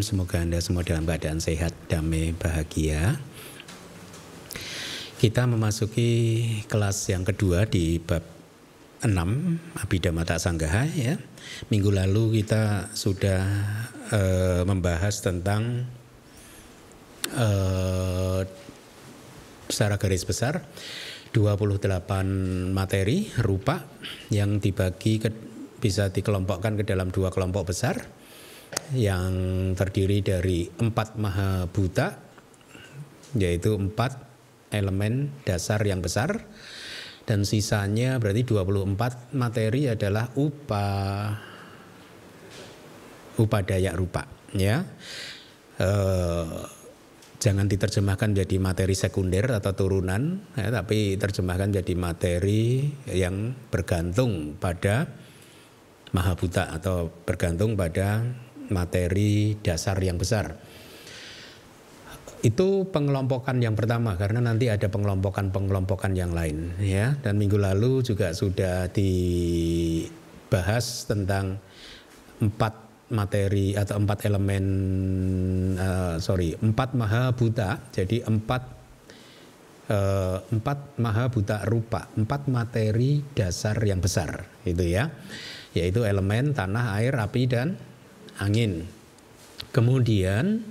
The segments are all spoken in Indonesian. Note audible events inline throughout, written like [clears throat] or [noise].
Semoga Anda semua dalam keadaan sehat, damai, bahagia. Kita memasuki kelas yang kedua di bab 6 Abhidhamma Sanggaha ya. Minggu lalu kita sudah uh, membahas tentang uh, secara garis besar 28 materi rupa yang dibagi ke, bisa dikelompokkan ke dalam dua kelompok besar yang terdiri dari empat maha buta yaitu empat elemen dasar yang besar. Dan sisanya berarti 24 materi adalah upa upadaya rupa ya. E, jangan diterjemahkan menjadi materi sekunder atau turunan ya, tapi terjemahkan menjadi materi yang bergantung pada maha buta atau bergantung pada materi dasar yang besar. Itu pengelompokan yang pertama karena nanti ada pengelompokan-pengelompokan yang lain ya. Dan minggu lalu juga sudah dibahas tentang empat materi atau empat elemen uh, sorry empat maha buta jadi empat uh, empat maha buta rupa empat materi dasar yang besar itu ya yaitu elemen tanah air api dan angin. Kemudian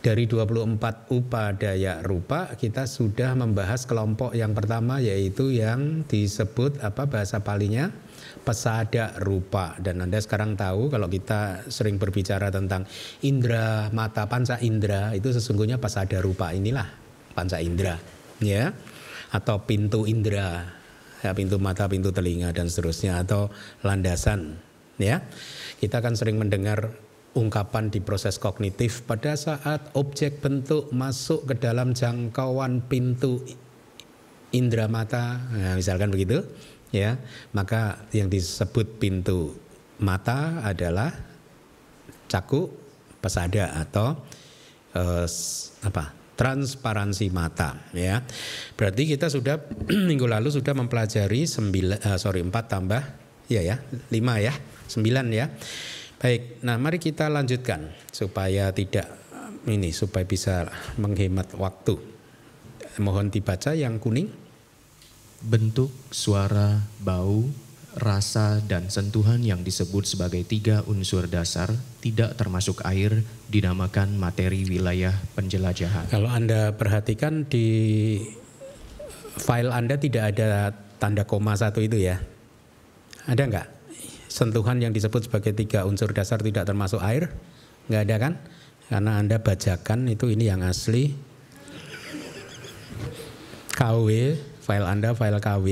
dari 24 upadaya rupa kita sudah membahas kelompok yang pertama yaitu yang disebut apa bahasa palinya? Pesada rupa. Dan Anda sekarang tahu kalau kita sering berbicara tentang indera mata panca indera itu sesungguhnya pesada rupa. Inilah panca indera ya. Atau pintu indera ya pintu mata pintu telinga dan seterusnya atau landasan ya. Kita kan sering mendengar ungkapan di proses kognitif pada saat objek bentuk masuk ke dalam jangkauan pintu indera mata, nah, misalkan begitu, ya, maka yang disebut pintu mata adalah caku pesada atau uh, apa transparansi mata ya. Berarti kita sudah [clears throat] minggu lalu sudah mempelajari sembilan uh, sorry empat tambah ya ya lima ya sembilan ya. Baik, nah mari kita lanjutkan supaya tidak ini supaya bisa menghemat waktu. Mohon dibaca yang kuning. Bentuk, suara, bau, rasa dan sentuhan yang disebut sebagai tiga unsur dasar tidak termasuk air dinamakan materi wilayah penjelajahan. Kalau Anda perhatikan di file Anda tidak ada tanda koma satu itu ya. Ada nggak? Sentuhan yang disebut sebagai tiga unsur dasar tidak termasuk air? Nggak ada kan? Karena Anda bacakan itu ini yang asli. KW, file Anda file KW.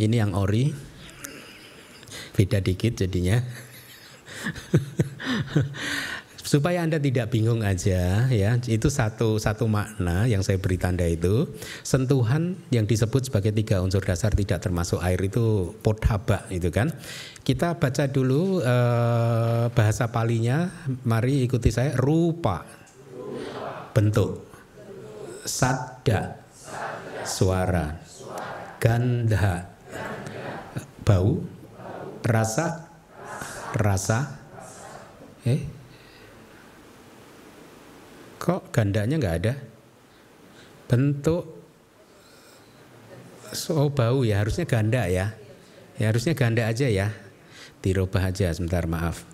Ini yang ori. Beda dikit jadinya. [laughs] supaya anda tidak bingung aja ya. Itu satu satu makna yang saya beri tanda itu. Sentuhan yang disebut sebagai tiga unsur dasar tidak termasuk air itu pothaba itu kan. Kita baca dulu eh, bahasa palinya. Mari ikuti saya. Rupa, bentuk. Sada, suara. Gandha. Bau. Rasa. Rasa. Eh Kok gandanya nggak ada? Bentuk oh bau ya harusnya ganda ya. Ya harusnya ganda aja ya. Dirubah aja sebentar maaf.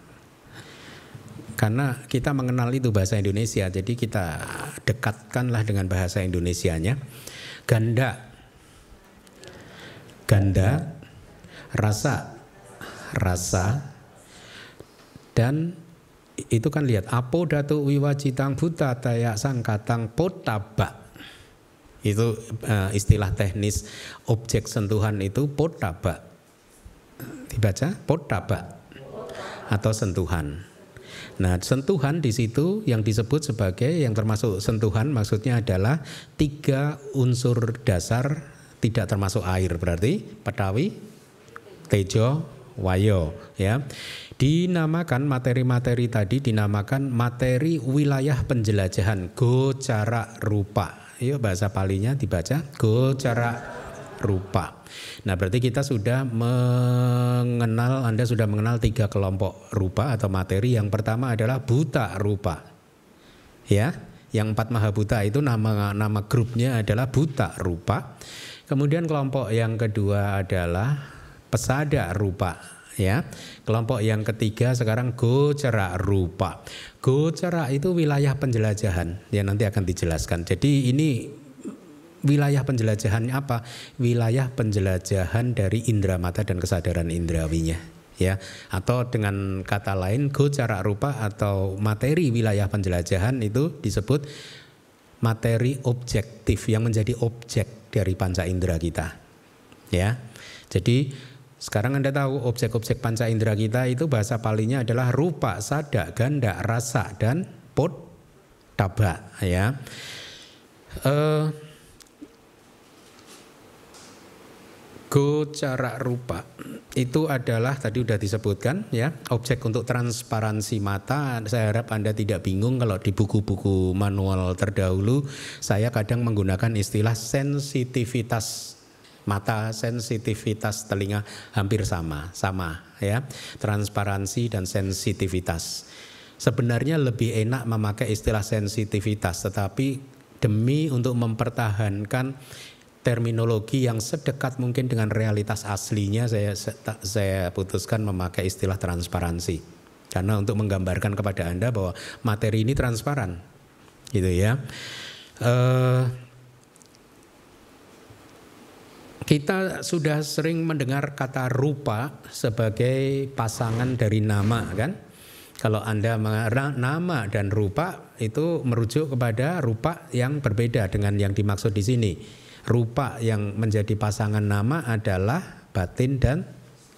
Karena kita mengenal itu bahasa Indonesia, jadi kita dekatkanlah dengan bahasa Indonesianya. Ganda, ganda, rasa, rasa, dan itu kan lihat apo datu wiwajitang buta taya sangkatang potaba itu uh, istilah teknis objek sentuhan itu potaba dibaca? Potaba atau sentuhan. Nah sentuhan di situ yang disebut sebagai yang termasuk sentuhan maksudnya adalah tiga unsur dasar tidak termasuk air berarti petawi tejo wayo ya dinamakan materi-materi tadi dinamakan materi wilayah penjelajahan gocara rupa. Yuk bahasa palinya dibaca gocara rupa. Nah, berarti kita sudah mengenal Anda sudah mengenal tiga kelompok rupa atau materi. Yang pertama adalah buta rupa. Ya, yang empat maha buta itu nama nama grupnya adalah buta rupa. Kemudian kelompok yang kedua adalah pesada rupa ya. Kelompok yang ketiga sekarang gocara rupa. Gocara itu wilayah penjelajahan ya nanti akan dijelaskan. Jadi ini wilayah penjelajahannya apa? Wilayah penjelajahan dari indera mata dan kesadaran indrawinya ya atau dengan kata lain gocara rupa atau materi wilayah penjelajahan itu disebut materi objektif yang menjadi objek dari panca indera kita ya jadi sekarang Anda tahu objek-objek panca indera kita itu bahasa palinya adalah rupa, sada, ganda, rasa dan pot taba ya. Uh, gocara rupa itu adalah tadi sudah disebutkan ya objek untuk transparansi mata saya harap anda tidak bingung kalau di buku-buku manual terdahulu saya kadang menggunakan istilah sensitivitas mata sensitivitas telinga hampir sama, sama ya. Transparansi dan sensitivitas. Sebenarnya lebih enak memakai istilah sensitivitas, tetapi demi untuk mempertahankan terminologi yang sedekat mungkin dengan realitas aslinya saya saya putuskan memakai istilah transparansi. Karena untuk menggambarkan kepada Anda bahwa materi ini transparan. Gitu ya. Uh, kita sudah sering mendengar kata rupa sebagai pasangan dari nama kan? Kalau Anda nama dan rupa itu merujuk kepada rupa yang berbeda dengan yang dimaksud di sini. Rupa yang menjadi pasangan nama adalah batin dan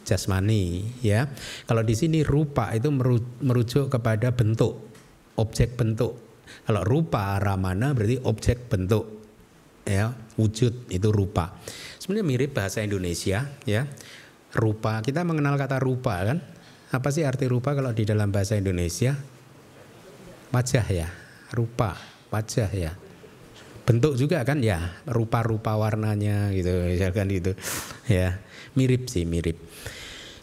jasmani ya. Kalau di sini rupa itu merujuk kepada bentuk, objek bentuk. Kalau rupa ramana berarti objek bentuk ya, wujud itu rupa. Sebenarnya mirip bahasa Indonesia ya. Rupa, kita mengenal kata rupa kan? Apa sih arti rupa kalau di dalam bahasa Indonesia? Wajah ya, rupa, wajah ya. Bentuk juga kan ya, rupa-rupa warnanya gitu, misalkan gitu. Ya, mirip sih, mirip.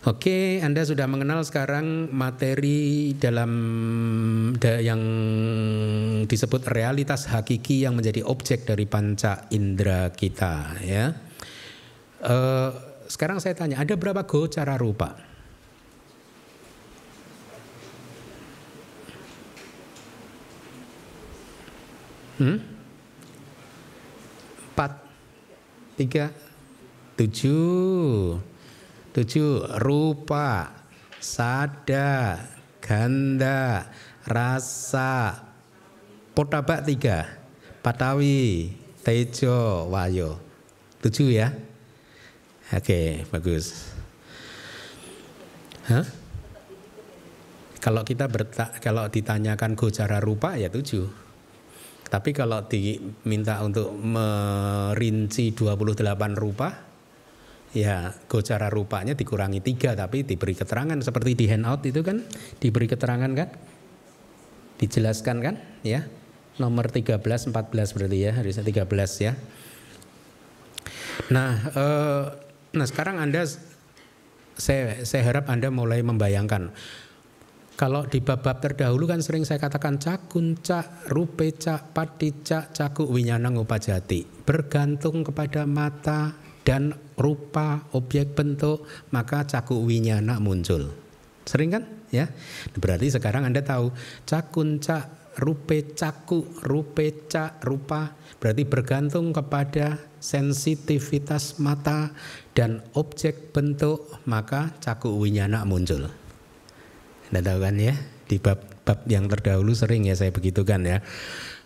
Oke, Anda sudah mengenal sekarang materi dalam yang disebut realitas hakiki yang menjadi objek dari panca indera kita, ya. Uh, sekarang saya tanya, ada berapa go cara rupa? Hmm? Empat, tiga, tujuh, tujuh rupa, sada, ganda, rasa, potabak tiga, patawi, tejo, wayo, tujuh ya. Oke, bagus. Hah? Kalau kita berta, kalau ditanyakan gocara rupa ya tujuh. Tapi kalau diminta untuk merinci 28 rupa, ya gocara rupanya dikurangi tiga, tapi diberi keterangan seperti di handout itu kan, diberi keterangan kan, dijelaskan kan, ya nomor 13, 14 berarti ya harusnya 13 ya. Nah, eh, Nah sekarang Anda, saya, saya harap Anda mulai membayangkan. Kalau di bab-bab terdahulu kan sering saya katakan cakunca, rupeca, patica, caku, winyanang, upajati. Bergantung kepada mata dan rupa, objek bentuk, maka caku winyana muncul. Sering kan? Ya. Berarti sekarang Anda tahu cakunca, rupe caku, rupeca, rupa berarti bergantung kepada sensitivitas mata dan objek bentuk maka caku winyana muncul. Anda tahu kan ya di bab-bab yang terdahulu sering ya saya begitukan ya.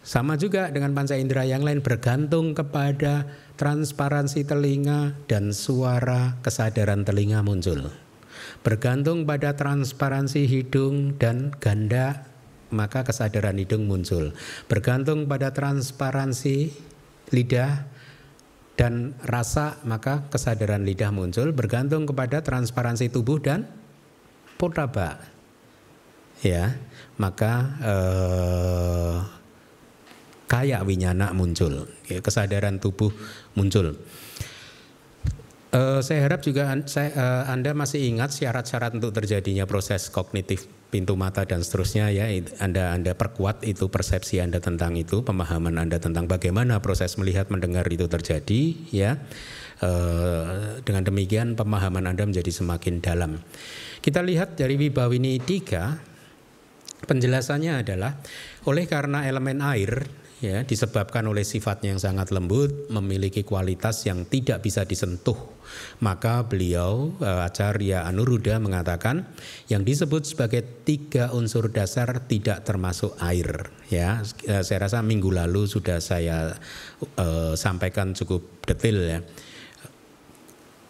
Sama juga dengan panca indera yang lain bergantung kepada transparansi telinga dan suara kesadaran telinga muncul. Bergantung pada transparansi hidung dan ganda maka kesadaran hidung muncul. Bergantung pada transparansi lidah dan rasa maka kesadaran lidah muncul. Bergantung kepada transparansi tubuh dan potaba ya maka eh, kayak winyana muncul. Ya, kesadaran tubuh muncul. Uh, saya harap juga saya, uh, Anda masih ingat syarat-syarat untuk terjadinya proses kognitif pintu mata dan seterusnya ya. Anda Anda perkuat itu persepsi Anda tentang itu, pemahaman Anda tentang bagaimana proses melihat mendengar itu terjadi ya. Uh, dengan demikian pemahaman Anda menjadi semakin dalam. Kita lihat dari Wibawini 3 penjelasannya adalah oleh karena elemen air ya disebabkan oleh sifatnya yang sangat lembut, memiliki kualitas yang tidak bisa disentuh. Maka beliau uh, Acarya Anuruddha mengatakan yang disebut sebagai tiga unsur dasar tidak termasuk air. Ya, uh, saya rasa minggu lalu sudah saya uh, sampaikan cukup detail ya.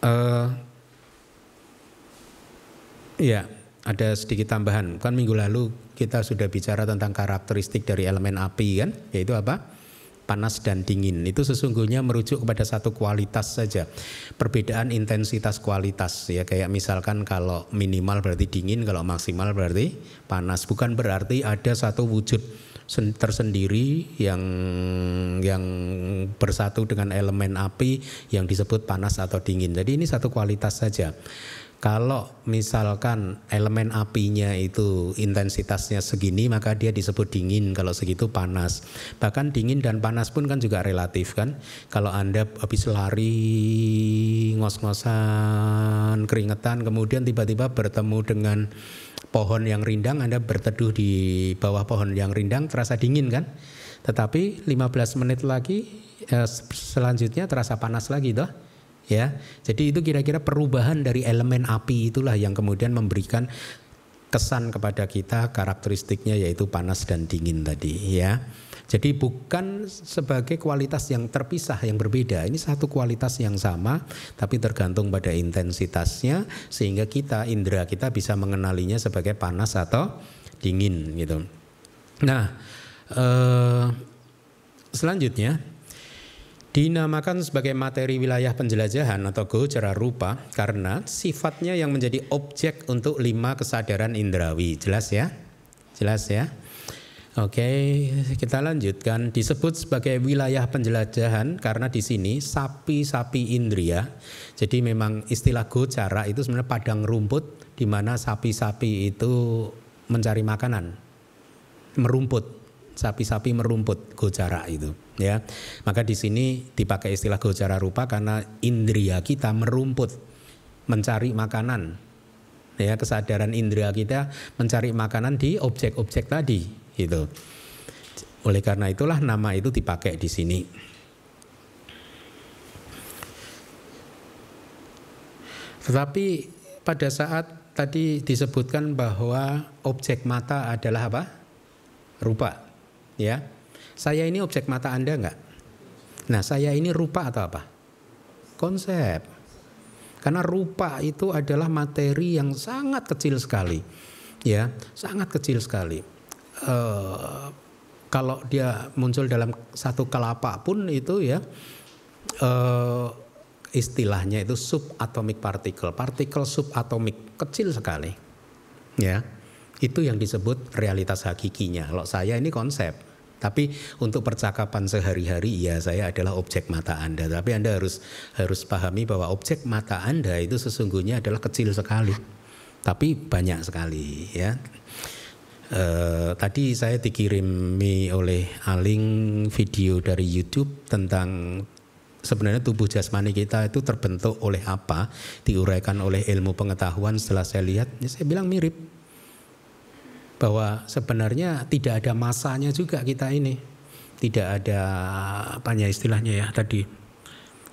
Uh, ya, ada sedikit tambahan. Kan minggu lalu kita sudah bicara tentang karakteristik dari elemen api kan, yaitu apa? Panas dan dingin. Itu sesungguhnya merujuk kepada satu kualitas saja. Perbedaan intensitas kualitas ya kayak misalkan kalau minimal berarti dingin, kalau maksimal berarti panas. Bukan berarti ada satu wujud tersendiri yang yang bersatu dengan elemen api yang disebut panas atau dingin. Jadi ini satu kualitas saja. Kalau misalkan elemen apinya itu intensitasnya segini maka dia disebut dingin, kalau segitu panas. Bahkan dingin dan panas pun kan juga relatif kan. Kalau Anda habis lari ngos-ngosan, keringetan kemudian tiba-tiba bertemu dengan pohon yang rindang, Anda berteduh di bawah pohon yang rindang terasa dingin kan? Tetapi 15 menit lagi eh, selanjutnya terasa panas lagi toh ya. Jadi itu kira-kira perubahan dari elemen api itulah yang kemudian memberikan kesan kepada kita karakteristiknya yaitu panas dan dingin tadi ya. Jadi bukan sebagai kualitas yang terpisah yang berbeda. Ini satu kualitas yang sama tapi tergantung pada intensitasnya sehingga kita indera kita bisa mengenalinya sebagai panas atau dingin gitu. Nah, eh, selanjutnya dinamakan sebagai materi wilayah penjelajahan atau gocara rupa karena sifatnya yang menjadi objek untuk lima kesadaran indrawi. Jelas ya? Jelas ya? Oke, kita lanjutkan. Disebut sebagai wilayah penjelajahan karena di sini sapi-sapi indria. Jadi memang istilah gocara itu sebenarnya padang rumput di mana sapi-sapi itu mencari makanan, merumput sapi-sapi merumput gocara itu ya. Maka di sini dipakai istilah gocara rupa karena indria kita merumput mencari makanan. Ya kesadaran indria kita mencari makanan di objek-objek tadi gitu. Oleh karena itulah nama itu dipakai di sini. Tetapi pada saat tadi disebutkan bahwa objek mata adalah apa? Rupa. Ya saya ini objek mata anda enggak nah saya ini rupa atau apa? Konsep. Karena rupa itu adalah materi yang sangat kecil sekali ya sangat kecil sekali. Uh, kalau dia muncul dalam satu kelapa pun itu ya uh, istilahnya itu subatomic particle partikel subatomik kecil sekali ya. Itu yang disebut realitas hakikinya. Kalau saya ini konsep. Tapi untuk percakapan sehari-hari ya saya adalah objek mata Anda. Tapi Anda harus harus pahami bahwa objek mata Anda itu sesungguhnya adalah kecil sekali. Tapi banyak sekali ya. E, tadi saya dikirimi oleh Aling video dari YouTube tentang sebenarnya tubuh jasmani kita itu terbentuk oleh apa, diuraikan oleh ilmu pengetahuan. Setelah saya lihat, ya saya bilang mirip bahwa sebenarnya tidak ada masanya juga kita ini. Tidak ada apanya istilahnya ya tadi.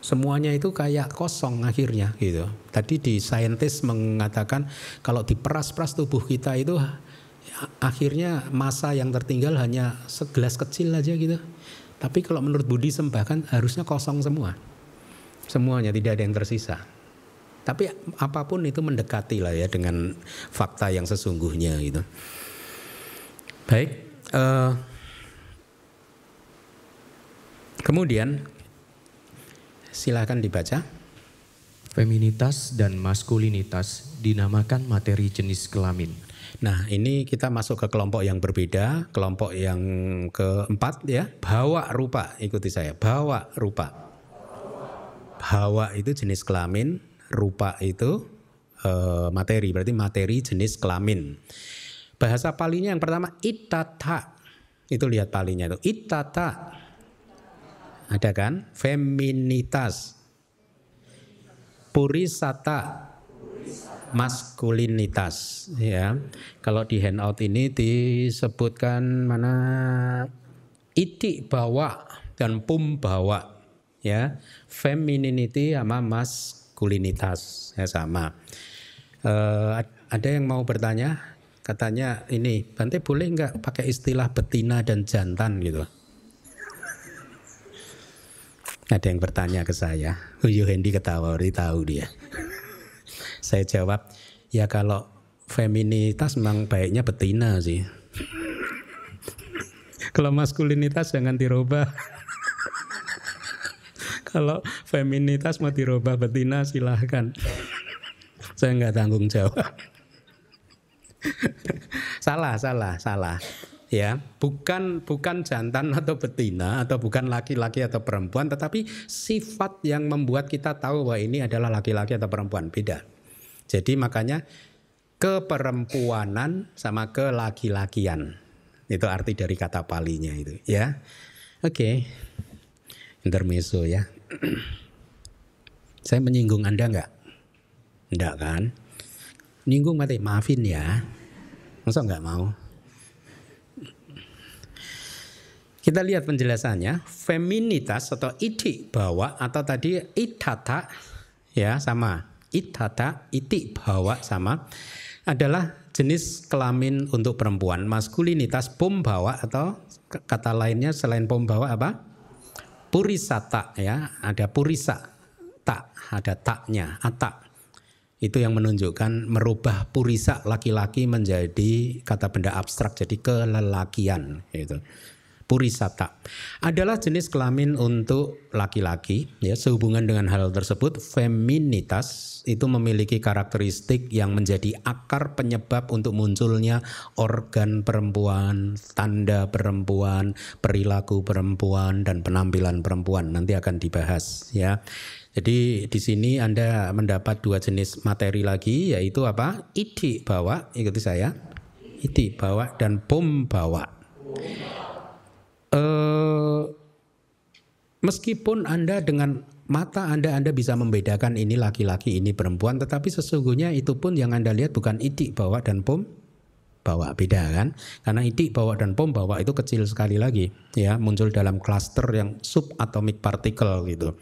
Semuanya itu kayak kosong akhirnya gitu. Tadi di saintis mengatakan kalau diperas-peras tubuh kita itu akhirnya masa yang tertinggal hanya segelas kecil aja gitu. Tapi kalau menurut Budi Sembahkan harusnya kosong semua. Semuanya tidak ada yang tersisa. Tapi apa pun itu mendekati lah ya dengan fakta yang sesungguhnya gitu. Baik. Uh, kemudian silakan dibaca. Feminitas dan maskulinitas dinamakan materi jenis kelamin. Nah, ini kita masuk ke kelompok yang berbeda, kelompok yang keempat ya, bawa rupa. Ikuti saya, bawa rupa. Hawa itu jenis kelamin, rupa itu uh, materi, berarti materi jenis kelamin. Bahasa palinya yang pertama itata. Itu lihat palinya itu. Itata. Ada kan? Feminitas. Purisata. Maskulinitas ya. Kalau di handout ini disebutkan mana iti bawa dan pum bawa ya. Femininity sama maskulinitas ya sama. Uh, ada yang mau bertanya? Katanya ini, Bante boleh nggak pakai istilah betina dan jantan gitu? Ada yang bertanya ke saya. Huyo Hendy ketawa, tahu dia. saya jawab, ya kalau feminitas memang baiknya betina sih. kalau maskulinitas jangan dirubah. kalau feminitas mau dirubah betina silahkan. saya nggak tanggung jawab [laughs] salah, salah, salah. Ya, bukan bukan jantan atau betina atau bukan laki-laki atau perempuan, tetapi sifat yang membuat kita tahu bahwa ini adalah laki-laki atau perempuan beda. Jadi makanya keperempuanan sama kelaki-lakian itu arti dari kata palinya itu, ya. Oke, okay. intermezzo ya. [clears throat] Saya menyinggung Anda enggak? Enggak kan? Nyinggung mati, maafin ya. Masa nggak mau? Kita lihat penjelasannya, feminitas atau iti bawa atau tadi itata ya sama. Itata, iti bawa sama adalah jenis kelamin untuk perempuan. Maskulinitas pom bawa atau kata lainnya selain pom bawa apa? Purisata ya, ada purisa tak, ada taknya, atak itu yang menunjukkan merubah purisa laki-laki menjadi kata benda abstrak jadi kelelakian itu purisata adalah jenis kelamin untuk laki-laki ya. Sehubungan dengan hal tersebut feminitas itu memiliki karakteristik yang menjadi akar penyebab untuk munculnya organ perempuan tanda perempuan perilaku perempuan dan penampilan perempuan. Nanti akan dibahas ya jadi di sini Anda mendapat dua jenis materi lagi yaitu apa? Iti bawa, ikuti saya. Iti bawa dan pom bawa. Uh, meskipun Anda dengan mata Anda Anda bisa membedakan ini laki-laki, ini perempuan, tetapi sesungguhnya itu pun yang Anda lihat bukan iti bawa dan pom bawa beda kan karena iti bawa dan pom bawa itu kecil sekali lagi ya muncul dalam klaster yang subatomic particle gitu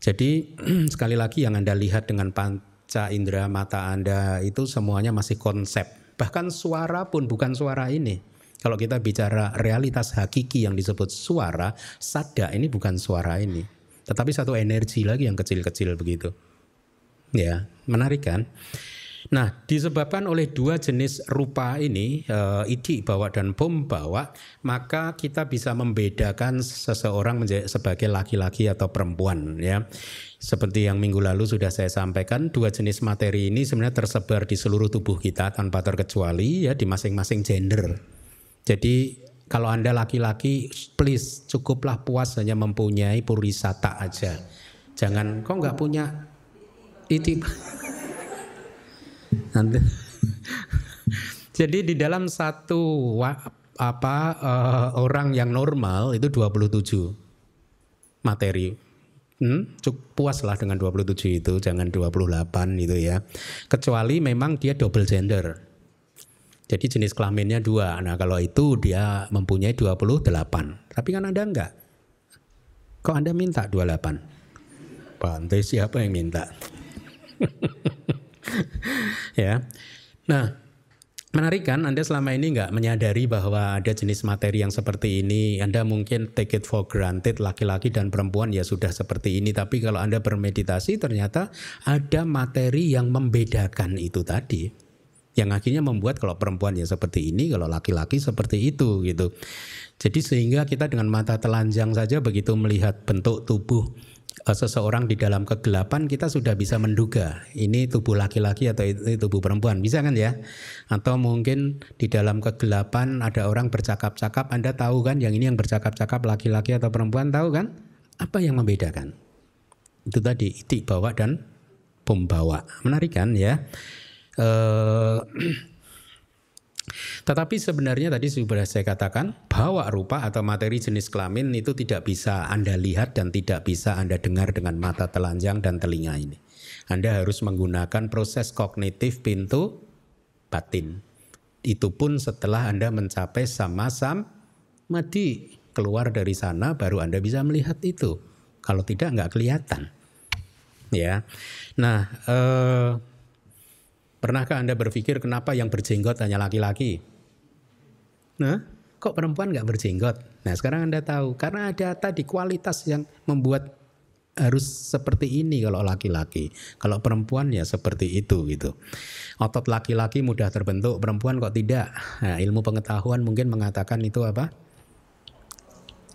jadi [clears throat] sekali lagi yang Anda lihat dengan panca indera mata Anda itu semuanya masih konsep. Bahkan suara pun bukan suara ini. Kalau kita bicara realitas hakiki yang disebut suara, sada ini bukan suara ini. Tetapi satu energi lagi yang kecil-kecil begitu. Ya, menarik kan? Nah, disebabkan oleh dua jenis rupa ini, uh, idi bawa dan pom bawa, maka kita bisa membedakan seseorang menjadi sebagai laki-laki atau perempuan ya. Seperti yang minggu lalu sudah saya sampaikan, dua jenis materi ini sebenarnya tersebar di seluruh tubuh kita tanpa terkecuali ya di masing-masing gender. Jadi kalau Anda laki-laki, please cukuplah puas hanya mempunyai purisata aja. Jangan kok nggak punya itu [laughs] Nanti. [laughs] Jadi di dalam satu apa uh, orang yang normal itu 27 materi. Hmm, cukup puas lah dengan 27 itu, jangan 28 itu ya. Kecuali memang dia double gender. Jadi jenis kelaminnya dua. Nah kalau itu dia mempunyai 28. Tapi kan Anda enggak. Kok Anda minta 28? Pantai siapa yang minta? [laughs] ya. Nah, menarik kan Anda selama ini nggak menyadari bahwa ada jenis materi yang seperti ini. Anda mungkin take it for granted laki-laki dan perempuan ya sudah seperti ini. Tapi kalau Anda bermeditasi ternyata ada materi yang membedakan itu tadi. Yang akhirnya membuat kalau perempuan ya seperti ini, kalau laki-laki seperti itu gitu. Jadi sehingga kita dengan mata telanjang saja begitu melihat bentuk tubuh seseorang di dalam kegelapan kita sudah bisa menduga ini tubuh laki-laki atau ini tubuh perempuan bisa kan ya atau mungkin di dalam kegelapan ada orang bercakap-cakap Anda tahu kan yang ini yang bercakap-cakap laki-laki atau perempuan tahu kan apa yang membedakan Itu tadi itik bawa dan pembawa. Menarik kan ya? Eh, [clears throat] tetapi sebenarnya tadi sudah saya katakan bahwa rupa atau materi jenis kelamin itu tidak bisa Anda lihat dan tidak bisa Anda dengar dengan mata telanjang dan telinga ini. Anda harus menggunakan proses kognitif pintu batin. Itu pun setelah Anda mencapai sama-sam mati keluar dari sana baru Anda bisa melihat itu. Kalau tidak nggak kelihatan. Ya. Nah, eh, Pernahkah Anda berpikir kenapa yang berjenggot hanya laki-laki? Nah, kok perempuan nggak berjenggot? Nah, sekarang Anda tahu karena ada tadi kualitas yang membuat harus seperti ini kalau laki-laki. Kalau perempuan ya seperti itu gitu. Otot laki-laki mudah terbentuk, perempuan kok tidak. Nah, ilmu pengetahuan mungkin mengatakan itu apa?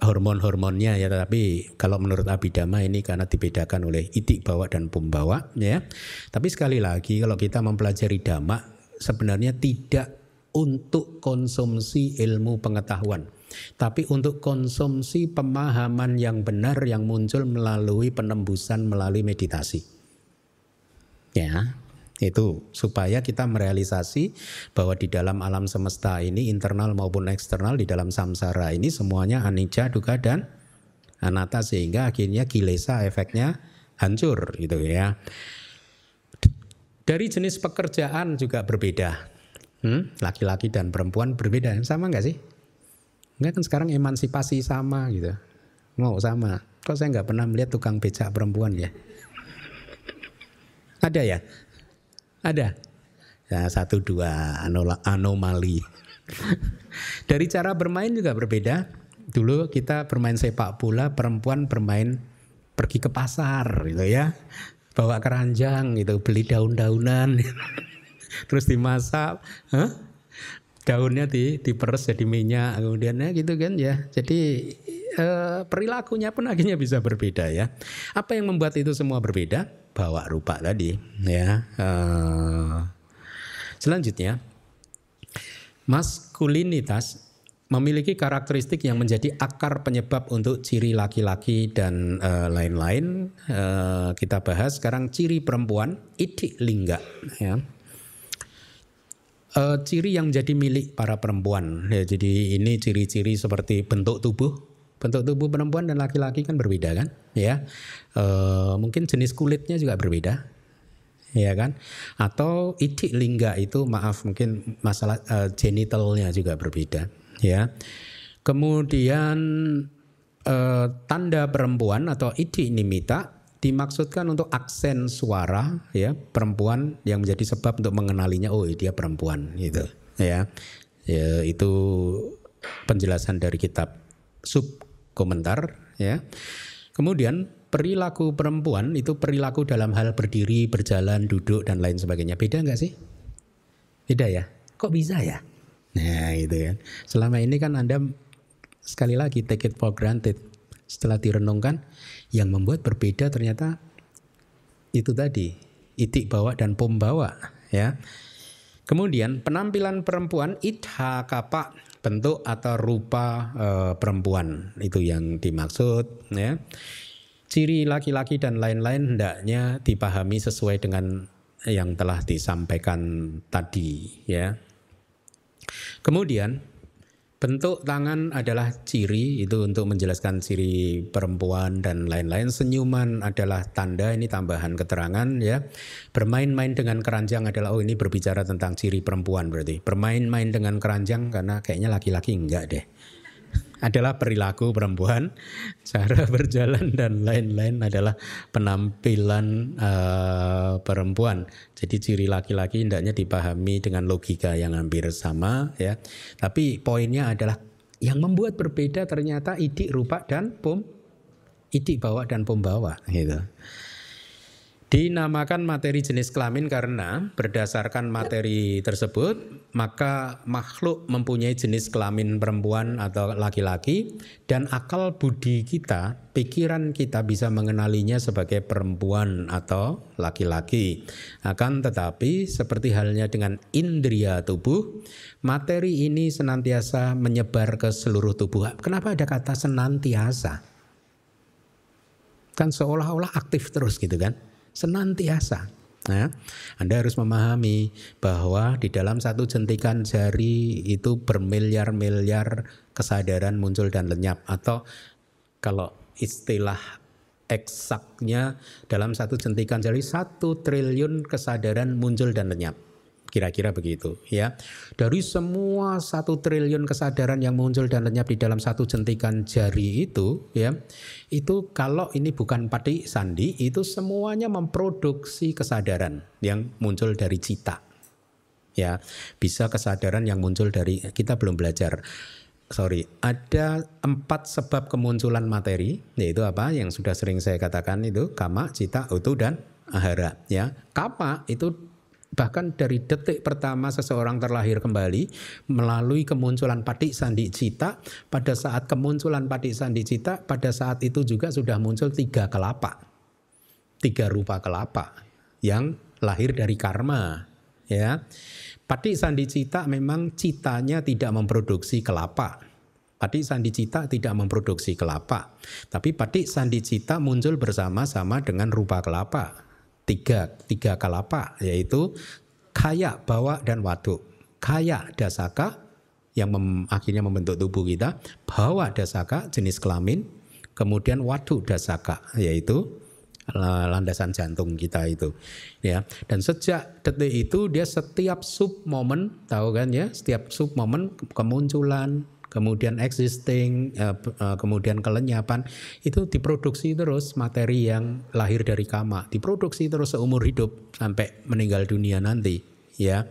Hormon-hormonnya ya tapi kalau menurut Abhidhamma ini karena dibedakan oleh itik bawa dan pembawa ya. Tapi sekali lagi kalau kita mempelajari dhamma sebenarnya tidak untuk konsumsi ilmu pengetahuan tapi untuk konsumsi pemahaman yang benar yang muncul melalui penembusan melalui meditasi. Ya itu supaya kita merealisasi bahwa di dalam alam semesta ini internal maupun eksternal di dalam samsara ini semuanya anicca, dukkha dan anatta sehingga akhirnya kilesa efeknya hancur gitu ya. Dari jenis pekerjaan juga berbeda. Hmm? Laki-laki dan perempuan berbeda. Sama nggak sih? Enggak kan sekarang emansipasi sama gitu. Mau sama. Kok saya nggak pernah melihat tukang becak perempuan ya? Ada ya? Ada? Ya, satu dua anomali. [laughs] Dari cara bermain juga berbeda. Dulu kita bermain sepak bola, perempuan bermain pergi ke pasar gitu ya. Bawa keranjang gitu, beli daun-daunan. [laughs] Terus dimasak, huh? daunnya di diperes jadi minyak kemudian ya gitu kan ya. Jadi eh, perilakunya pun akhirnya bisa berbeda ya. Apa yang membuat itu semua berbeda? Bawa rupa tadi ya. Eh, selanjutnya maskulinitas memiliki karakteristik yang menjadi akar penyebab untuk ciri laki-laki dan eh, lain-lain. Kita bahas sekarang ciri perempuan idik lingga ya. Uh, ciri yang menjadi milik para perempuan. Ya, jadi ini ciri-ciri seperti bentuk tubuh, bentuk tubuh perempuan dan laki-laki kan berbeda kan ya. E, mungkin jenis kulitnya juga berbeda ya kan. Atau itik lingga itu maaf mungkin masalah e, genitalnya juga berbeda ya. Kemudian e, tanda perempuan atau itik nimita dimaksudkan untuk aksen suara ya perempuan yang menjadi sebab untuk mengenalinya oh dia perempuan gitu ya. Ya itu penjelasan dari kitab sub komentar ya. Kemudian perilaku perempuan itu perilaku dalam hal berdiri, berjalan, duduk dan lain sebagainya. Beda nggak sih? Beda ya? Kok bisa ya? Nah gitu kan. Selama ini kan Anda sekali lagi take it for granted. Setelah direnungkan, yang membuat berbeda ternyata itu tadi itik bawa dan pom bawa ya. Kemudian penampilan perempuan itha kapa bentuk atau rupa e, perempuan itu yang dimaksud ya. Ciri laki-laki dan lain-lain hendaknya dipahami sesuai dengan yang telah disampaikan tadi ya. Kemudian Bentuk tangan adalah ciri itu untuk menjelaskan ciri perempuan dan lain-lain. Senyuman adalah tanda ini tambahan keterangan ya. Bermain-main dengan keranjang adalah oh ini berbicara tentang ciri perempuan berarti. Bermain-main dengan keranjang karena kayaknya laki-laki enggak deh adalah perilaku perempuan, [laughs] cara berjalan dan lain-lain adalah penampilan uh, perempuan. Jadi ciri laki-laki hendaknya dipahami dengan logika yang hampir sama ya. Tapi poinnya adalah yang membuat berbeda ternyata idik rupa dan pom idik bawa dan pembawa gitu. Dinamakan materi jenis kelamin karena berdasarkan materi tersebut maka makhluk mempunyai jenis kelamin perempuan atau laki-laki dan akal budi kita, pikiran kita bisa mengenalinya sebagai perempuan atau laki-laki. Akan tetapi seperti halnya dengan indria tubuh, materi ini senantiasa menyebar ke seluruh tubuh. Kenapa ada kata senantiasa? Kan seolah-olah aktif terus gitu kan. Senantiasa. Nah, Anda harus memahami bahwa di dalam satu jentikan jari itu bermiliar-miliar kesadaran muncul dan lenyap atau kalau istilah eksaknya dalam satu jentikan jari satu triliun kesadaran muncul dan lenyap. Kira-kira begitu ya. Dari semua satu triliun kesadaran yang muncul dan lenyap di dalam satu jentikan jari itu ya, itu kalau ini bukan pati sandi, itu semuanya memproduksi kesadaran yang muncul dari cita. Ya, bisa kesadaran yang muncul dari kita belum belajar sorry, ada empat sebab kemunculan materi, yaitu apa? Yang sudah sering saya katakan itu kama, cita, utu dan ahara. Ya, kama itu bahkan dari detik pertama seseorang terlahir kembali melalui kemunculan patik sandi cita pada saat kemunculan patik sandi cita pada saat itu juga sudah muncul tiga kelapa. Tiga rupa kelapa yang lahir dari karma ya. Patik sandi cita memang citanya tidak memproduksi kelapa. Patik sandi cita tidak memproduksi kelapa, tapi patik sandi cita muncul bersama-sama dengan rupa kelapa tiga tiga kalapa yaitu kaya bawa dan waduk. Kaya dasaka yang mem, akhirnya membentuk tubuh kita bawa dasaka jenis kelamin kemudian waduk dasaka yaitu landasan jantung kita itu ya. Dan sejak detik itu dia setiap sub momen tahu kan ya? Setiap sub momen kemunculan kemudian existing, eh, eh, kemudian kelenyapan itu diproduksi terus materi yang lahir dari kama, diproduksi terus seumur hidup sampai meninggal dunia nanti, ya.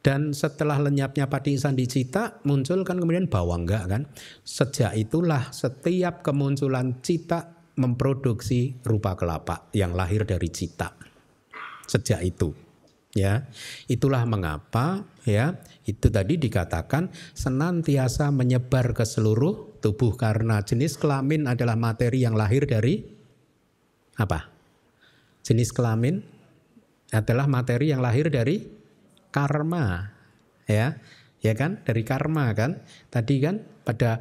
Dan setelah lenyapnya pati sandi cita muncul kan kemudian bawangga kan. Sejak itulah setiap kemunculan cita memproduksi rupa kelapa yang lahir dari cita. Sejak itu ya. Itulah mengapa ya itu tadi dikatakan senantiasa menyebar ke seluruh tubuh karena jenis kelamin adalah materi yang lahir dari apa? Jenis kelamin adalah materi yang lahir dari karma. Ya. Ya kan? Dari karma kan? Tadi kan pada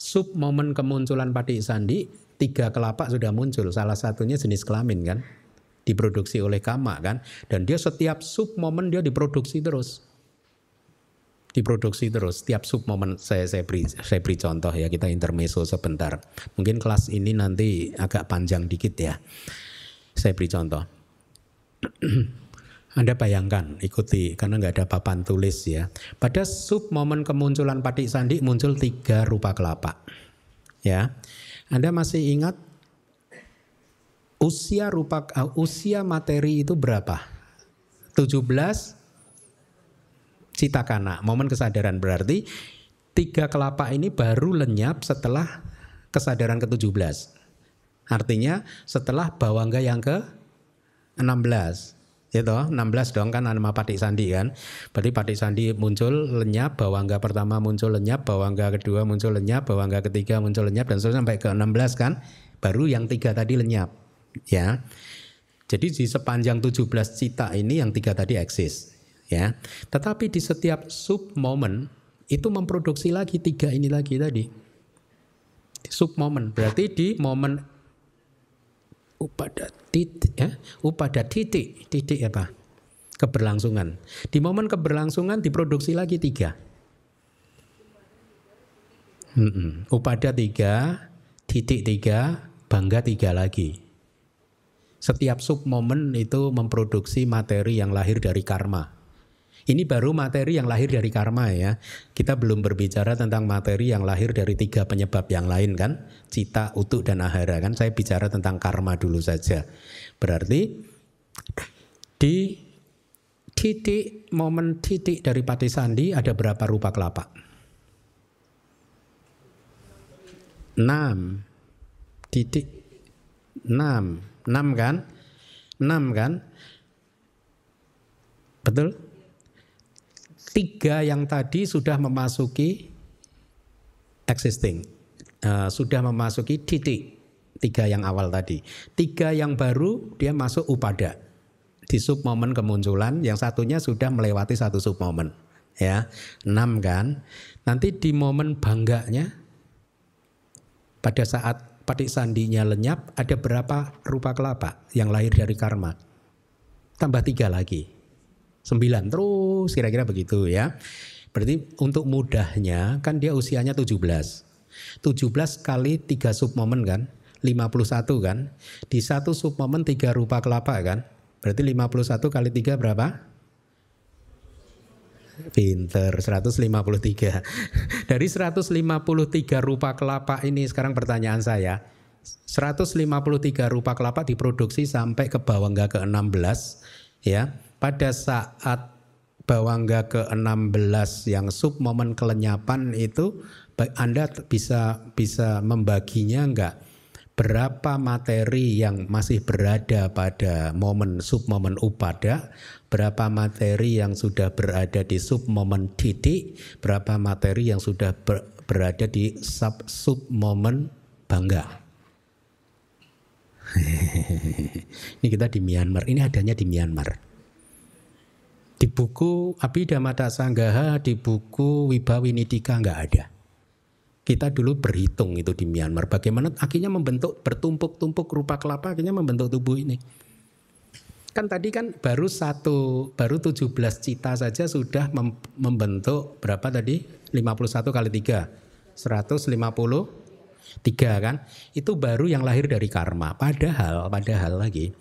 sub momen kemunculan padi sandi tiga kelapa sudah muncul. Salah satunya jenis kelamin kan? Diproduksi oleh kama kan? Dan dia setiap sub momen dia diproduksi terus. Diproduksi terus. Tiap sub momen saya saya beri saya beri contoh ya kita intermezzo sebentar. Mungkin kelas ini nanti agak panjang dikit ya. Saya beri contoh. [clears throat] Anda bayangkan ikuti karena nggak ada papan tulis ya. Pada sub momen kemunculan padik sandi muncul tiga rupa kelapa. Ya. Anda masih ingat usia rupa uh, usia materi itu berapa 17 citakana, momen kesadaran berarti tiga kelapa ini baru lenyap setelah kesadaran ke-17. Artinya setelah bawangga yang ke 16. Ya toh, 16 dong kan nama Patik Sandi kan. Berarti Patik Sandi muncul lenyap, bawangga pertama muncul lenyap, bawangga kedua muncul lenyap, bawangga ketiga muncul lenyap dan seterusnya sampai ke 16 kan. Baru yang tiga tadi lenyap. Ya. Jadi di sepanjang 17 cita ini yang tiga tadi eksis ya. Tetapi di setiap sub momen itu memproduksi lagi tiga ini lagi tadi. Sub momen berarti di momen upada titik ya, upada titik, titik apa? Keberlangsungan. Di momen keberlangsungan diproduksi lagi tiga. Hmm, upada tiga, titik tiga, bangga tiga lagi. Setiap sub momen itu memproduksi materi yang lahir dari karma. Ini baru materi yang lahir dari karma ya. Kita belum berbicara tentang materi yang lahir dari tiga penyebab yang lain kan. Cita, utuk, dan ahara kan. Saya bicara tentang karma dulu saja. Berarti di titik, momen titik dari pati sandi ada berapa rupa kelapa? Enam. Titik. Enam. Enam kan? Enam kan? Betul? tiga yang tadi sudah memasuki existing, uh, sudah memasuki titik tiga yang awal tadi. Tiga yang baru dia masuk upada di sub momen kemunculan, yang satunya sudah melewati satu sub momen, ya enam kan. Nanti di momen bangganya pada saat patik sandinya lenyap, ada berapa rupa kelapa yang lahir dari karma? Tambah tiga lagi. Sembilan terus kira-kira begitu ya. Berarti untuk mudahnya kan dia usianya 17. 17 kali 3 submomen kan? 51 kan? Di satu submomen 3 rupa kelapa kan? Berarti 51 kali 3 berapa? Pinter, 153. [laughs] Dari 153 rupa kelapa ini sekarang pertanyaan saya. 153 rupa kelapa diproduksi sampai ke Bawangga ke-16 ya. Pada saat Bawangga ke-16 yang sub momen kelenyapan itu Anda bisa bisa membaginya enggak? Berapa materi yang masih berada pada momen sub momen upada berapa materi yang sudah berada di sub momen titik, berapa materi yang sudah ber, berada di sub sub momen bangga. [laughs] ini kita di Myanmar, ini adanya di Myanmar. Di buku Abhidhamma Sanggaha, di buku Wibawinitika nggak ada. Kita dulu berhitung itu di Myanmar, bagaimana akhirnya membentuk bertumpuk-tumpuk rupa kelapa akhirnya membentuk tubuh ini. Kan tadi kan baru satu, baru 17 cita saja sudah mem membentuk berapa tadi? 51 kali 3. 153 kan? Itu baru yang lahir dari karma. Padahal, padahal lagi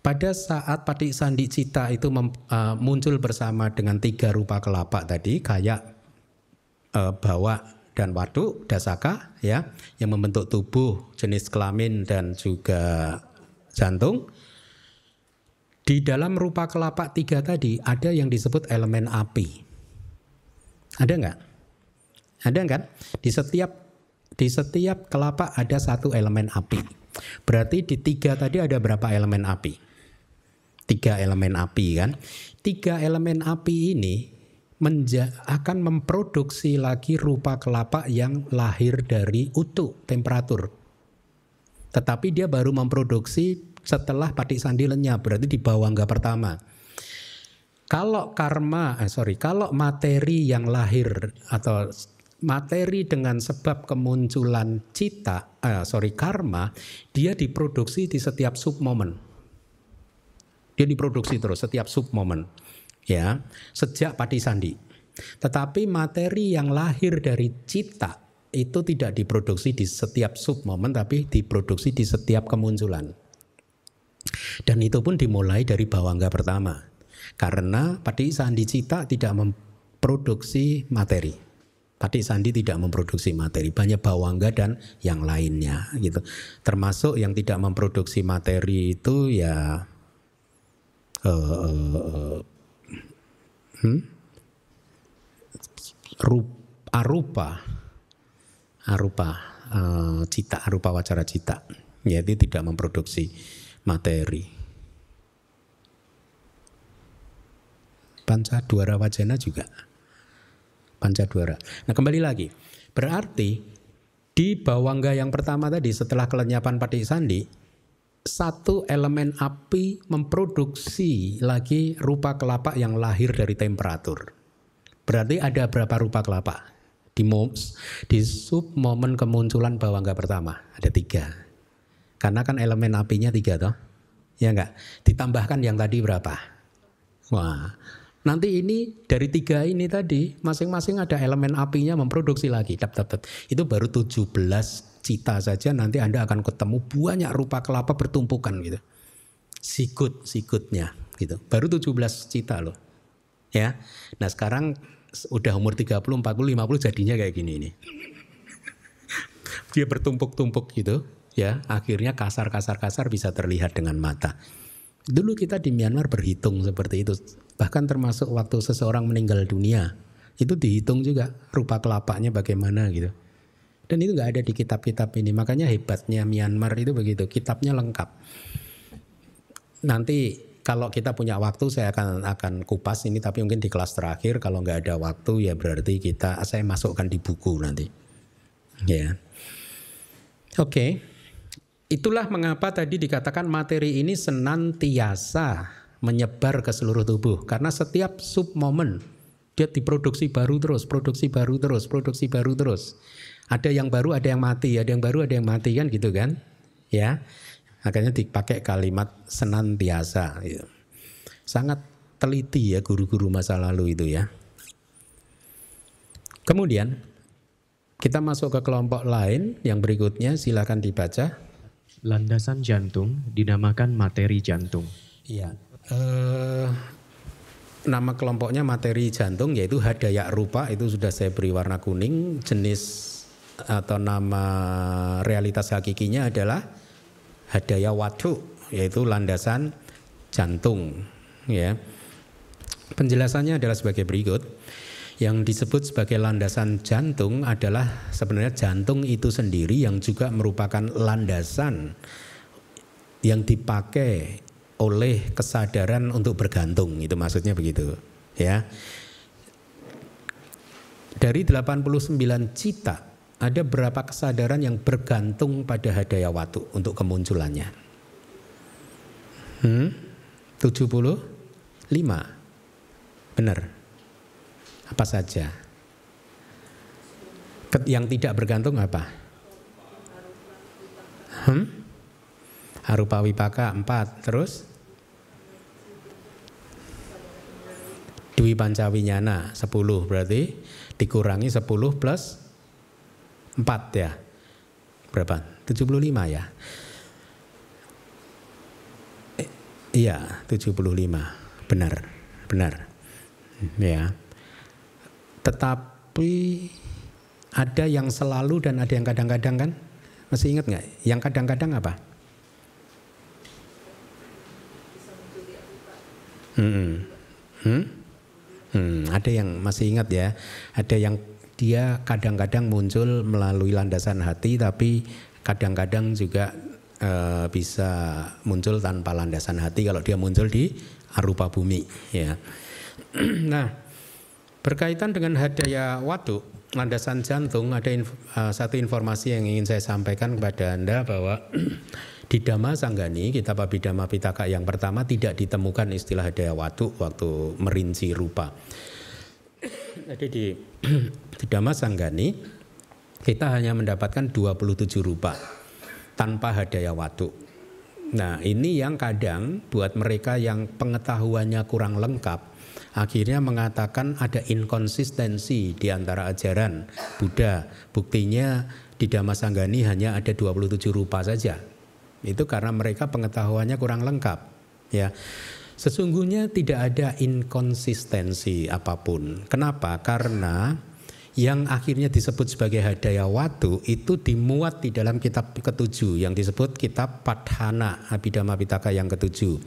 pada saat Patik Sandi Cita itu mem, uh, muncul bersama dengan tiga rupa kelapa tadi kayak uh, bawa dan waduk dasaka ya yang membentuk tubuh jenis kelamin dan juga jantung di dalam rupa kelapa tiga tadi ada yang disebut elemen api. Ada nggak? Ada kan? Di setiap di setiap kelapa ada satu elemen api. Berarti di tiga tadi ada berapa elemen api? Tiga elemen api kan? Tiga elemen api ini menja akan memproduksi lagi rupa kelapa yang lahir dari utuh temperatur. Tetapi dia baru memproduksi setelah patik sandi lenyap berarti di bawangga pertama. Kalau karma, eh, sorry, kalau materi yang lahir atau materi dengan sebab kemunculan cita, eh, sorry karma, dia diproduksi di setiap sub momen. Dia diproduksi terus setiap sub momen, ya, sejak pati sandi. Tetapi materi yang lahir dari cita itu tidak diproduksi di setiap sub momen, tapi diproduksi di setiap kemunculan. Dan itu pun dimulai dari bawangga pertama. Karena Pati Sandi Cita tidak memproduksi materi. Pati Sandi tidak memproduksi materi, banyak bawangga dan yang lainnya gitu. Termasuk yang tidak memproduksi materi itu ya uh, uh, hmm? Rup, arupa arupa uh, cita arupa wacara cita yaitu tidak memproduksi materi. Panca Dwara Wajana juga. Panca Dwara. Nah kembali lagi. Berarti di bawangga yang pertama tadi setelah kelenyapan Padik Sandi, satu elemen api memproduksi lagi rupa kelapa yang lahir dari temperatur. Berarti ada berapa rupa kelapa? Di, di sub momen kemunculan bawangga pertama ada tiga. Karena kan elemen apinya tiga toh. Ya enggak? Ditambahkan yang tadi berapa? Wah, nanti ini dari tiga ini tadi masing-masing ada elemen apinya memproduksi lagi. Tap, tap, tap. Itu baru 17 cita saja nanti Anda akan ketemu banyak rupa kelapa bertumpukan gitu. Sikut, sikutnya gitu. Baru 17 cita loh. Ya. Nah, sekarang udah umur 30, 40, 50 jadinya kayak gini ini. Dia bertumpuk-tumpuk gitu ya akhirnya kasar-kasar-kasar bisa terlihat dengan mata. Dulu kita di Myanmar berhitung seperti itu, bahkan termasuk waktu seseorang meninggal dunia itu dihitung juga rupa kelapanya bagaimana gitu. Dan itu nggak ada di kitab-kitab ini, makanya hebatnya Myanmar itu begitu, kitabnya lengkap. Nanti kalau kita punya waktu saya akan akan kupas ini, tapi mungkin di kelas terakhir kalau nggak ada waktu ya berarti kita saya masukkan di buku nanti. Ya. Oke. Okay. Itulah mengapa tadi dikatakan materi ini senantiasa menyebar ke seluruh tubuh karena setiap sub momen dia diproduksi baru terus, produksi baru terus, produksi baru terus. Ada yang baru, ada yang mati, ada yang baru, ada yang mati kan gitu kan? Ya. Makanya dipakai kalimat senantiasa gitu. Sangat teliti ya guru-guru masa lalu itu ya. Kemudian kita masuk ke kelompok lain yang berikutnya silakan dibaca. Landasan jantung dinamakan materi jantung. Iya. Eh, nama kelompoknya materi jantung yaitu hadayak rupa itu sudah saya beri warna kuning jenis atau nama realitas hakikinya adalah hadaya watu yaitu landasan jantung ya penjelasannya adalah sebagai berikut yang disebut sebagai landasan jantung adalah sebenarnya jantung itu sendiri yang juga merupakan landasan yang dipakai oleh kesadaran untuk bergantung itu maksudnya begitu ya dari 89 cita ada berapa kesadaran yang bergantung pada hadaya watu untuk kemunculannya? Hmm? 75? Benar. Apa saja? Yang tidak bergantung apa? Hmm? Harupa wipaka 4. Terus? Dwi pancawinyana 10 berarti dikurangi 10 plus 4 ya. Berapa? 75 ya. Eh, iya, 75. Benar. Benar. Ya. Tetapi ada yang selalu dan ada yang kadang-kadang kan? Masih ingat nggak? Yang kadang-kadang apa? Hmm. Hmm? Hmm, ada yang masih ingat ya? Ada yang dia kadang-kadang muncul melalui landasan hati tapi kadang-kadang juga e, bisa muncul tanpa landasan hati kalau dia muncul di arupa bumi ya. [clears throat] nah, berkaitan dengan hadaya watu landasan jantung ada inf, uh, satu informasi yang ingin saya sampaikan kepada Anda bahwa [clears throat] di Dhamma Sanggani kitab Abhidhamma Pitaka yang pertama tidak ditemukan istilah hadaya watu waktu merinci rupa. [clears throat] Jadi di [clears throat] di Damasanggani kita hanya mendapatkan 27 rupa tanpa hadaya watu. Nah ini yang kadang buat mereka yang pengetahuannya kurang lengkap akhirnya mengatakan ada inkonsistensi di antara ajaran Buddha. Buktinya di Damasanggani hanya ada 27 rupa saja. Itu karena mereka pengetahuannya kurang lengkap. Ya. Sesungguhnya tidak ada inkonsistensi apa pun. Kenapa? Karena yang akhirnya disebut sebagai hadaya watu itu dimuat di dalam kitab ketujuh yang disebut kitab Padhana Abhidhamma Pitaka yang ketujuh.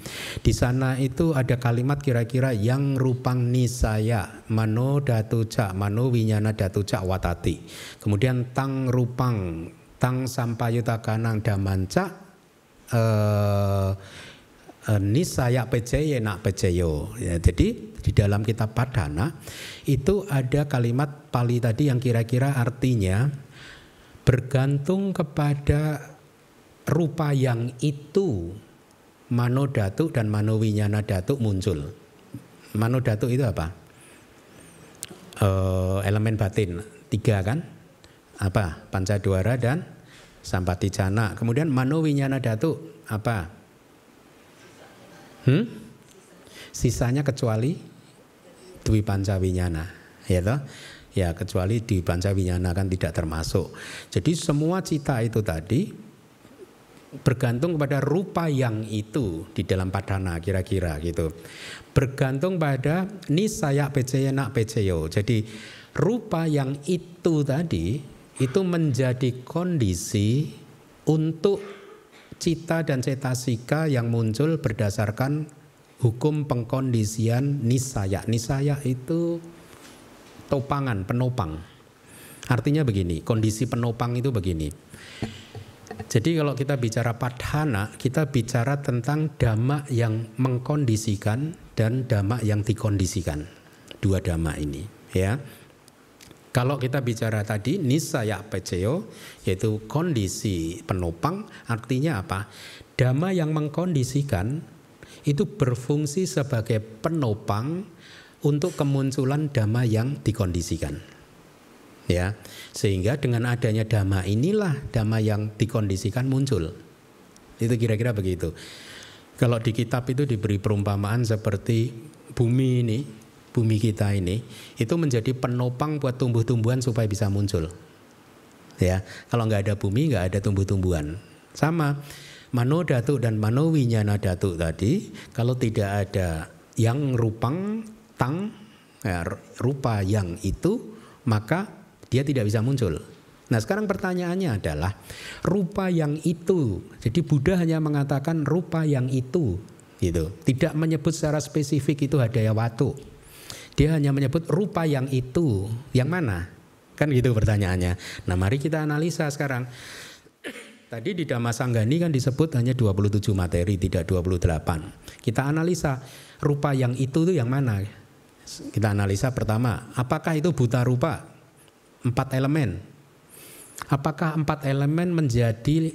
Di sana itu ada kalimat kira-kira yang rupang nisaya mano datuca mano winyana datuca watati. Kemudian tang rupang tang sampayuta kanang damanca Eh, nisaya peceye nak peceyo. Ya, jadi di dalam kitab Padana itu ada kalimat Pali tadi yang kira-kira artinya bergantung kepada rupa yang itu mano datu dan mano winyana datu muncul. Mano datu itu apa? Uh, elemen batin tiga kan? Apa? Pancadwara dan Sampatijana. Kemudian mano winyana datu apa? Hmm? Sisanya kecuali Dwi Pancawinyana, ya toh? Ya kecuali di Pancawinyana kan tidak termasuk. Jadi semua cita itu tadi bergantung kepada rupa yang itu di dalam padana kira-kira gitu. Bergantung pada nisaya peceyena peceyo. Jadi rupa yang itu tadi itu menjadi kondisi untuk cita dan cetasika yang muncul berdasarkan hukum pengkondisian nisaya. Nisaya itu topangan, penopang. Artinya begini, kondisi penopang itu begini. Jadi kalau kita bicara padhana, kita bicara tentang dhamma yang mengkondisikan dan dhamma yang dikondisikan. Dua dhamma ini, ya. Kalau kita bicara tadi nisaya peceo yaitu kondisi penopang artinya apa? Dhamma yang mengkondisikan itu berfungsi sebagai penopang untuk kemunculan dhamma yang dikondisikan. Ya. Sehingga dengan adanya dhamma inilah dhamma yang dikondisikan muncul. Itu kira-kira begitu. Kalau di kitab itu diberi perumpamaan seperti bumi ini, bumi kita ini, itu menjadi penopang buat tumbuh-tumbuhan supaya bisa muncul. Ya, kalau nggak ada bumi nggak ada tumbuh-tumbuhan. Sama, mano datu dan mano winyana datu tadi, kalau tidak ada yang rupang tang, ya, rupa yang itu, maka dia tidak bisa muncul. Nah sekarang pertanyaannya adalah rupa yang itu. Jadi Buddha hanya mengatakan rupa yang itu, gitu. Tidak menyebut secara spesifik itu hadaya watu. Dia hanya menyebut rupa yang itu. Yang mana? Kan gitu pertanyaannya. Nah mari kita analisa sekarang. Tadi di Dhamma Sanggani kan disebut hanya 27 materi, tidak 28. Kita analisa rupa yang itu itu yang mana? Kita analisa pertama, apakah itu buta rupa? Empat elemen, Apakah empat elemen menjadi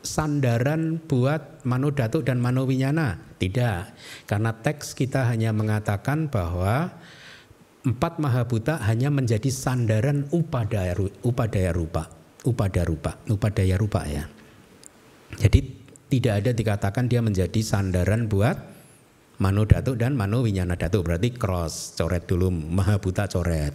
sandaran buat mano datuk dan mano winyana? Tidak, karena teks kita hanya mengatakan bahwa empat mahabuta hanya menjadi sandaran upadaya, upadaya rupa, upada rupa, upadaya rupa ya. Jadi tidak ada dikatakan dia menjadi sandaran buat mano datuk dan mano winyana datuk berarti cross coret dulu mahabuta coret.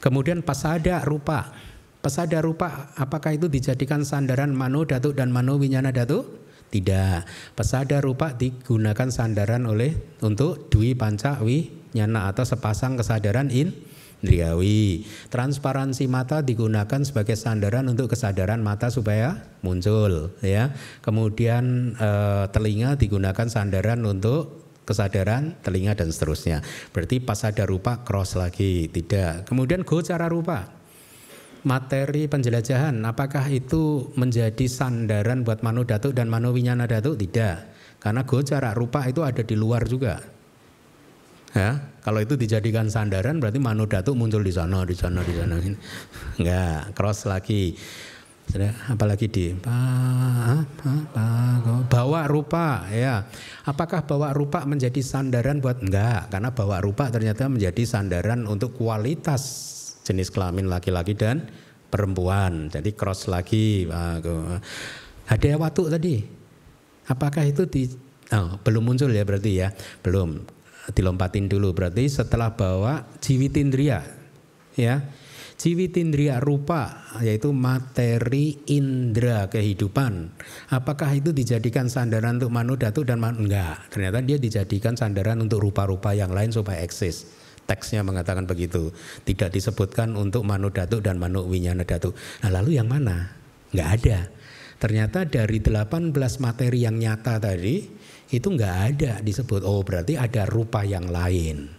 Kemudian pasada rupa Pesada rupa apakah itu dijadikan sandaran mano datuk dan mano winyana datuk? Tidak. Pesada rupa digunakan sandaran oleh untuk dwi panca winyana atau sepasang kesadaran in indriawi. Transparansi mata digunakan sebagai sandaran untuk kesadaran mata supaya muncul ya. Kemudian eh, telinga digunakan sandaran untuk kesadaran telinga dan seterusnya. Berarti pasada rupa cross lagi, tidak. Kemudian gocara rupa materi penjelajahan. Apakah itu menjadi sandaran buat Manu Datuk dan Manu Winyana Datuk? Tidak. Karena gocara rupa itu ada di luar juga. Ya kalau itu dijadikan sandaran berarti Manu Datuk muncul di sana di sana di sana. Enggak cross lagi. Apalagi di bawa rupa ya. Apakah bawa rupa menjadi sandaran buat? Enggak karena bawa rupa ternyata menjadi sandaran untuk kualitas jenis kelamin laki-laki dan perempuan. Jadi cross lagi. Hadiah waktu tadi. Apakah itu di oh, belum muncul ya berarti ya? Belum. Dilompatin dulu berarti setelah bawa jiwitindria ya. Jiwitindria rupa yaitu materi indera kehidupan. Apakah itu dijadikan sandaran untuk manu datu dan manu enggak? Ternyata dia dijadikan sandaran untuk rupa-rupa yang lain supaya eksis teksnya mengatakan begitu. Tidak disebutkan untuk manu datuk dan manu winyana datuk. Nah lalu yang mana? Nggak ada. Ternyata dari 18 materi yang nyata tadi itu nggak ada disebut. Oh berarti ada rupa yang lain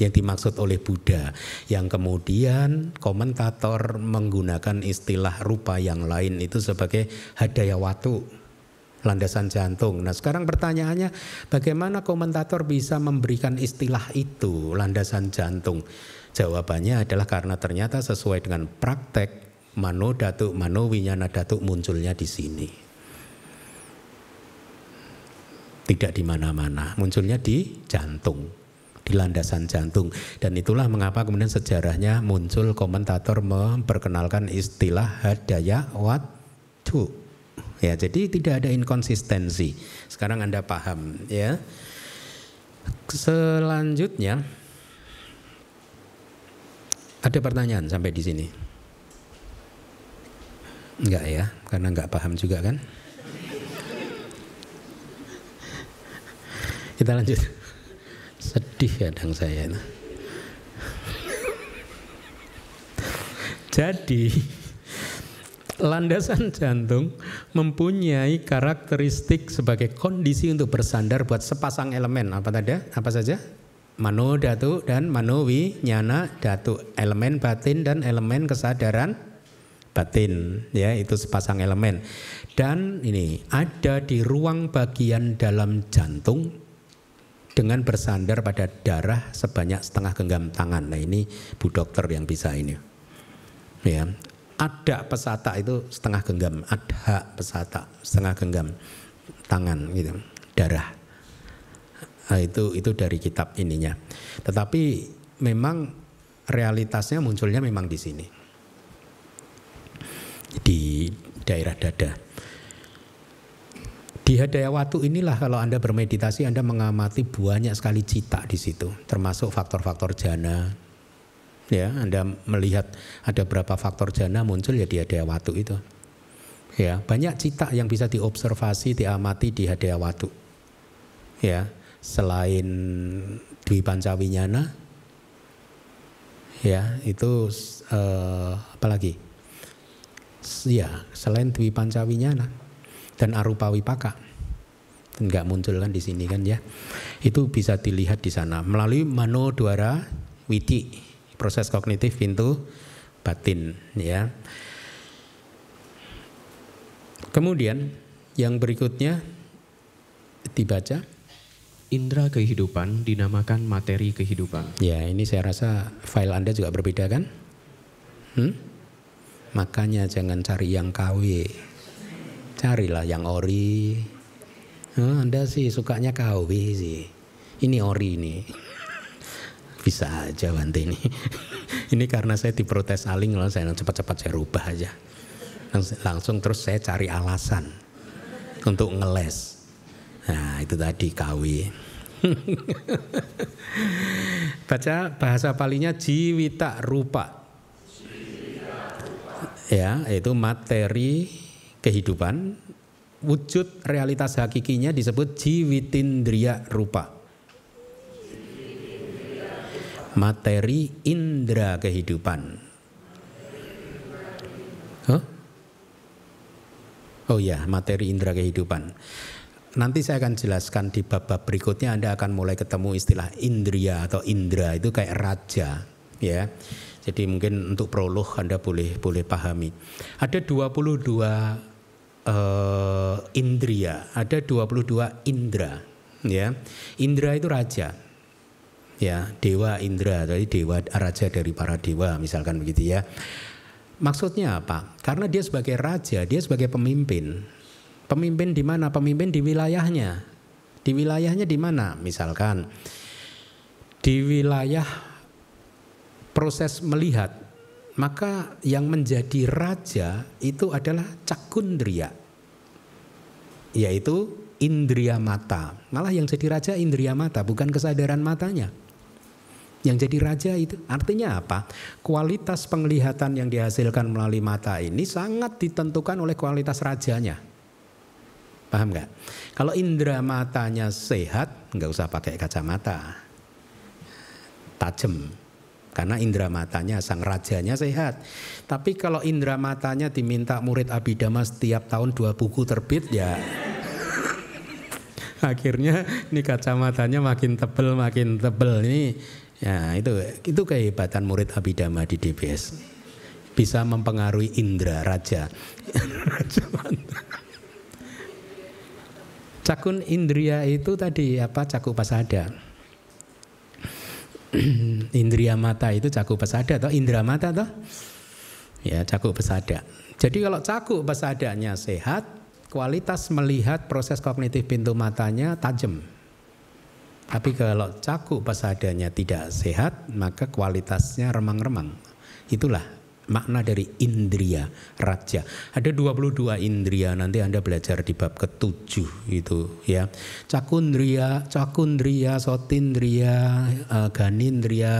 yang dimaksud oleh Buddha yang kemudian komentator menggunakan istilah rupa yang lain itu sebagai hadaya watu landasan jantung. Nah sekarang pertanyaannya bagaimana komentator bisa memberikan istilah itu landasan jantung? Jawabannya adalah karena ternyata sesuai dengan praktek mano datuk mano winyana datuk munculnya di sini. Tidak di mana-mana, munculnya di jantung, di landasan jantung. Dan itulah mengapa kemudian sejarahnya muncul komentator memperkenalkan istilah hadaya watu Ya, jadi tidak ada inkonsistensi. Sekarang Anda paham ya. Selanjutnya ada pertanyaan sampai di sini? Enggak ya, karena enggak paham juga kan? Kita lanjut. Sedih kadang saya. Jadi landasan jantung mempunyai karakteristik sebagai kondisi untuk bersandar buat sepasang elemen. Apa tadi? Apa saja? Mano datu dan manowi nyana datu. Elemen batin dan elemen kesadaran batin. Ya itu sepasang elemen. Dan ini ada di ruang bagian dalam jantung dengan bersandar pada darah sebanyak setengah genggam tangan. Nah ini bu dokter yang bisa ini. Ya ada pesata itu setengah genggam, ada pesata setengah genggam tangan gitu, darah. Nah, itu itu dari kitab ininya. Tetapi memang realitasnya munculnya memang di sini. di daerah dada. Di Hadayawatu inilah kalau Anda bermeditasi Anda mengamati banyak sekali cita di situ, termasuk faktor-faktor jana. Ya, Anda melihat ada berapa faktor jana muncul ya di Hadayawatu itu. Ya, banyak cita yang bisa diobservasi, diamati di Hadayawatu. Ya, selain Dwi Pancawinyana, ya itu uh, apa lagi? Ya, selain Dwi Pancawinyana dan arupa wipaka nggak muncul kan di sini kan ya itu bisa dilihat di sana melalui mano dwara witi proses kognitif pintu batin ya kemudian yang berikutnya dibaca Indra kehidupan dinamakan materi kehidupan ya ini saya rasa file anda juga berbeda kan hmm? makanya jangan cari yang KW Carilah yang ori. Anda sih sukanya KW sih. Ini ori nih. Bisa aja Bante ini. [laughs] ini karena saya diprotes Aling loh, saya cepat-cepat saya rubah aja. Langsung, terus saya cari alasan untuk ngeles. Nah itu tadi KW. [laughs] Baca bahasa palinya jiwita rupa. Ya, itu materi kehidupan, wujud realitas hakikinya disebut jiwitindriya rupa. Materi indera kehidupan. Huh? Oh ya, materi indera kehidupan. Nanti saya akan jelaskan di bab-bab berikutnya Anda akan mulai ketemu istilah indria atau indra itu kayak raja, ya. Jadi mungkin untuk prolog Anda boleh boleh pahami. Ada 22 uh, indria, ada 22 indra, ya. Indra itu raja. Ya, dewa Indra, jadi dewa raja dari para dewa misalkan begitu ya. Maksudnya apa? Karena dia sebagai raja, dia sebagai pemimpin. Pemimpin di mana? Pemimpin di wilayahnya. Di wilayahnya di mana? Misalkan di wilayah proses melihat maka yang menjadi raja itu adalah cakundria yaitu indria mata malah yang jadi raja indria mata bukan kesadaran matanya yang jadi raja itu artinya apa? Kualitas penglihatan yang dihasilkan melalui mata ini sangat ditentukan oleh kualitas rajanya. Paham nggak? Kalau indera matanya sehat nggak usah pakai kacamata. Tajam. Karena indera matanya sang rajanya sehat. Tapi kalau indera matanya diminta murid Abhidhamma setiap tahun dua buku terbit ya. [laughs] Akhirnya ini kacamatanya makin tebel makin tebel ini ya itu itu kehebatan murid Abhidhamma di DBS bisa mempengaruhi indera raja. [laughs] Cakun indria itu tadi apa cakup pasada [clears throat] indria mata itu cakup pesada atau indra mata toh? Ya, cakup pesada. Jadi kalau cakup pesadanya sehat, kualitas melihat proses kognitif pintu matanya tajam. Tapi kalau cakup pesadanya tidak sehat, maka kualitasnya remang-remang. Itulah makna dari indria raja. Ada 22 indria nanti Anda belajar di bab ketujuh itu ya. Cakundria, cakundria, sotindria, uh, ganindria,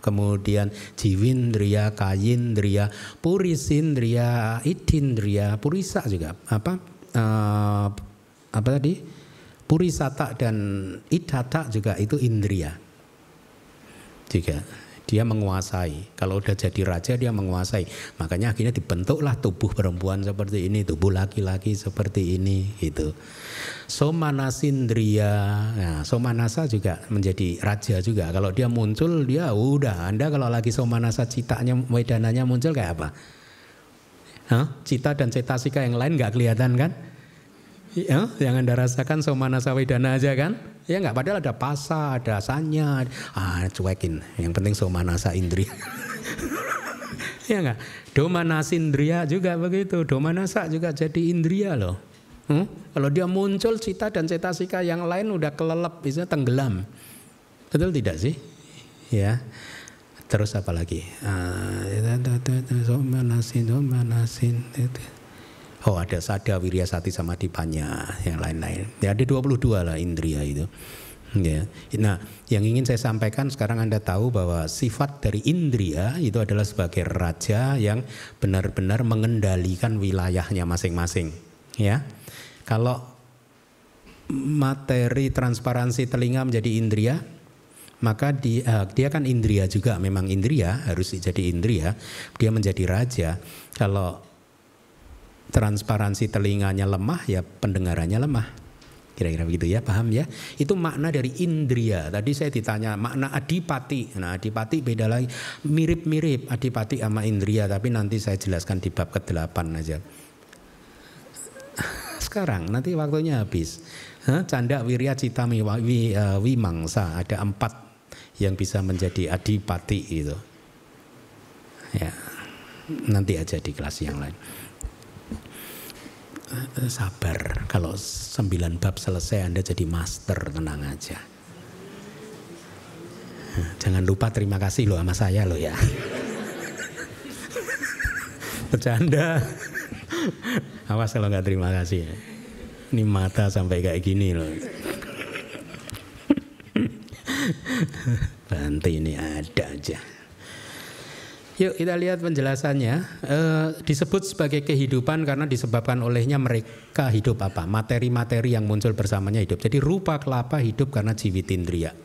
kemudian jiwindria, kayindria, purisindria, idindria, purisa juga apa uh, apa tadi? Purisata dan idata juga itu indria. Juga dia menguasai. Kalau udah jadi raja dia menguasai. Makanya akhirnya dibentuklah tubuh perempuan seperti ini, tubuh laki-laki seperti ini gitu. Somanasindria. Nah, Somanasa juga menjadi raja juga. Kalau dia muncul dia udah Anda kalau lagi Somanasa citanya wedananya muncul kayak apa? Hah? Cita dan cetasika yang lain nggak kelihatan kan? Ya, yang Anda rasakan Somanasa Wedana aja kan? Ya nggak padahal ada pasa, ada sanya, ah cuekin. Yang penting somanasa indria. [laughs] ya nggak? Domanasa indria juga begitu. Domanasa juga jadi indria loh. Hmm? Kalau dia muncul cita dan cetasika yang lain udah kelelep, bisa tenggelam. Betul tidak sih? Ya. Terus apa lagi? Oh ada sada wirya sati sama dipanya yang lain-lain. Ya ada 22 lah indria itu. Ya. Nah, yang ingin saya sampaikan sekarang Anda tahu bahwa sifat dari indria itu adalah sebagai raja yang benar-benar mengendalikan wilayahnya masing-masing. Ya. Kalau materi transparansi telinga menjadi indria, maka dia, uh, dia kan indria juga, memang indria harus jadi indria, dia menjadi raja. Kalau transparansi telinganya lemah, ya pendengarannya lemah. Kira-kira begitu ya, paham ya? Itu makna dari indria. Tadi saya ditanya makna adipati. Nah, adipati beda lagi. Mirip-mirip adipati sama indria, tapi nanti saya jelaskan di bab ke-8 aja. [laughs] Sekarang nanti waktunya habis. Hah? Canda wirya cita uh, wimangsa ada empat yang bisa menjadi adipati itu. Ya, nanti aja di kelas yang lain. Eh, sabar. Kalau sembilan bab selesai Anda jadi master. Tenang aja. Jangan lupa terima kasih loh sama saya loh ya. [laughs] Bercanda. Awas kalau nggak terima kasih ini mata sampai kayak gini loh. [laughs] Bantu ini ada aja Yuk kita lihat penjelasannya. E, disebut sebagai kehidupan karena disebabkan olehnya mereka hidup apa? Materi-materi yang muncul bersamanya hidup. Jadi rupa kelapa hidup karena jiwitindria.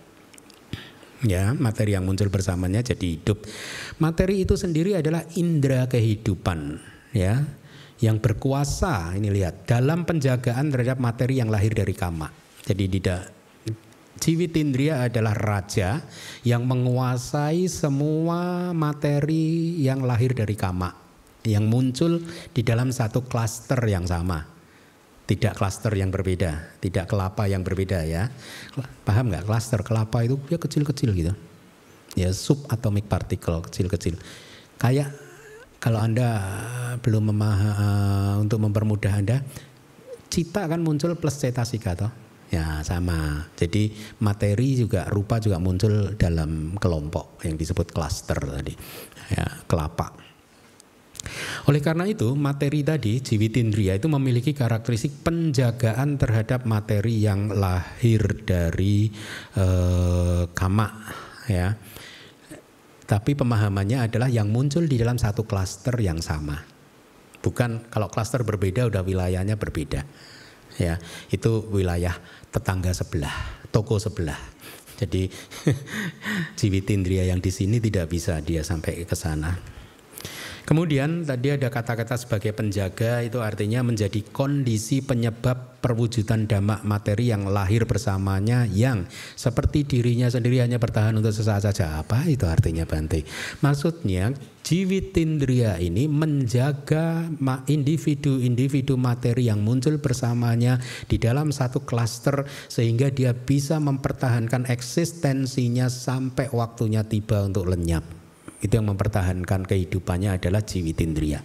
Ya, materi yang muncul bersamanya jadi hidup. Materi itu sendiri adalah indera kehidupan, ya, yang berkuasa. Ini lihat dalam penjagaan terhadap materi yang lahir dari kama. Jadi tidak Jiwitindria adalah raja yang menguasai semua materi yang lahir dari kama, yang muncul di dalam satu klaster yang sama. Tidak klaster yang berbeda, tidak kelapa yang berbeda ya. Paham nggak? Klaster kelapa itu ya kecil-kecil gitu. Ya subatomic particle kecil-kecil. Kayak kalau Anda belum memahami untuk mempermudah Anda, cita akan muncul plus cetasika toh Ya sama. Jadi materi juga rupa juga muncul dalam kelompok yang disebut klaster tadi. Ya, kelapa. Oleh karena itu, materi tadi, jiwitindria itu memiliki karakteristik penjagaan terhadap materi yang lahir dari eh, kama, ya. Tapi pemahamannya adalah yang muncul di dalam satu klaster yang sama. Bukan kalau klaster berbeda udah wilayahnya berbeda. Ya, itu wilayah tetangga sebelah, toko sebelah. Jadi [laughs] Jiwitindria yang di sini tidak bisa dia sampai ke sana. Kemudian tadi ada kata-kata sebagai penjaga itu artinya menjadi kondisi penyebab perwujudan damak materi yang lahir bersamanya yang seperti dirinya sendiri hanya bertahan untuk sesaat saja. Apa itu artinya Bante? Maksudnya Jiwitindria ini menjaga individu-individu materi yang muncul bersamanya di dalam satu klaster sehingga dia bisa mempertahankan eksistensinya sampai waktunya tiba untuk lenyap. Itu yang mempertahankan kehidupannya adalah jiwitindria.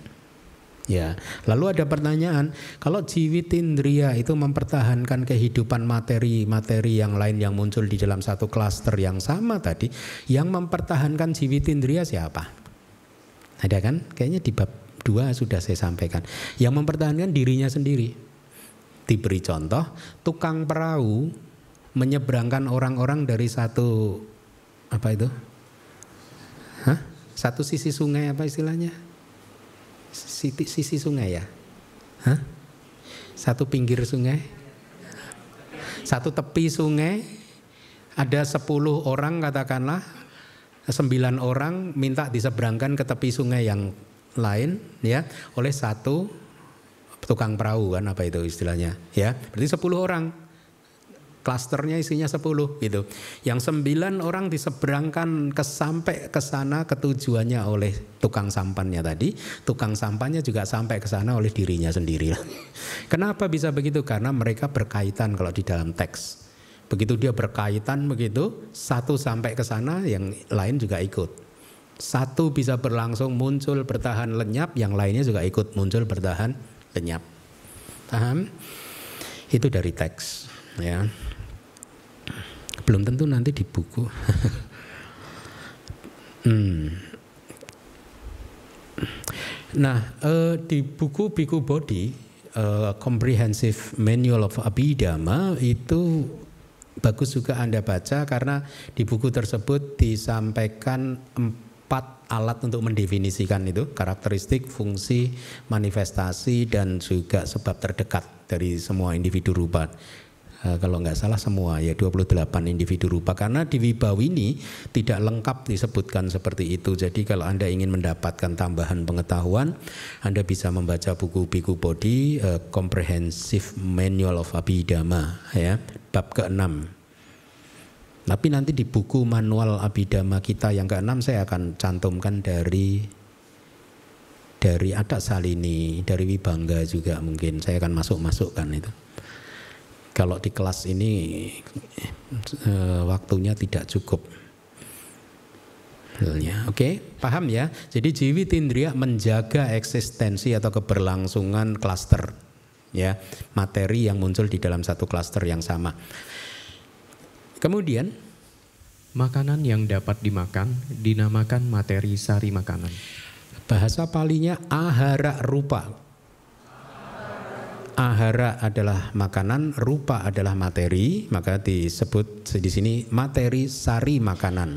Ya, lalu ada pertanyaan, kalau jiwitindria itu mempertahankan kehidupan materi-materi yang lain yang muncul di dalam satu klaster yang sama tadi, yang mempertahankan jiwitindria siapa? Ada kan? Kayaknya di bab 2 sudah saya sampaikan. Yang mempertahankan dirinya sendiri. Diberi contoh, tukang perahu menyeberangkan orang-orang dari satu apa itu? Hah? Satu sisi sungai apa istilahnya? Sisi, sisi sungai ya? Hah? Satu pinggir sungai? Satu tepi sungai? Ada sepuluh orang katakanlah, sembilan orang minta diseberangkan ke tepi sungai yang lain ya oleh satu tukang perahu kan apa itu istilahnya ya berarti sepuluh orang klasternya isinya 10 gitu. Yang sembilan orang diseberangkan ke sampai ke sana ketujuannya oleh tukang sampannya tadi, tukang sampannya juga sampai ke sana oleh dirinya sendiri. [laughs] Kenapa bisa begitu? Karena mereka berkaitan kalau di dalam teks. Begitu dia berkaitan begitu, satu sampai ke sana, yang lain juga ikut. Satu bisa berlangsung muncul bertahan lenyap, yang lainnya juga ikut muncul bertahan lenyap. Paham? Itu dari teks, ya. Belum tentu nanti di buku. [laughs] Hmm. Nah, uh, di buku Biku Body, uh, Comprehensive Manual of Abhidhamma itu bagus juga Anda baca karena di buku tersebut disampaikan empat alat untuk mendefinisikan itu karakteristik, fungsi, manifestasi dan juga sebab terdekat dari semua individu rupa. Eh, kalau nggak salah semua ya 28 individu rupa karena di Wibawini tidak lengkap disebutkan seperti itu. Jadi kalau Anda ingin mendapatkan tambahan pengetahuan, Anda bisa membaca buku Biku Bodhi uh, Comprehensive Manual of Abhidhamma ya, bab ke-6. Tapi nanti di buku manual Abhidhamma kita yang ke-6 saya akan cantumkan dari dari Adak Salini, dari Wibangga juga mungkin saya akan masuk-masukkan itu kalau di kelas ini e, waktunya tidak cukup. Oke, okay, paham ya? Jadi jiwi tindria menjaga eksistensi atau keberlangsungan klaster ya, materi yang muncul di dalam satu klaster yang sama. Kemudian makanan yang dapat dimakan dinamakan materi sari makanan. Bahasa palinya ahara rupa ahara adalah makanan, rupa adalah materi, maka disebut di sini materi sari makanan.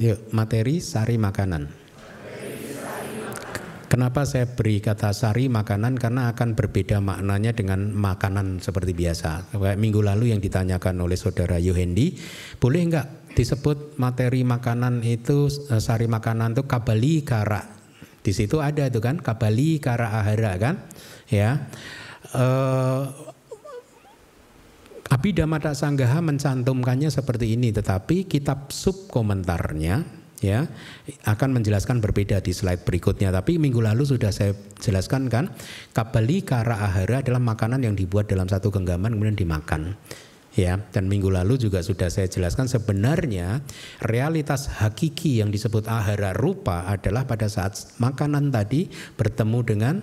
Yuk, materi sari makanan. Kenapa saya beri kata sari makanan? Karena akan berbeda maknanya dengan makanan seperti biasa. Kayak minggu lalu yang ditanyakan oleh saudara Yohendi, boleh enggak disebut materi makanan itu eh, sari makanan itu kabali kara? Di situ ada itu kan kabali kara ahara kan? Ya. Uh, Abhidhamma Sanggaha mencantumkannya seperti ini tetapi kitab sub komentarnya ya akan menjelaskan berbeda di slide berikutnya. Tapi minggu lalu sudah saya jelaskan kan kabali kara ahara adalah makanan yang dibuat dalam satu genggaman kemudian dimakan ya. Dan minggu lalu juga sudah saya jelaskan sebenarnya realitas hakiki yang disebut ahara rupa adalah pada saat makanan tadi bertemu dengan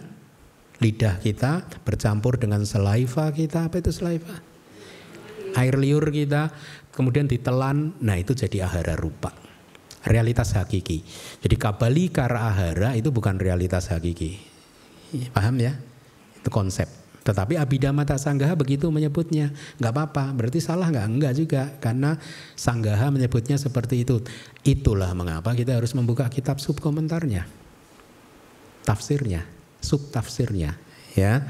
lidah kita bercampur dengan saliva kita. Apa itu saliva? Air liur kita. Kemudian ditelan. Nah itu jadi ahara rupa. Realitas hakiki. Jadi kabali kara ahara itu bukan realitas hakiki. Paham ya? Itu konsep. Tetapi Abhidhamma Sanggaha begitu menyebutnya. Nggak apa-apa. Berarti salah nggak? Enggak juga. Karena Sanggaha menyebutnya seperti itu. Itulah mengapa kita harus membuka kitab sub komentarnya tafsirnya subtafsirnya ya.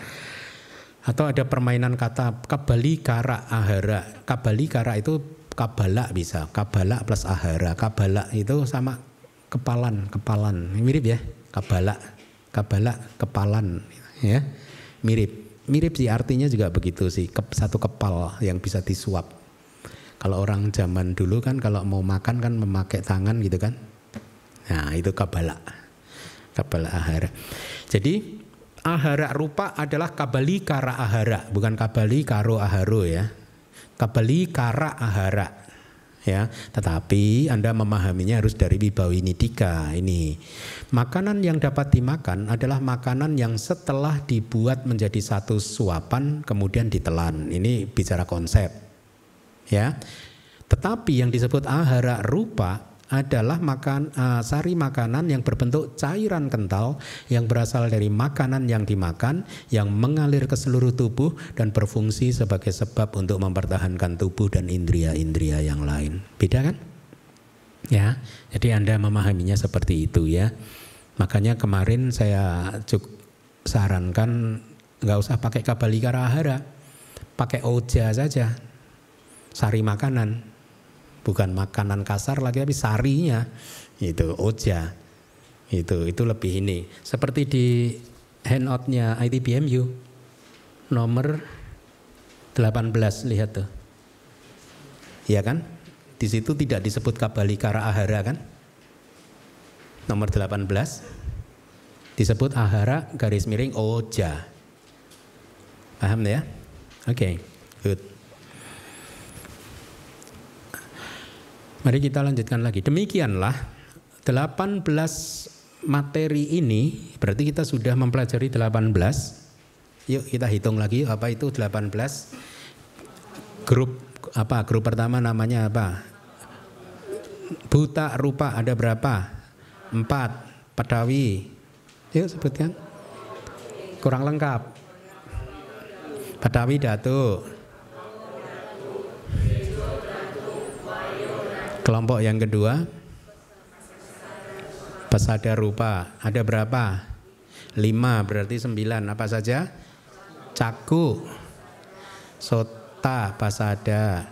Atau ada permainan kata kabali kara ahara. Kabali kara itu kabala bisa. Kabala plus ahara. Kabala itu sama kepalan kepalan. Mirip ya kabala kabala kepalan ya. Mirip. Mirip sih artinya juga begitu sih. Satu kepal yang bisa disuap. Kalau orang zaman dulu kan kalau mau makan kan memakai tangan gitu kan. Nah itu kabala kabala ahara jadi ahara rupa adalah kabali kara ahara, bukan kabali karo aharo ya. Kabali kara ahara. Ya, tetapi Anda memahaminya harus dari Wibawinidika ini. Makanan yang dapat dimakan adalah makanan yang setelah dibuat menjadi satu suapan kemudian ditelan. Ini bicara konsep. Ya. Tetapi yang disebut ahara rupa adalah makan uh, sari makanan yang berbentuk cairan kental yang berasal dari makanan yang dimakan yang mengalir ke seluruh tubuh dan berfungsi sebagai sebab untuk mempertahankan tubuh dan indria-indria yang lain. Beda kan? Ya. Jadi Anda memahaminya seperti itu ya. Makanya kemarin saya cuk sarankan nggak usah pakai kabalika rahara, pakai oja saja, sari makanan bukan makanan kasar lagi tapi sarinya. Itu oja. Itu itu lebih ini. Seperti di handoutnya ITBMU nomor 18 lihat tuh. Ya kan? Di situ tidak disebut kabalikara ahara kan? Nomor 18 disebut ahara garis miring oja. Paham ya? Oke okay, good Mari kita lanjutkan lagi. Demikianlah 18 materi ini berarti kita sudah mempelajari 18. Yuk kita hitung lagi apa itu 18 grup apa grup pertama namanya apa Buta rupa ada berapa? Empat. Padawi. Yuk sebutkan. Kurang lengkap. Padawi datu. Kelompok yang kedua. Pesada rupa. Ada berapa? Lima berarti sembilan. Apa saja? Caku. Sota pasada.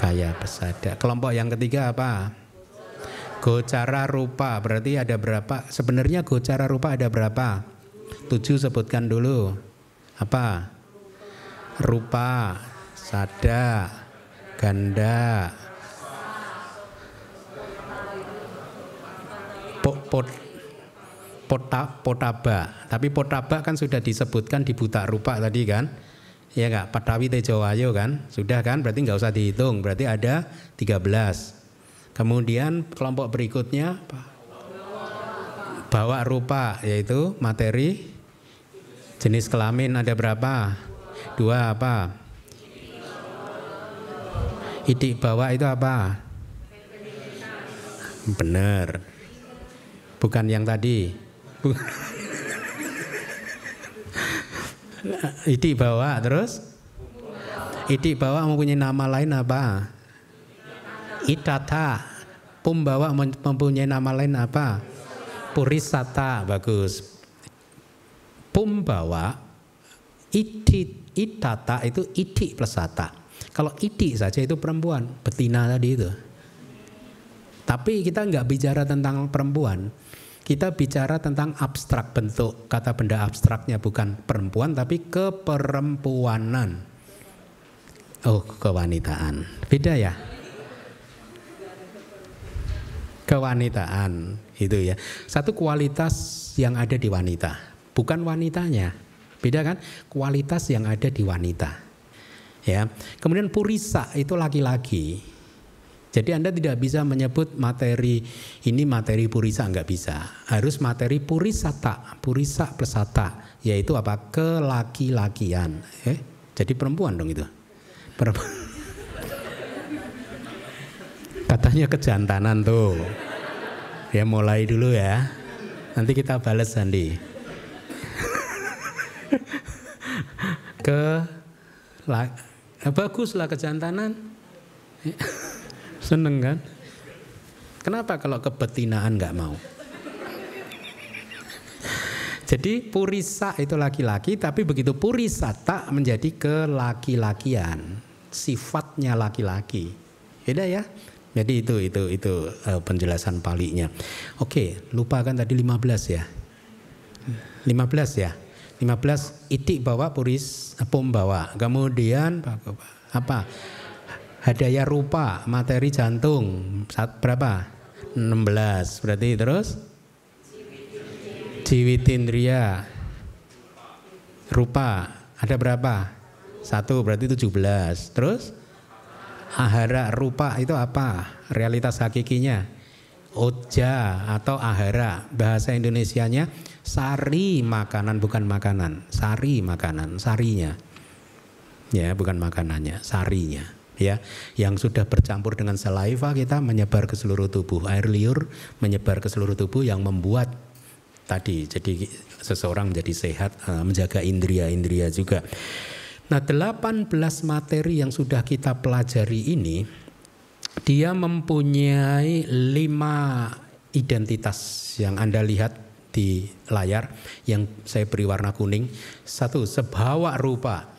Kaya pesada. Kelompok yang ketiga apa? Gocara rupa. Berarti ada berapa? Sebenarnya gocara rupa ada berapa? Tujuh sebutkan dulu. Apa? Rupa, sada, ganda, pot, pot, pota, potaba. Tapi potaba kan sudah disebutkan di buta rupa tadi kan? Ya enggak? Padawi Tejowayo kan? Sudah kan? Berarti nggak usah dihitung. Berarti ada 13. Kemudian kelompok berikutnya bawa rupa yaitu materi jenis kelamin ada berapa? Dua apa? Idik bawa itu apa? Benar. Bukan yang tadi. Idik bawa terus? Idik bawa mempunyai nama lain apa? Idata. Pumbawa mempunyai nama lain apa? Purisata. Bagus. Pumbawa idit idata itu idik plus sata. Kalau idik saja itu perempuan, betina tadi itu. Tapi kita nggak bicara tentang perempuan, kita bicara tentang abstrak bentuk kata benda abstraknya bukan perempuan tapi keperempuanan. Oh, kewanitaan. Beda ya? Kewanitaan itu ya. Satu kualitas yang ada di wanita, bukan wanitanya. Beda kan? Kualitas yang ada di wanita. Ya. Kemudian purisa itu laki-laki. Jadi Anda tidak bisa menyebut materi ini materi purisa nggak bisa. Harus materi purisata, purisa pesata, yaitu apa? Kelaki-lakian. Eh, jadi perempuan dong itu. Perempuan. [laughs] Katanya kejantanan tuh. Ya mulai dulu ya. Nanti kita balas Sandi. [laughs] Ke bagus lah kejantanan. [laughs] Seneng kan? Kenapa kalau kebetinaan nggak mau? Jadi purisa itu laki-laki, tapi begitu purisata menjadi kelaki-lakian, sifatnya laki-laki. Beda ya? Jadi itu itu itu uh, penjelasan palinya. Oke, lupa kan tadi 15 ya. 15 ya. 15 itik bawa puris pom bawa. Kemudian apa? Hadaya rupa, materi jantung saat berapa? 16. Berarti terus Jiwitindria rupa ada berapa? Satu berarti 17. Terus ahara rupa itu apa? Realitas hakikinya oja atau ahara bahasa Indonesianya sari makanan bukan makanan. Sari makanan sarinya. Ya bukan makanannya sarinya. Ya yang sudah bercampur dengan saliva kita menyebar ke seluruh tubuh. Air liur menyebar ke seluruh tubuh yang membuat tadi jadi seseorang menjadi sehat eh, menjaga indria-indria juga. Nah 18 materi yang sudah kita pelajari ini dia mempunyai lima identitas yang Anda lihat di layar yang saya beri warna kuning. Satu, sebawa rupa.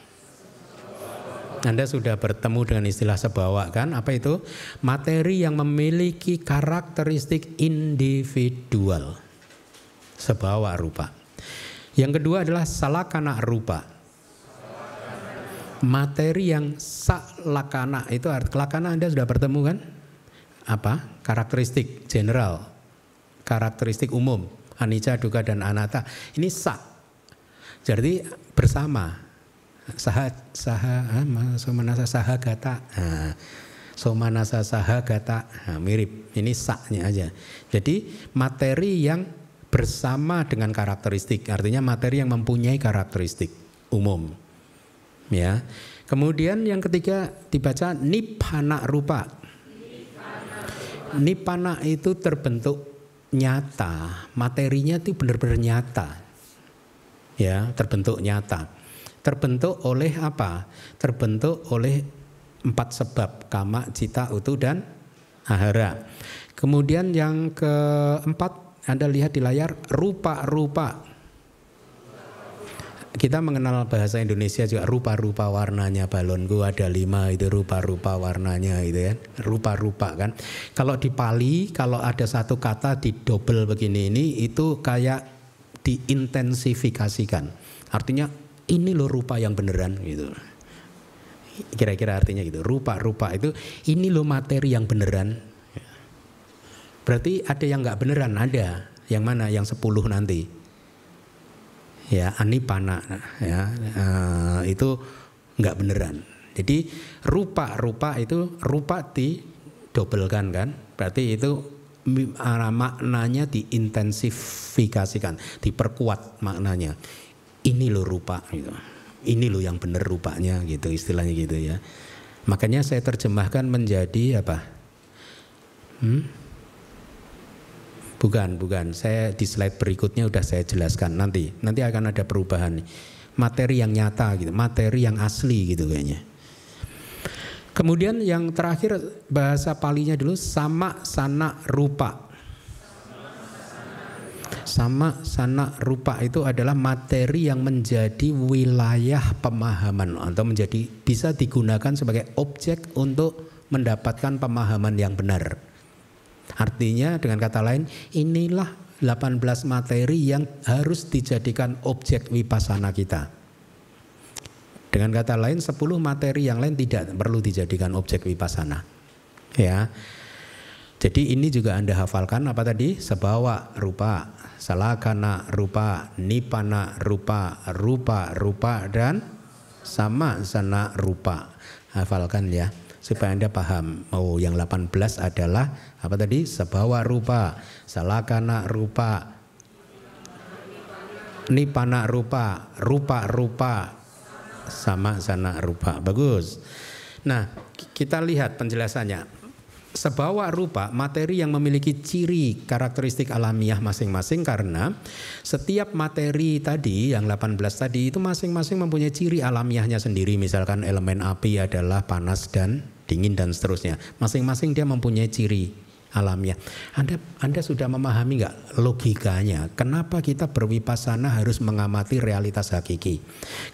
Anda sudah bertemu dengan istilah sebawa kan? Apa itu? Materi yang memiliki karakteristik individual. Sebawa rupa. Yang kedua adalah salakana rupa materi yang salakana itu arti lakana Anda sudah bertemu kan? Apa? Karakteristik general, karakteristik umum, anicca, duka dan anatta. Ini sa. Jadi bersama. Saha saha somanasa saha gata. Nah, somanasa saha gata. Nah, mirip. Ini saknya aja. Jadi materi yang bersama dengan karakteristik, artinya materi yang mempunyai karakteristik umum ya. Kemudian yang ketiga dibaca nipana rupa. Nipana itu terbentuk nyata, materinya itu benar-benar nyata. Ya, terbentuk nyata. Terbentuk oleh apa? Terbentuk oleh empat sebab kama, cita, utuh dan ahara. Kemudian yang keempat Anda lihat di layar rupa-rupa. Kita mengenal bahasa Indonesia juga rupa-rupa warnanya balon gua ada lima itu rupa-rupa warnanya itu ya rupa-rupa kan. Kalau di Pali kalau ada satu kata di double begini ini itu kayak diintensifikasikan. Artinya ini loh rupa yang beneran gitu. Kira-kira artinya gitu. Rupa-rupa itu ini loh materi yang beneran. Berarti ada yang nggak beneran ada. Yang mana? Yang sepuluh nanti ya anipana ya uh, itu nggak beneran. Jadi rupa-rupa itu rupa di dobelkan kan, berarti itu maknanya diintensifikasikan, diperkuat maknanya. Ini lo rupa gitu. Ini lo yang bener rupanya gitu istilahnya gitu ya. Makanya saya terjemahkan menjadi apa? Hmm? Bukan, bukan. Saya di slide berikutnya udah saya jelaskan nanti. Nanti akan ada perubahan. Materi yang nyata gitu, materi yang asli gitu kayaknya. Kemudian yang terakhir bahasa palinya dulu sama sana rupa. Sama sana rupa itu adalah materi yang menjadi wilayah pemahaman atau menjadi bisa digunakan sebagai objek untuk mendapatkan pemahaman yang benar. Artinya dengan kata lain inilah 18 materi yang harus dijadikan objek wipasana kita. Dengan kata lain 10 materi yang lain tidak perlu dijadikan objek wipasana. Ya. Jadi ini juga Anda hafalkan apa tadi? Sebawa rupa, salakana rupa, nipana rupa, rupa rupa dan sama sana rupa. Hafalkan ya supaya Anda paham. Oh, yang 18 adalah apa tadi? Sebawa rupa, salakana rupa, nipana rupa, rupa-rupa, sama sana rupa. Bagus. Nah, kita lihat penjelasannya sebawa rupa materi yang memiliki ciri karakteristik alamiah masing-masing karena setiap materi tadi yang 18 tadi itu masing-masing mempunyai ciri alamiahnya sendiri. Misalkan elemen api adalah panas dan dingin dan seterusnya. Masing-masing dia mempunyai ciri alamiah. Anda Anda sudah memahami nggak logikanya? Kenapa kita berwipasana harus mengamati realitas hakiki?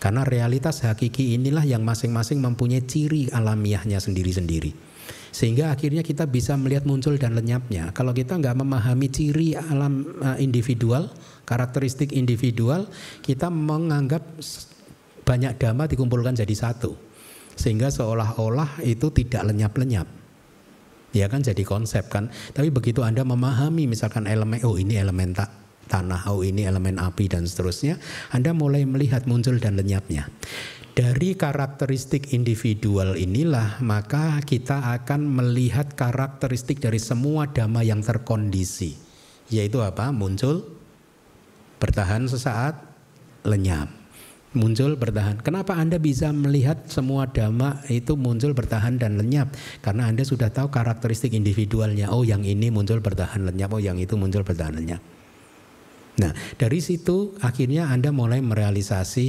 Karena realitas hakiki inilah yang masing-masing mempunyai ciri alamiahnya sendiri-sendiri sehingga akhirnya kita bisa melihat muncul dan lenyapnya. Kalau kita nggak memahami ciri alam uh, individual, karakteristik individual, kita menganggap banyak dhamma dikumpulkan jadi satu. Sehingga seolah-olah itu tidak lenyap-lenyap. Ya kan jadi konsep kan. Tapi begitu Anda memahami misalkan elemen, oh ini elemen tak tanah, oh ini elemen api dan seterusnya, Anda mulai melihat muncul dan lenyapnya. Dari karakteristik individual inilah maka kita akan melihat karakteristik dari semua dhamma yang terkondisi. Yaitu apa? Muncul, bertahan sesaat, lenyap. Muncul, bertahan. Kenapa Anda bisa melihat semua dhamma itu muncul, bertahan, dan lenyap? Karena Anda sudah tahu karakteristik individualnya. Oh yang ini muncul, bertahan, lenyap. Oh yang itu muncul, bertahan, lenyap. Nah, dari situ akhirnya Anda mulai merealisasi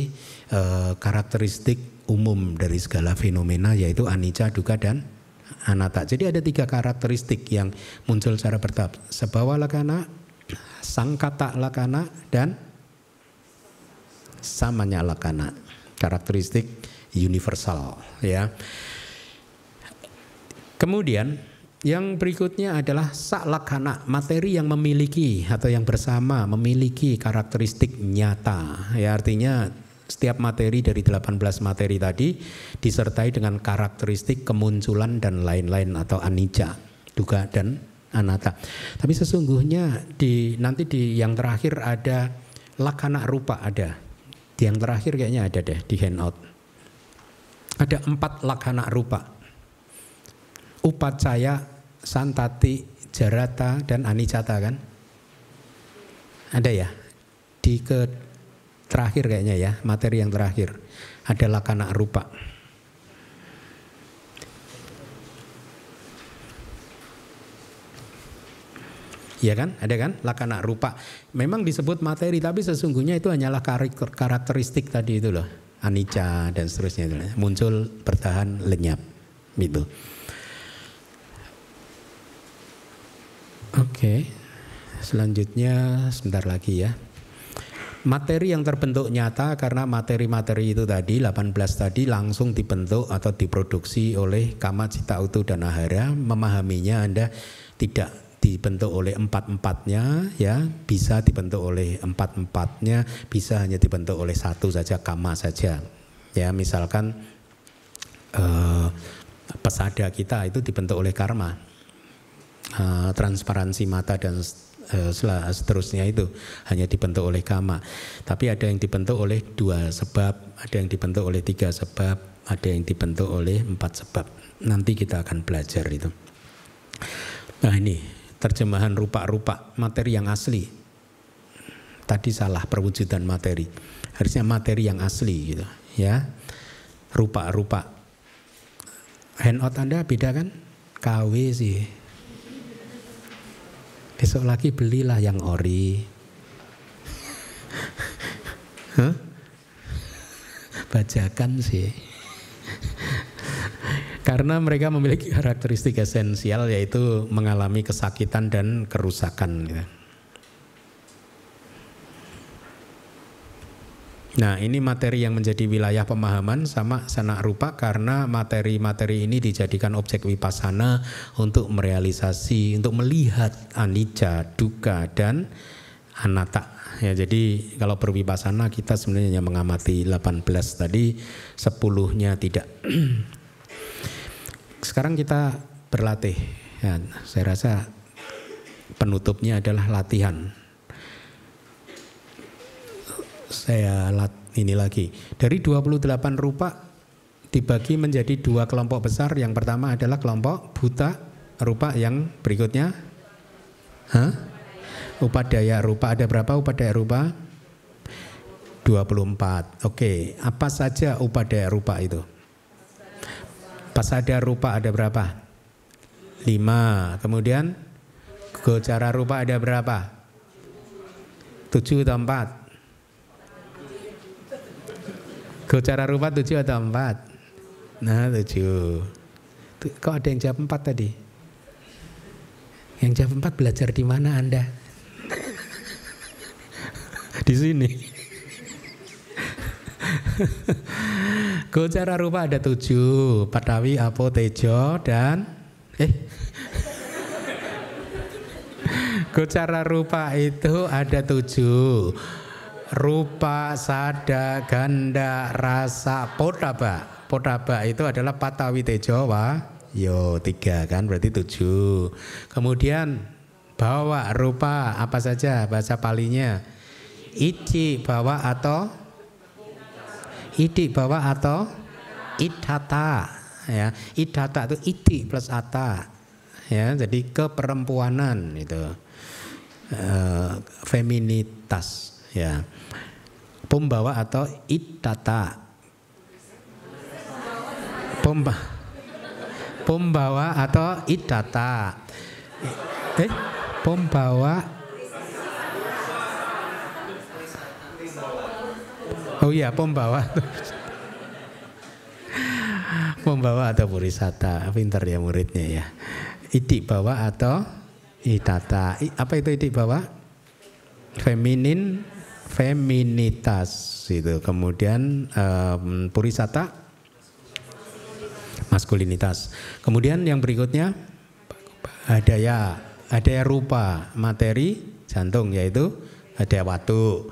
uh, karakteristik umum dari segala fenomena yaitu anicca, dukkha dan anatta. Jadi ada tiga karakteristik yang muncul secara bertahap. Sebawa lakana, sangkata lakana dan samanya lakana. Karakteristik universal ya. Kemudian yang berikutnya adalah saklakana, materi yang memiliki atau yang bersama memiliki karakteristik nyata. Ya artinya setiap materi dari 18 materi tadi disertai dengan karakteristik kemunculan dan lain-lain atau anicca, duga dan anatta. Tapi sesungguhnya di nanti di yang terakhir ada lakana rupa ada. Di yang terakhir kayaknya ada deh di handout. Ada empat lakana rupa upacaya, santati, jarata, dan anicata kan? Ada ya? Di ke terakhir kayaknya ya, materi yang terakhir. adalah kana rupa. Iya kan? Ada kan? Lakana rupa. Memang disebut materi tapi sesungguhnya itu hanyalah karakteristik tadi itu loh. Anicca dan seterusnya itu. Muncul, bertahan, lenyap. Gitu. Oke. Selanjutnya sebentar lagi ya. Materi yang terbentuk nyata karena materi-materi itu tadi 18 tadi langsung dibentuk atau diproduksi oleh kama cita utuh dan ahara memahaminya Anda tidak dibentuk oleh empat-empatnya ya bisa dibentuk oleh empat-empatnya bisa hanya dibentuk oleh satu saja kama saja ya misalkan eh, pesada kita itu dibentuk oleh karma eh, transparansi mata dan eh, seterusnya itu hanya dibentuk oleh kama tapi ada yang dibentuk oleh dua sebab ada yang dibentuk oleh tiga sebab ada yang dibentuk oleh empat sebab nanti kita akan belajar itu nah ini terjemahan rupa-rupa materi yang asli. Tadi salah perwujudan materi. Harusnya materi yang asli gitu, ya. Rupa-rupa. Handout Anda beda kan? KW sih. Besok lagi belilah yang ori. Huh? Bajakan sih. Karena mereka memiliki karakteristik esensial yaitu mengalami kesakitan dan kerusakan. Gitu. Nah ini materi yang menjadi wilayah pemahaman sama sanak rupa karena materi-materi ini dijadikan objek wipasana untuk merealisasi, untuk melihat anicca, duka dan anatta. Ya, jadi kalau berwipasana kita sebenarnya mengamati 18 tadi, sepuluhnya tidak. [clears throat] sekarang kita berlatih. Ya, saya rasa penutupnya adalah latihan. Saya lat ini lagi. Dari 28 rupa dibagi menjadi dua kelompok besar. Yang pertama adalah kelompok buta rupa yang berikutnya. Hah? Upadaya rupa ada berapa upadaya rupa? 24. Oke, apa saja upadaya rupa itu? Pasada rupa ada berapa? Lima. Kemudian gocara rupa ada berapa? Tujuh atau empat? Gocara rupa tujuh atau empat? Nah tujuh. Kok ada yang jawab empat tadi? Yang jawab empat belajar di mana Anda? [laughs] di sini. [laughs] Gocara rupa ada tujuh, Patawi, Apo, Tejo, dan eh [laughs] Gocara rupa itu ada tujuh Rupa, sada, ganda, rasa, potaba. Potaba itu adalah Patawi, Tejo, wa, yo tiga kan berarti tujuh. Kemudian bawa rupa apa saja bahasa palinya? Ici bawa atau? Idi bawah atau? Idata ya. Idata itu idi plus ata. Ya, jadi keperempuanan itu. Uh, feminitas ya. Pembawa atau idata. Pemba pembawa atau idata. Eh, pembawa Oh iya, pembawa. pembawa atau purisata, pintar ya muridnya ya. Itik bawa atau itata. Apa itu itik bawa? Feminin, feminitas itu. Kemudian um, purisata, maskulinitas. Kemudian yang berikutnya ada ya, ada ya rupa, materi, jantung yaitu ada waktu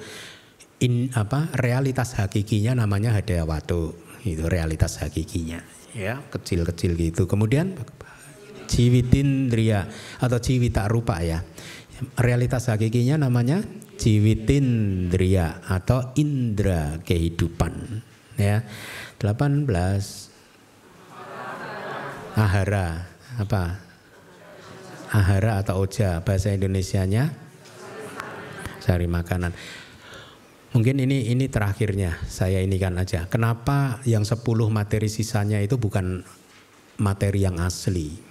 in apa realitas hakikinya namanya hadiah waktu itu realitas hakikinya ya kecil-kecil gitu. Kemudian jiwitindria atau jiwita rupa ya. Realitas hakikinya namanya jiwitindria atau indra kehidupan ya. 18 ahara apa? Ahara atau oja bahasa Indonesianya? Sari makanan. Mungkin ini ini terakhirnya saya ini kan aja. Kenapa yang 10 materi sisanya itu bukan materi yang asli?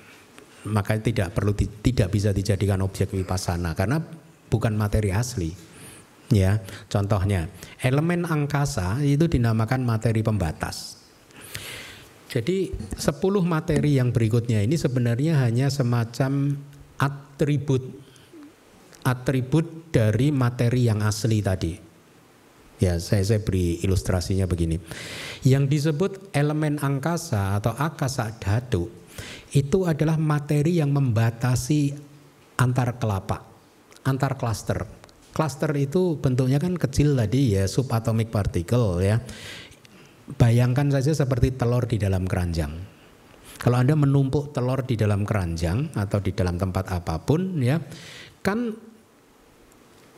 maka tidak perlu tidak bisa dijadikan objek wipasana karena bukan materi asli. Ya, contohnya elemen angkasa itu dinamakan materi pembatas. Jadi 10 materi yang berikutnya ini sebenarnya hanya semacam atribut atribut dari materi yang asli tadi. Ya, saya, saya beri ilustrasinya begini. Yang disebut elemen angkasa atau akasa dhatu itu adalah materi yang membatasi antar kelapa, antar klaster. Klaster itu bentuknya kan kecil tadi ya, subatomic particle ya. Bayangkan saja seperti telur di dalam keranjang. Kalau Anda menumpuk telur di dalam keranjang atau di dalam tempat apa pun ya, kan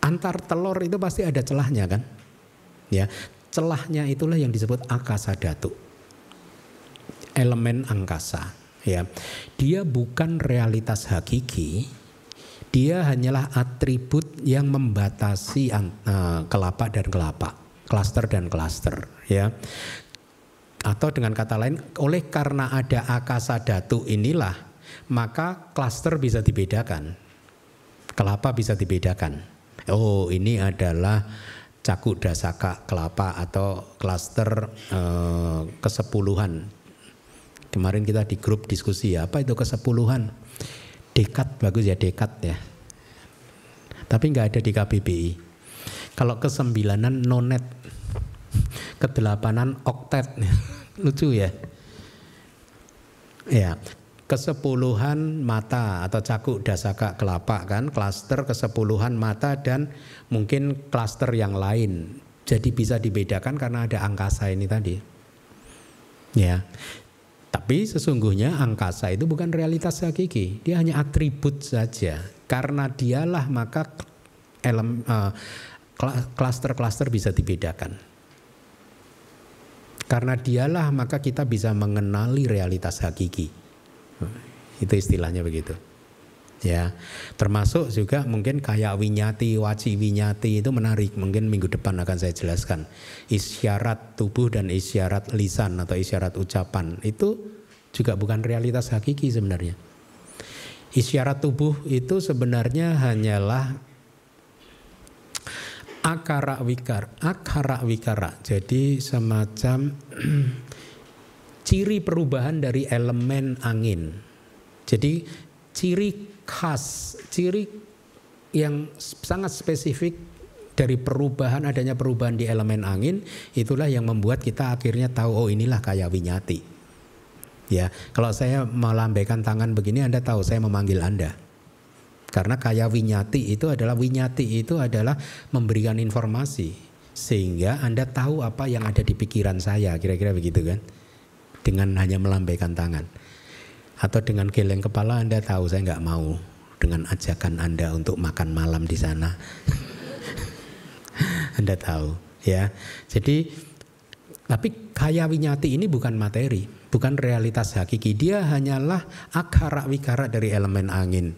antar telur itu pasti ada celahnya kan? Ya, celahnya itulah yang disebut akasa datu. Elemen angkasa, ya. Dia bukan realitas hakiki, dia hanyalah atribut yang membatasi uh, kelapa dan kelapa, klaster dan klaster, ya. Atau dengan kata lain, oleh karena ada akasa datu inilah, maka klaster bisa dibedakan, kelapa bisa dibedakan. Oh, ini adalah Caku Dasaka Kelapa atau klaster eh, kesepuluhan. Kemarin kita di grup diskusi ya, apa itu kesepuluhan? Dekat bagus ya dekat ya. Tapi nggak ada di KBBI. Kalau kesembilanan nonet, kedelapanan oktet, [laughs] lucu ya. Ya, kesepuluhan mata atau cakuk dasaka kelapa kan klaster kesepuluhan mata dan mungkin klaster yang lain jadi bisa dibedakan karena ada angkasa ini tadi ya tapi sesungguhnya angkasa itu bukan realitas hakiki. Dia hanya atribut saja. Karena dialah maka elem uh, klaster-klaster bisa dibedakan. Karena dialah maka kita bisa mengenali realitas hakiki. Itu istilahnya begitu. Ya, termasuk juga mungkin kayak winyati, waci winyati itu menarik. Mungkin minggu depan akan saya jelaskan. Isyarat tubuh dan isyarat lisan atau isyarat ucapan itu juga bukan realitas hakiki sebenarnya. Isyarat tubuh itu sebenarnya hanyalah akara wikar, akara wikara. Jadi semacam [clears throat] ciri perubahan dari elemen angin. Jadi ciri khas, ciri yang sangat spesifik dari perubahan adanya perubahan di elemen angin itulah yang membuat kita akhirnya tahu oh inilah kayak winyati. Ya, kalau saya melambaikan tangan begini Anda tahu saya memanggil Anda. Karena kaya winyati itu adalah winyati itu adalah memberikan informasi sehingga Anda tahu apa yang ada di pikiran saya, kira-kira begitu kan? dengan hanya melambaikan tangan. Atau dengan geleng kepala Anda tahu saya nggak mau dengan ajakan Anda untuk makan malam di sana. [laughs] anda tahu ya. Jadi tapi kaya winyati ini bukan materi, bukan realitas hakiki. Dia hanyalah akara wikara dari elemen angin.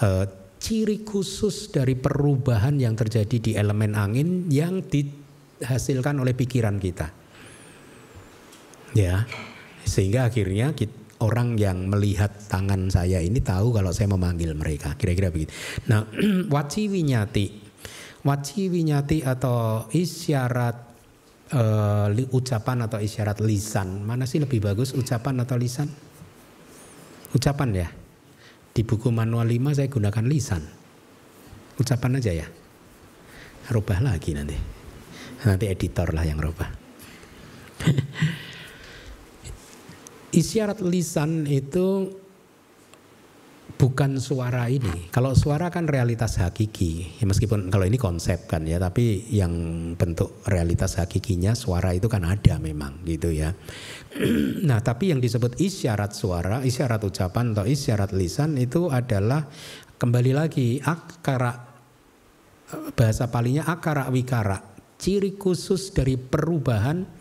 E, ciri khusus dari perubahan yang terjadi di elemen angin yang dihasilkan oleh pikiran kita. Ya. Sehingga akhirnya kita, orang yang melihat tangan saya ini tahu kalau saya memanggil mereka. Kira-kira begitu. Nah, [clears throat] waci winyati. Waci winyati atau isyarat uh, ucapan atau isyarat lisan. Mana sih lebih bagus ucapan atau lisan? Ucapan ya. Di buku manual 5 saya gunakan lisan. Ucapan aja ya. Rubah lagi nanti. Nanti editor lah yang rubah. [laughs] isyarat lisan itu bukan suara ini. Kalau suara kan realitas hakiki, ya meskipun kalau ini konsep kan ya, tapi yang bentuk realitas hakikinya suara itu kan ada memang gitu ya. [clears throat] nah, tapi yang disebut isyarat suara, isyarat ucapan atau isyarat lisan itu adalah kembali lagi akara bahasa palingnya akara wikara, ciri khusus dari perubahan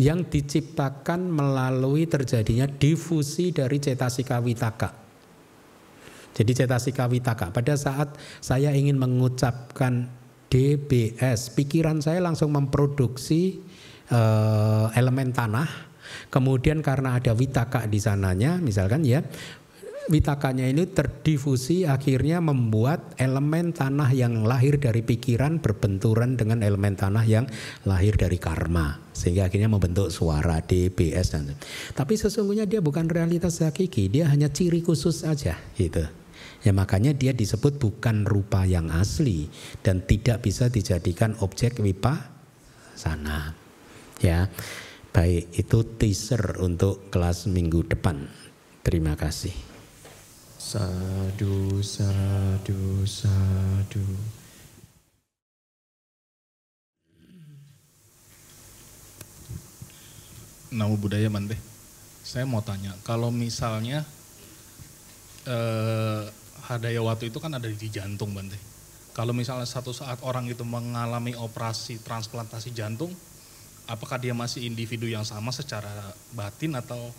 yang diciptakan melalui terjadinya difusi dari cetasika witaka. Jadi cetasika witaka pada saat saya ingin mengucapkan DBS, pikiran saya langsung memproduksi uh, elemen tanah. Kemudian karena ada witaka di sananya, misalkan ya, witakanya ini terdifusi akhirnya membuat elemen tanah yang lahir dari pikiran berbenturan dengan elemen tanah yang lahir dari karma. Sehingga akhirnya membentuk suara D, B, S dan tapi sesungguhnya dia bukan realitas hakiki dia hanya ciri khusus aja gitu. Ya makanya dia disebut bukan rupa yang asli dan tidak bisa dijadikan objek wipa sana ya baik itu teaser untuk kelas minggu depan. Terima kasih Sadu, sadu, sadu. Namo budaya Bante. Saya mau tanya, kalau misalnya eh, hadaya waktu itu kan ada di jantung Bante. Kalau misalnya satu saat orang itu mengalami operasi transplantasi jantung, apakah dia masih individu yang sama secara batin atau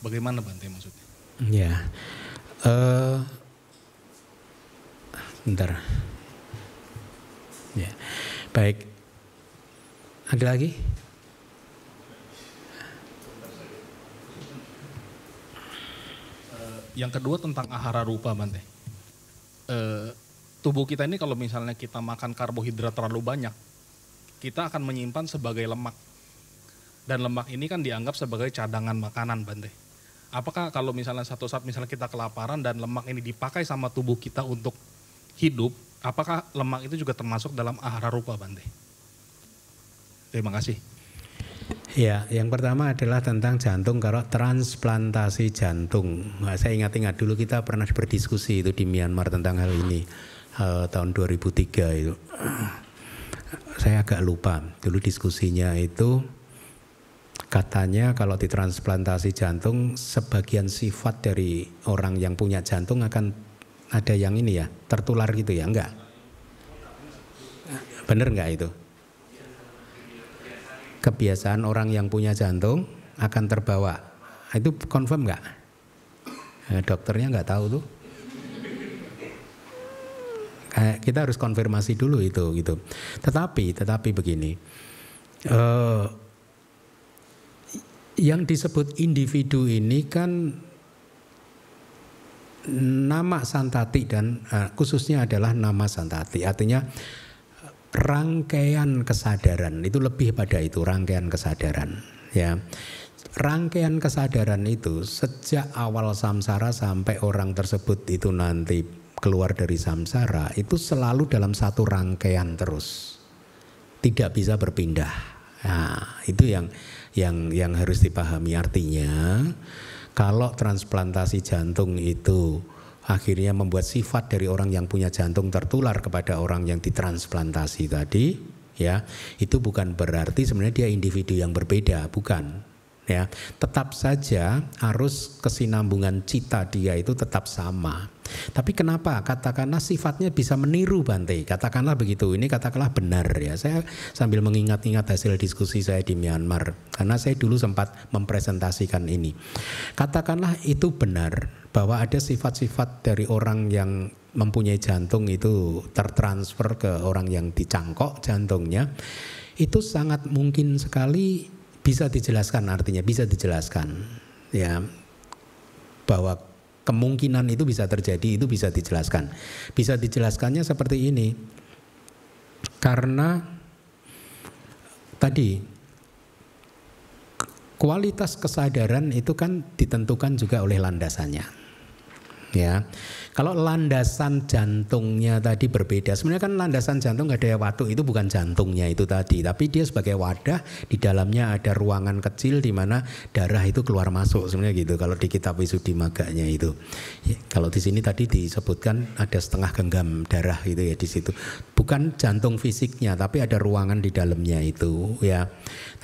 bagaimana Bante maksudnya? Ya, Uh, bentar. Ya, baik. Ada lagi? yang kedua tentang ahara rupa, Bante. Uh, tubuh kita ini kalau misalnya kita makan karbohidrat terlalu banyak, kita akan menyimpan sebagai lemak. Dan lemak ini kan dianggap sebagai cadangan makanan, Bante apakah kalau misalnya satu saat misalnya kita kelaparan dan lemak ini dipakai sama tubuh kita untuk hidup, apakah lemak itu juga termasuk dalam ahara rupa Bante? Terima kasih. Ya, yang pertama adalah tentang jantung kalau transplantasi jantung. Nah, saya ingat-ingat dulu kita pernah berdiskusi itu di Myanmar tentang hal ini uh, tahun 2003 itu. [clears throat] saya agak lupa dulu diskusinya itu Katanya kalau ditransplantasi jantung sebagian sifat dari orang yang punya jantung akan ada yang ini ya, tertular gitu ya, enggak? Bener enggak itu? Kebiasaan orang yang punya jantung akan terbawa. Itu confirm enggak? Nah, dokternya enggak tahu tuh. Kita harus konfirmasi dulu itu gitu. Tetapi, tetapi begini. Uh, yang disebut individu ini kan nama santati dan uh, khususnya adalah nama santati. Artinya rangkaian kesadaran. Itu lebih pada itu rangkaian kesadaran ya. Rangkaian kesadaran itu sejak awal samsara sampai orang tersebut itu nanti keluar dari samsara itu selalu dalam satu rangkaian terus. Tidak bisa berpindah. Nah itu yang yang yang harus dipahami. Artinya kalau transplantasi jantung itu akhirnya membuat sifat dari orang yang punya jantung tertular kepada orang yang ditransplantasi tadi ya itu bukan berarti sebenarnya dia individu yang berbeda bukan ya. Tetap saja arus kesinambungan cita dia itu tetap sama tapi kenapa? Katakanlah sifatnya bisa meniru Bante. Katakanlah begitu. Ini katakanlah benar ya. Saya sambil mengingat-ingat hasil diskusi saya di Myanmar karena saya dulu sempat mempresentasikan ini. Katakanlah itu benar bahwa ada sifat-sifat dari orang yang mempunyai jantung itu tertransfer ke orang yang dicangkok jantungnya itu sangat mungkin sekali bisa dijelaskan artinya bisa dijelaskan ya bahwa kemungkinan itu bisa terjadi itu bisa dijelaskan. Bisa dijelaskannya seperti ini. Karena tadi kualitas kesadaran itu kan ditentukan juga oleh landasannya ya. Kalau landasan jantungnya tadi berbeda, sebenarnya kan landasan jantung ada waktu itu bukan jantungnya itu tadi, tapi dia sebagai wadah di dalamnya ada ruangan kecil di mana darah itu keluar masuk sebenarnya gitu. Kalau di kitab Wisudi Maganya itu, ya, kalau di sini tadi disebutkan ada setengah genggam darah gitu ya di situ, bukan jantung fisiknya, tapi ada ruangan di dalamnya itu ya.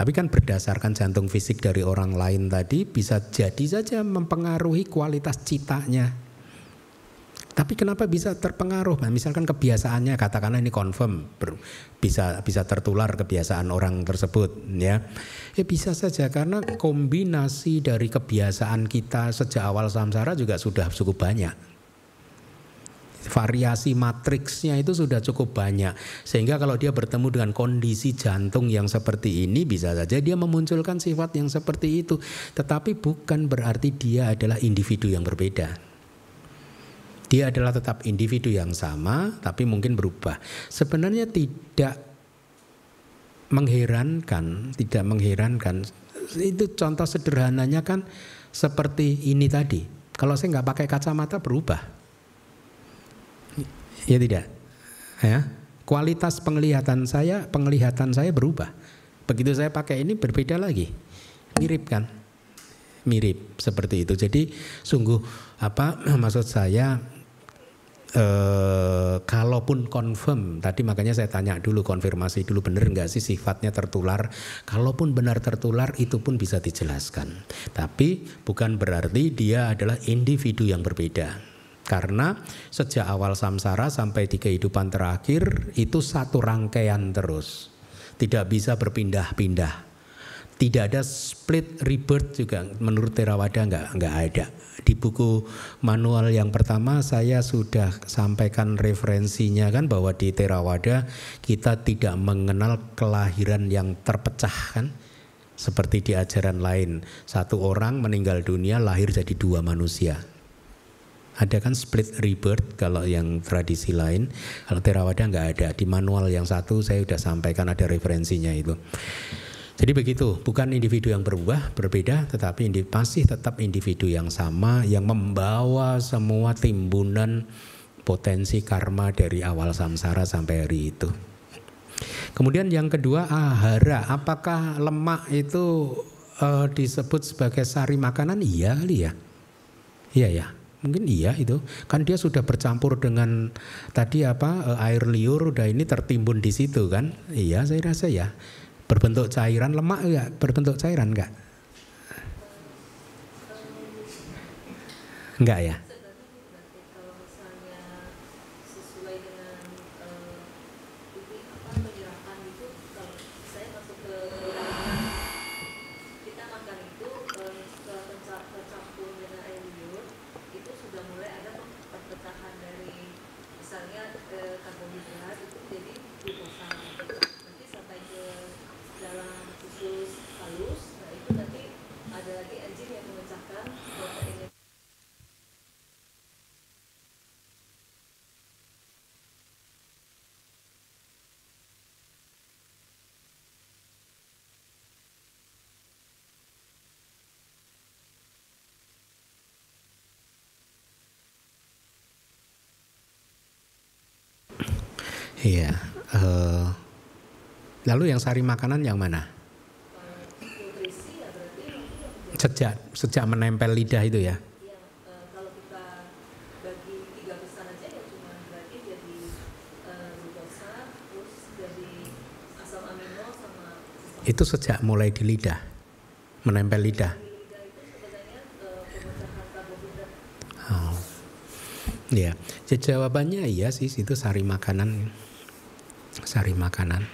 Tapi kan berdasarkan jantung fisik dari orang lain tadi bisa jadi saja mempengaruhi kualitas citanya tapi kenapa bisa terpengaruh? Nah, misalkan kebiasaannya katakanlah ini confirm ber, bisa bisa tertular kebiasaan orang tersebut ya. Ya bisa saja karena kombinasi dari kebiasaan kita sejak awal samsara juga sudah cukup banyak. Variasi matriksnya itu sudah cukup banyak sehingga kalau dia bertemu dengan kondisi jantung yang seperti ini bisa saja dia memunculkan sifat yang seperti itu. Tetapi bukan berarti dia adalah individu yang berbeda Dia adalah tetap individu yang sama, tapi mungkin berubah. Sebenarnya tidak mengherankan, tidak mengherankan. Itu contoh sederhananya kan seperti ini tadi. Kalau saya nggak pakai kacamata berubah, ya tidak. Ya, kualitas penglihatan saya, penglihatan saya berubah. Begitu saya pakai ini berbeda lagi, mirip kan? Mirip seperti itu. Jadi sungguh apa [clears throat] maksud saya eh, kalaupun confirm tadi makanya saya tanya dulu konfirmasi dulu benar nggak sih sifatnya tertular? Kalaupun benar tertular itu pun bisa dijelaskan. Tapi bukan berarti dia adalah individu yang berbeda. Karena sejak awal samsara sampai di kehidupan terakhir itu satu rangkaian terus. Tidak bisa berpindah-pindah tidak ada split rebirth juga. Menurut Theravada nggak nggak ada. Di buku manual yang pertama saya sudah sampaikan referensinya kan bahwa di Theravada kita tidak mengenal kelahiran yang terpecah kan. Seperti di ajaran lain satu orang meninggal dunia lahir jadi dua manusia. Ada kan split rebirth kalau yang tradisi lain? Kalau Theravada nggak ada. Di manual yang satu saya sudah sampaikan ada referensinya itu jadi begitu, bukan individu yang berubah, berbeda, tetapi masih tetap individu yang sama yang membawa semua timbunan potensi karma dari awal samsara sampai hari itu. Kemudian yang kedua ahara, apakah lemak itu uh, disebut sebagai sari makanan? Iya kali ya. Iya ya. Mungkin iya itu. Kan dia sudah bercampur dengan tadi apa uh, air liur udah ini tertimbun di situ kan? Iya, saya rasa ya berbentuk cairan lemak enggak berbentuk cairan enggak? Enggak ya Iya. Uh, lalu yang sari makanan yang mana? Sejak sejak menempel lidah itu ya. Itu sejak mulai di lidah, menempel lidah. Oh. Ya, jawabannya iya sih itu sari makanan sari makanan.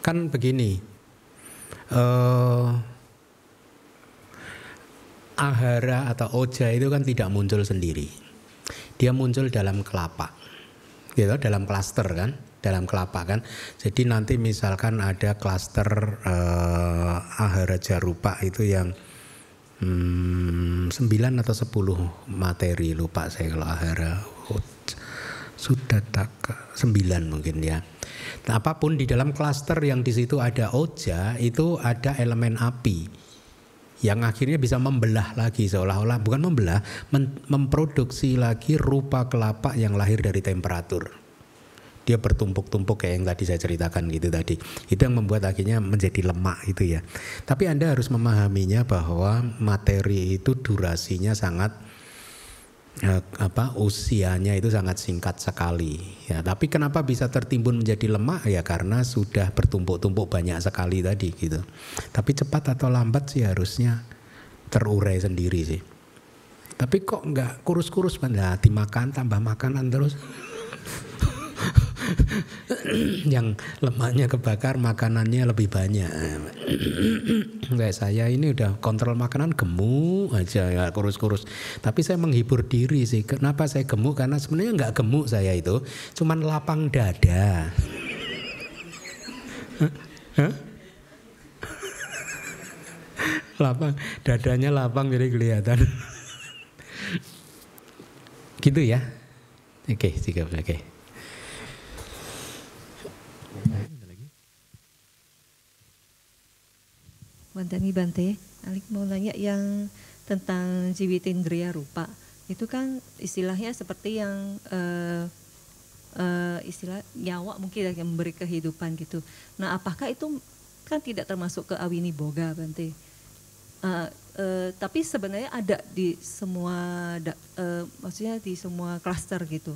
Kan begini, uh, ahara atau oja itu kan tidak muncul sendiri. Dia muncul dalam kelapa, gitu, dalam klaster kan, dalam kelapa kan. Jadi nanti misalkan ada klaster uh, ahara jarupa itu yang hmm, 9 atau 10 materi lupa saya kalau ahara sudah tak sembilan mungkin ya. Nah, apa pun di dalam klaster yang di situ ada oja itu ada elemen api yang akhirnya bisa membelah lagi seolah-olah bukan membelah memproduksi lagi rupa kelapa yang lahir dari temperatur. Dia bertumpuk-tumpuk kayak yang tadi saya ceritakan gitu tadi. Itu yang membuat akhirnya menjadi lemak itu ya. Tapi anda harus memahaminya bahwa materi itu durasinya sangat eh, apa usianya itu sangat singkat sekali. Ya tapi kenapa bisa tertimbun menjadi lemak? Ya karena sudah bertumpuk-tumpuk banyak sekali tadi gitu. Tapi cepat atau lambat sih harusnya terurai sendiri sih. Tapi kok nggak kurus-kurus pada dimakan tambah makanan terus [laughs] [coughs] yang lemaknya kebakar makanannya lebih banyak. Kayak saya ini udah kontrol makanan gemuk aja ya kurus-kurus. Tapi saya menghibur diri sih. Kenapa saya gemuk? Karena sebenarnya nggak gemuk saya itu cuman lapang dada. Lapang dadanya lapang jadi kelihatan. Gitu ya. Oke, tiga oke. Okay. Wandani Bante, Alik mau nanya yang tentang Jiwitindriya rupa. Itu kan istilahnya seperti yang uh, uh, istilah nyawa mungkin yang memberi kehidupan gitu. Nah, apakah itu kan tidak termasuk ke awini boga Bante? Uh, uh, tapi sebenarnya ada di semua, uh, maksudnya di semua klaster gitu.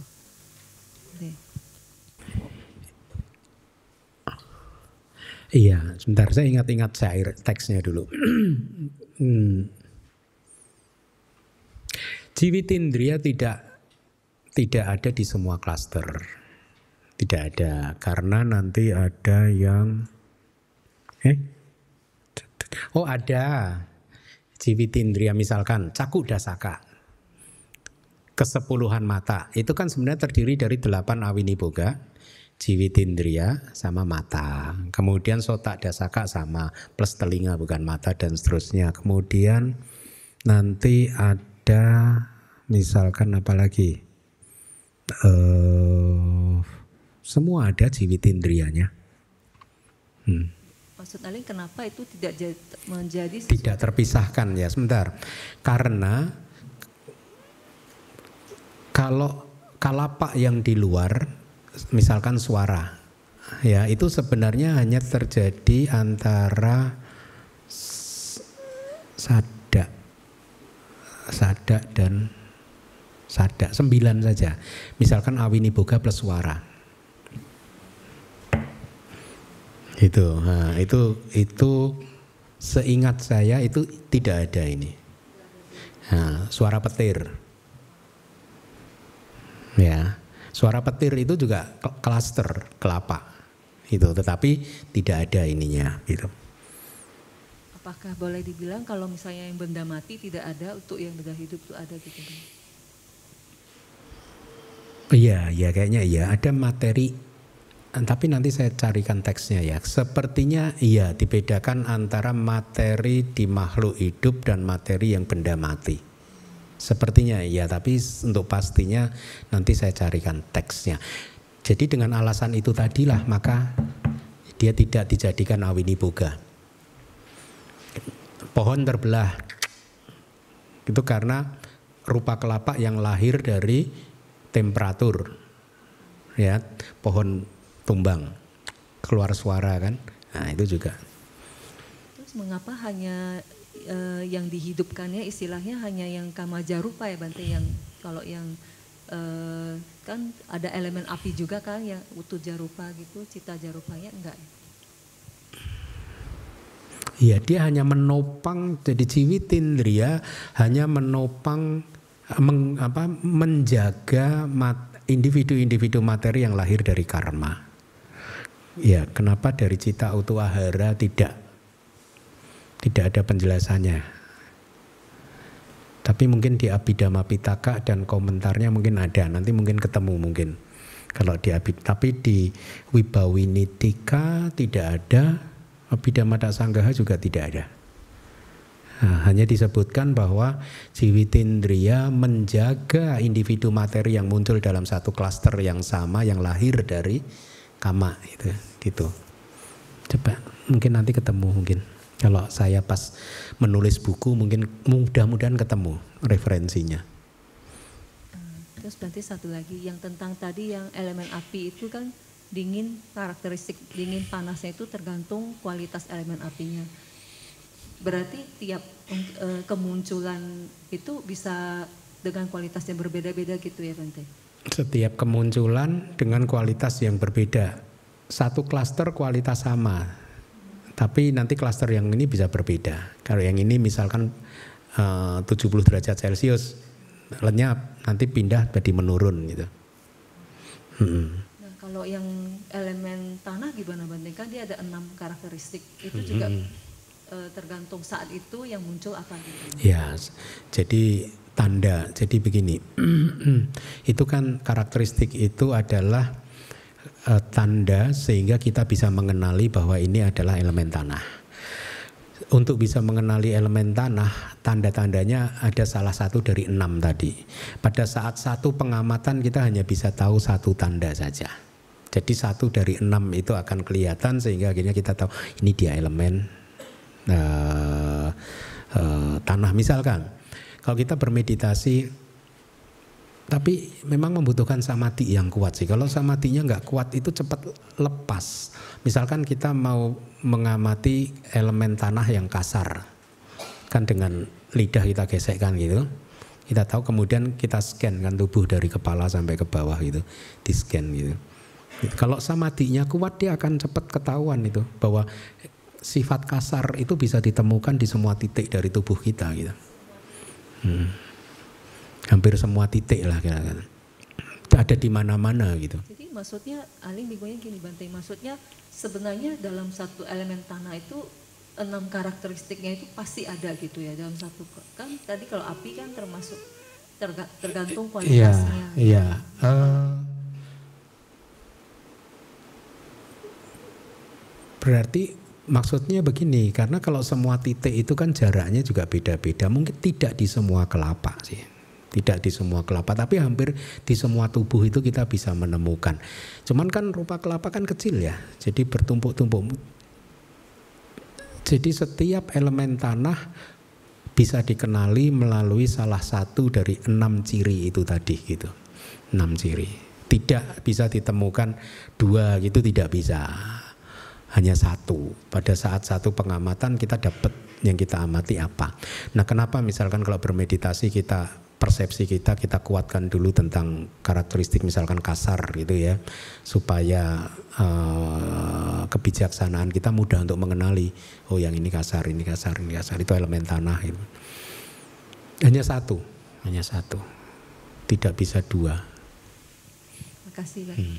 Iya, sebentar saya ingat-ingat syair teksnya dulu. [clears throat] hmm. Jiwitindria tidak tidak ada di semua klaster. Tidak ada karena nanti ada yang eh Oh, ada. Jiwitindria misalkan cakuk dasaka. Kesepuluhan mata. Itu kan sebenarnya terdiri dari delapan awini boga jiwitindria sama mata. Kemudian sotak dasaka sama plus telinga bukan mata dan seterusnya. Kemudian nanti ada misalkan apa lagi? Uh, semua ada jiwitindrianya. Hmm. Maksud Aling kenapa itu tidak menjadi sesuatu? tidak terpisahkan ya sebentar karena kalau kalapak yang di luar misalkan suara. Ya itu sebenarnya hanya terjadi antara sada sada dan sada sembilan saja. Misalkan awini boga plus suara. Itu nah, itu itu seingat saya itu tidak ada ini. Nah, suara petir. Ya Suara petir itu juga klaster kelapa itu, tetapi tidak ada ininya gitu. Apakah boleh dibilang kalau misalnya yang benda mati tidak ada untuk yang benda hidup itu ada gitu? Iya, ya kayaknya iya ada materi tapi nanti saya carikan teksnya ya. Sepertinya iya dibedakan antara materi di makhluk hidup dan materi yang benda mati. Sepertinya iya, tapi untuk pastinya nanti saya carikan teksnya. Jadi dengan alasan itu tadilah maka dia tidak dijadikan awini boga. Pohon terbelah itu karena rupa kelapa yang lahir dari temperatur. Ya, pohon tumbang keluar suara kan. Nah, itu juga. Terus mengapa hanya uh, yang dihidupkannya istilahnya hanya yang kama jarupa ya Bante yang kalau yang uh, kan ada elemen api juga kan yang utuh jarupa gitu cita jarupanya enggak ya? Iya dia hanya menopang jadi ciwitindria hanya menopang meng, apa, menjaga individu-individu materi yang lahir dari karma. Ya, kenapa dari cita utuh ahara tidak tidak ada penjelasannya. Tapi mungkin di Abhidhamma Pitaka dan komentarnya mungkin ada. Nanti mungkin ketemu mungkin. Kalau di Abhid, tapi di Wibawinitika tidak ada. Abhidhamma Sanggaha juga tidak ada. Nah, hanya disebutkan bahwa Jiwitindria menjaga individu materi yang muncul dalam satu klaster yang sama yang lahir dari kama itu gitu. Coba mungkin nanti ketemu mungkin. Kalau saya pas menulis buku mungkin mudah-mudahan ketemu referensinya. Terus berarti satu lagi yang tentang tadi yang elemen api itu kan dingin karakteristik dingin panasnya itu tergantung kualitas elemen apinya. Berarti tiap e, kemunculan itu bisa dengan kualitas yang berbeda-beda gitu ya Bante? Setiap kemunculan dengan kualitas yang berbeda. Satu klaster kualitas sama, tapi nanti klaster yang ini bisa berbeda. Kalau yang ini misalkan eh, uh, 70 derajat Celcius lenyap, nanti pindah jadi menurun gitu. Hmm. Nah, kalau yang elemen tanah gimana bandingkan dia ada enam karakteristik itu juga hmm. uh, tergantung saat itu yang muncul apa gitu. Ya, jadi tanda. Jadi begini, [clears throat] itu kan karakteristik itu adalah uh, tanda sehingga kita bisa mengenali bahwa ini adalah elemen tanah. untuk bisa mengenali elemen tanah, tanda-tandanya ada salah satu dari enam tadi. Pada saat satu pengamatan kita hanya bisa tahu satu tanda saja. Jadi satu dari enam itu akan kelihatan sehingga akhirnya kita tahu ini dia elemen uh, uh, tanah misalkan. Kalau kita bermeditasi tapi memang membutuhkan samadhi yang kuat sih. Kalau samadhinya nggak kuat itu cepat lepas. Misalkan kita mau mengamati elemen tanah yang kasar, kan dengan lidah kita gesekkan gitu. Kita tahu kemudian kita scan kan tubuh dari kepala sampai ke bawah gitu, di scan gitu. Kalau samadhinya kuat dia akan cepat ketahuan itu bahwa sifat kasar itu bisa ditemukan di semua titik dari tubuh kita gitu. Hmm hampir semua titik lah kira-kira ada di mana-mana gitu. Jadi maksudnya Aling bingungnya gini Bante, maksudnya sebenarnya dalam satu elemen tanah itu enam karakteristiknya itu pasti ada gitu ya dalam satu kan tadi kalau api kan termasuk terga, tergantung iya, kualitasnya. Iya, iya. Uh, berarti maksudnya begini, karena kalau semua titik itu kan jaraknya juga beda-beda, mungkin tidak di semua kelapa sih tidak di semua kelapa, tapi hampir di semua tubuh itu kita bisa menemukan. Cuman kan rupa kelapa kan kecil ya, jadi bertumpuk-tumpuk. Jadi setiap elemen tanah bisa dikenali melalui salah satu dari enam ciri itu tadi gitu. Enam ciri. Tidak bisa ditemukan dua gitu tidak bisa. Hanya satu. Pada saat satu pengamatan kita dapat yang kita amati apa. Nah kenapa misalkan kalau bermeditasi kita persepsi kita kita kuatkan dulu tentang karakteristik misalkan kasar gitu ya supaya uh, kebijaksanaan kita mudah untuk mengenali oh yang ini kasar ini kasar ini kasar itu elemen tanah itu hanya satu hanya satu tidak bisa dua makasih Pak. Hmm.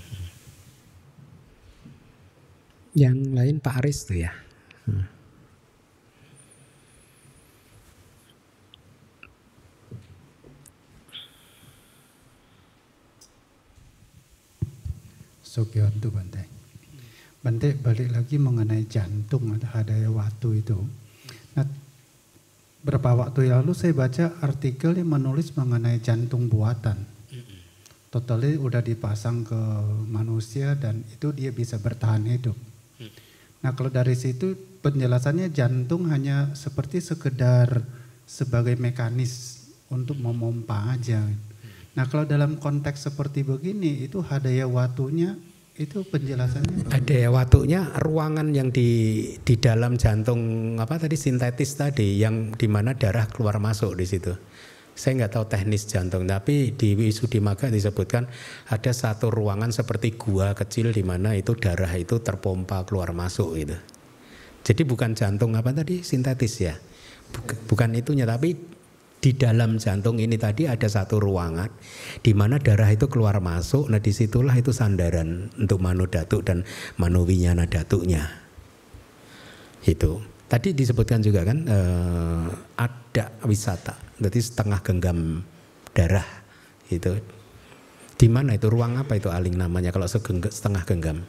yang lain Pak Aris tuh ya hmm. Sugiontu Bante. Bante balik lagi mengenai jantung atau hadaya waktu itu. Nah, berapa waktu lalu saya baca artikel yang menulis mengenai jantung buatan. Totalnya udah dipasang ke manusia dan itu dia bisa bertahan hidup. Nah kalau dari situ penjelasannya jantung hanya seperti sekedar sebagai mekanis untuk memompa aja. Nah kalau dalam konteks seperti begini itu hadaya watunya itu penjelasannya Hadaya watunya ruangan yang di di dalam jantung apa tadi sintetis tadi yang di mana darah keluar masuk di situ. Saya nggak tahu teknis jantung, tapi di Wisudimaga disebutkan ada satu ruangan seperti gua kecil di mana itu darah itu terpompa keluar masuk gitu. Jadi bukan jantung apa tadi sintetis ya, bukan itunya, tapi di dalam jantung ini tadi ada satu ruangan di mana darah itu keluar masuk. Nah di situlah itu sandaran untuk manu datuk dan manu datuknya. Itu. Tadi disebutkan juga kan eh, ada wisata, jadi setengah genggam darah itu. Di mana itu ruang apa itu aling namanya kalau setengah genggam?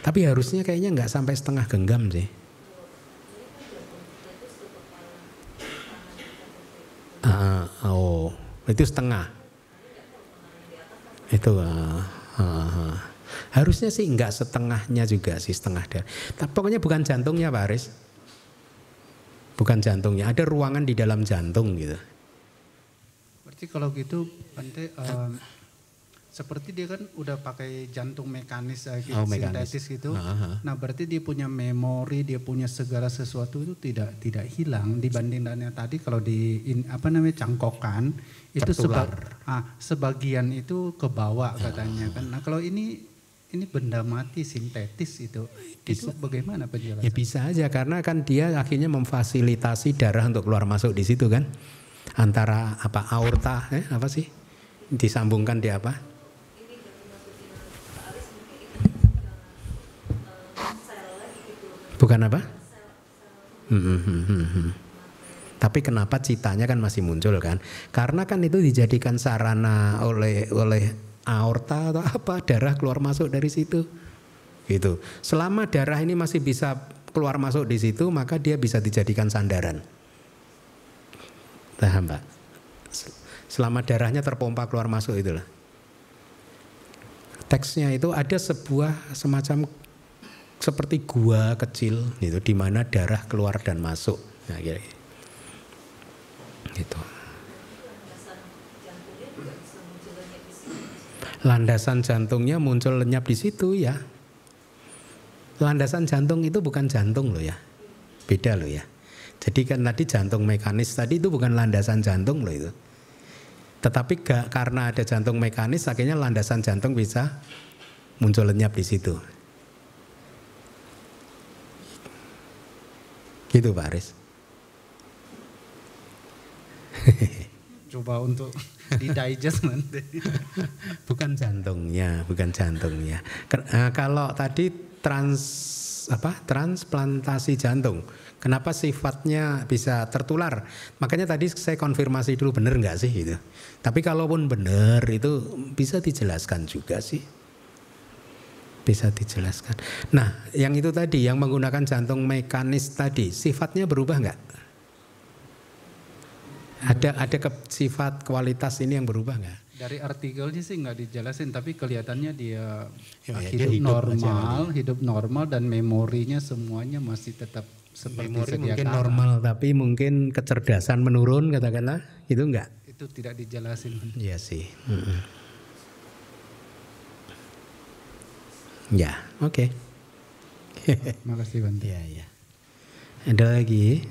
Tapi harusnya kayaknya nggak sampai setengah genggam sih. Uh, oh, itu setengah. Itu uh, uh, uh. harusnya sih enggak setengahnya juga sih setengah deh. Tapi pokoknya bukan jantungnya Pak Aris. Bukan jantungnya, ada ruangan di dalam jantung gitu. Berarti kalau gitu Bante um, seperti dia kan udah pakai jantung mekanis, uh, oh, sintetis gitu. Uh-huh. Nah, berarti dia punya memori, dia punya segala sesuatu itu tidak tidak hilang dibanding dengan tadi kalau di in, apa namanya cangkokan itu seba, ah, sebagian itu ke bawah katanya kan. Nah, kalau ini ini benda mati sintetis itu itu bagaimana penjelasan? Ya bisa aja karena kan dia akhirnya memfasilitasi darah untuk keluar masuk di situ kan antara apa aorta eh, apa sih disambungkan di apa Bukan apa? Tapi kenapa citanya kan masih muncul kan? Karena kan itu dijadikan sarana oleh oleh aorta atau apa darah keluar masuk dari situ. Gitu. Selama darah ini masih bisa keluar masuk di situ, maka dia bisa dijadikan sandaran. Paham Pak? Selama darahnya terpompa keluar masuk itulah. Teksnya itu ada sebuah semacam seperti gua kecil itu di mana darah keluar dan masuk. Nah, kira Gitu. Landasan jantungnya muncul lenyap di situ ya. Landasan jantung itu bukan jantung loh ya. Beda loh ya. Jadi kan tadi jantung mekanis tadi itu bukan landasan jantung loh itu. Tetapi gak, karena ada jantung mekanis akhirnya landasan jantung bisa muncul lenyap di situ. Gitu Pak Aris. [laughs] Coba untuk di digest nanti. [laughs] bukan jantungnya, bukan jantungnya. Eh, kalau tadi trans apa transplantasi jantung, Kenapa sifatnya bisa tertular? Makanya tadi saya konfirmasi dulu benar nggak sih itu. Tapi kalaupun benar itu bisa dijelaskan juga sih. Bisa dijelaskan. Nah, yang itu tadi yang menggunakan jantung mekanis tadi sifatnya berubah nggak? Ada ada ke, sifat kualitas ini yang berubah nggak? Dari artikelnya sih nggak dijelasin, tapi kelihatannya dia ya, hidup, hidup normal, hidup normal dan memorinya semuanya masih tetap seperti memori mungkin kala. normal tapi mungkin kecerdasan menurun katakanlah itu enggak itu tidak dijelasin iya sih hmm. Ya oke okay. makasih Bante ya ya ada lagi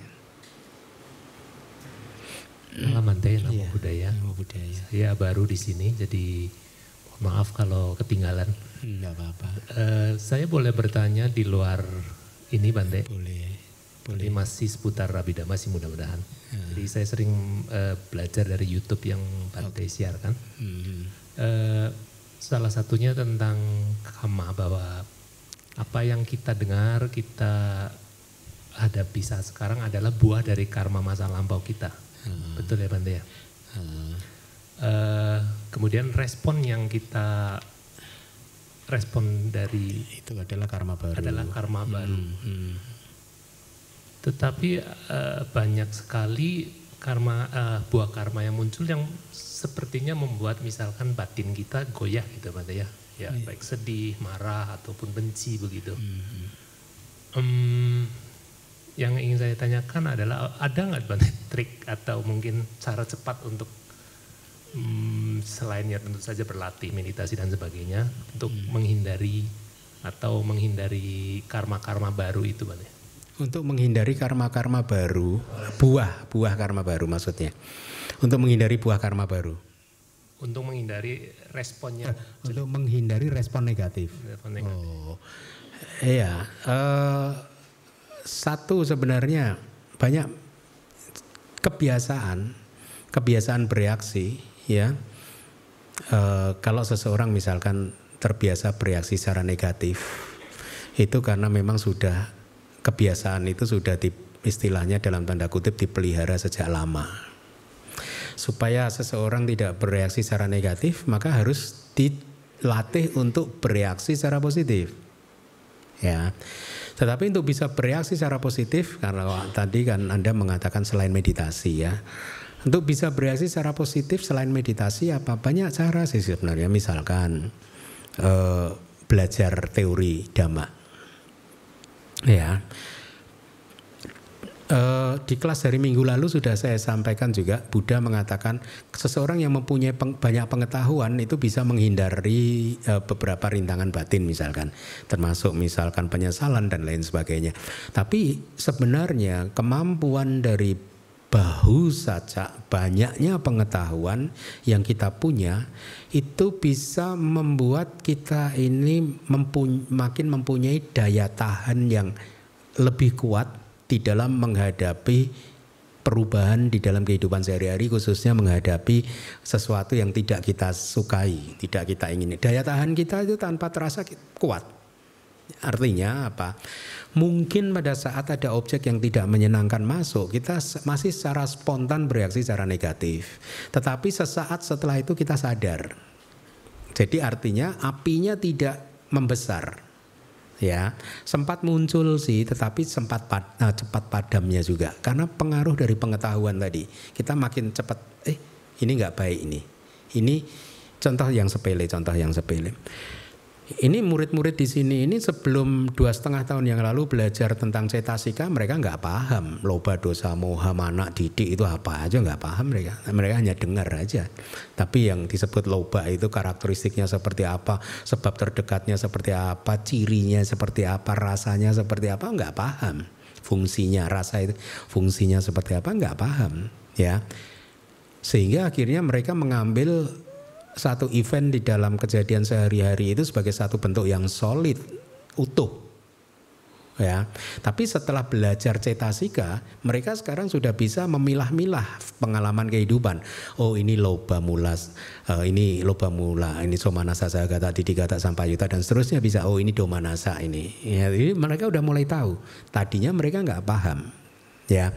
Malam Bante, nama ya, budaya. Nama budaya. Saya baru di sini, jadi maaf kalau ketinggalan. Enggak apa-apa. Uh, saya boleh bertanya di luar ini Bante? Boleh. Boleh. Ini masih seputar Abhidhamma sih mudah-mudahan. Hmm. Jadi saya sering uh, belajar dari YouTube yang Bante okay. siarkan. Hmm. Uh, salah satunya tentang kama bahwa apa yang kita dengar, kita hadapi saat sekarang adalah buah dari karma masa lampau kita. Hmm. Betul ya Bante ya? Hmm. Uh, kemudian respon yang kita respon dari itu adalah karma baru. Adalah karma baru. Hmm. Hmm tetapi uh, banyak sekali karma uh, buah karma yang muncul yang sepertinya membuat misalkan batin kita goyah gitu Pak ya. Ya, yeah. baik sedih, marah ataupun benci begitu. Mm -hmm. um, yang ingin saya tanyakan adalah ada nggak banyak trik atau mungkin cara cepat untuk um, selain ya tentu saja berlatih meditasi dan sebagainya untuk mm. menghindari atau menghindari karma-karma baru itu Pak ya? Untuk menghindari karma-karma baru, buah, buah karma baru maksudnya. Untuk menghindari buah karma baru. Untuk menghindari responnya. Eh, untuk menghindari respon negatif. Respon negatif. Oh, iya. Uh, satu sebenarnya banyak kebiasaan, kebiasaan bereaksi, ya. Uh, kalau seseorang misalkan terbiasa bereaksi secara negatif, itu karena memang sudah kebiasaan itu sudah di, istilahnya dalam tanda kutip dipelihara sejak lama. Supaya seseorang tidak bereaksi secara negatif, maka harus dilatih untuk bereaksi secara positif. Ya. Tetapi untuk bisa bereaksi secara positif karena tadi kan Anda mengatakan selain meditasi ya. Untuk bisa bereaksi secara positif selain meditasi apa banyak cara sih sebenarnya misalkan eh, belajar teori dhamma Ya. Uh, di kelas dari minggu lalu sudah saya sampaikan juga Buddha mengatakan seseorang yang mempunyai peng, banyak pengetahuan itu bisa menghindari uh, beberapa rintangan batin misalkan termasuk misalkan penyesalan dan lain sebagainya. Tapi sebenarnya kemampuan dari bahu saja banyaknya pengetahuan yang kita punya itu bisa membuat kita ini mempuny makin mempunyai daya tahan yang lebih kuat di dalam menghadapi perubahan di dalam kehidupan sehari-hari khususnya menghadapi sesuatu yang tidak kita sukai, tidak kita ingini. Daya tahan kita itu tanpa terasa kuat. Artinya apa? Mungkin pada saat ada objek yang tidak menyenangkan masuk, kita masih secara spontan bereaksi secara negatif. Tetapi sesaat setelah itu kita sadar. Jadi artinya apinya tidak membesar. Ya sempat muncul sih tetapi sempat pad, uh, cepat padamnya juga. Karena pengaruh dari pengetahuan tadi. Kita makin cepat eh ini nggak baik ini. Ini contoh yang sepele contoh yang sepele ini murid-murid di sini ini sebelum dua setengah tahun yang lalu belajar tentang cetasika mereka nggak paham loba dosa moha mana didik itu apa aja nggak paham mereka. Mereka hanya dengar aja. Tapi yang disebut loba itu karakteristiknya seperti apa sebab terdekatnya seperti apa cirinya seperti apa rasanya seperti apa nggak paham. Fungsinya rasa itu fungsinya seperti apa nggak paham ya. Sehingga akhirnya mereka mengambil satu event di dalam kejadian sehari-hari itu sebagai satu bentuk yang solid, utuh. Ya, tapi setelah belajar cetasika, mereka sekarang sudah bisa memilah-milah pengalaman kehidupan. Oh, ini loba mulas, uh, ini loba mula, ini somanasa sagata didikata sampayuta dan seterusnya bisa. Oh, ini domanasa ini. Ya, ini mereka udah mulai tahu. Tadinya mereka nggak paham. Ya,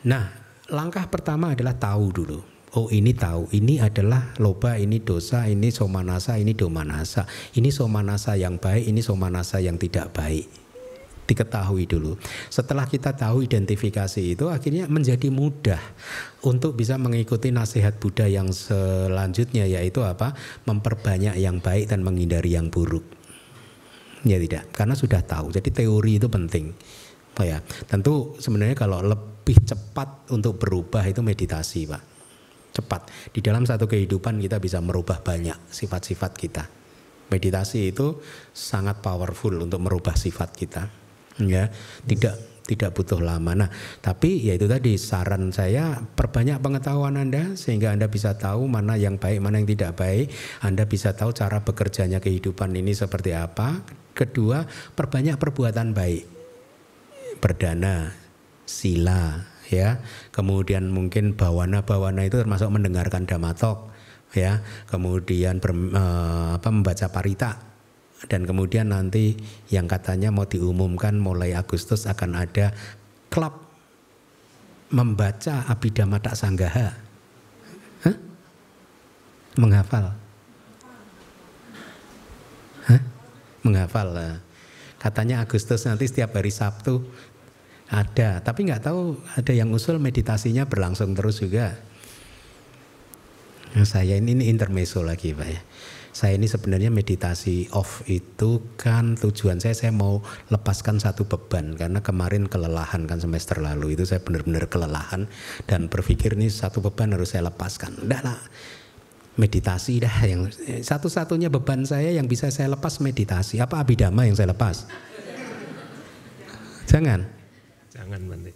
nah langkah pertama adalah tahu dulu oh ini tahu. Ini adalah loba ini dosa ini somanasa ini domanasa. Ini somanasa yang baik ini somanasa yang tidak baik. Diketahui dulu. Setelah kita tahu identifikasi itu akhirnya menjadi mudah untuk bisa mengikuti nasihat Buddha yang selanjutnya yaitu apa? Memperbanyak yang baik dan menghindari yang buruk. Ya tidak? Karena sudah tahu. Jadi teori itu penting. Oh ya tentu sebenarnya kalau lebih cepat untuk berubah itu meditasi pak cepat. Di dalam satu kehidupan kita bisa merubah banyak sifat-sifat kita. Meditasi itu sangat powerful untuk merubah sifat kita. Ya, tidak tidak butuh lama. Nah, tapi ya itu tadi saran saya perbanyak pengetahuan Anda sehingga Anda bisa tahu mana yang baik, mana yang tidak baik. Anda bisa tahu cara bekerjanya kehidupan ini seperti apa. Kedua, perbanyak perbuatan baik. Berdana, sila, ya. Kemudian mungkin bawana-bawana itu termasuk mendengarkan damatok ya. Kemudian ber, uh, apa membaca parita. Dan kemudian nanti yang katanya mau diumumkan mulai Agustus akan ada klub membaca Abhidhamma Tak Sanggaha. Hah? menghafal. Hah? menghafal katanya Agustus nanti setiap hari Sabtu ada, tapi nggak tahu ada yang usul meditasinya berlangsung terus juga. Nah, saya ini, ini intermezzo lagi Pak ya. Saya ini sebenarnya meditasi off itu kan tujuan saya saya mau lepaskan satu beban karena kemarin kelelahan kan semester lalu itu saya benar-benar kelelahan dan berpikir ini satu beban harus saya lepaskan. Udah lah meditasi dah yang satu-satunya beban saya yang bisa saya lepas meditasi. Apa abidama yang saya lepas? Jangan. Jangan Bante.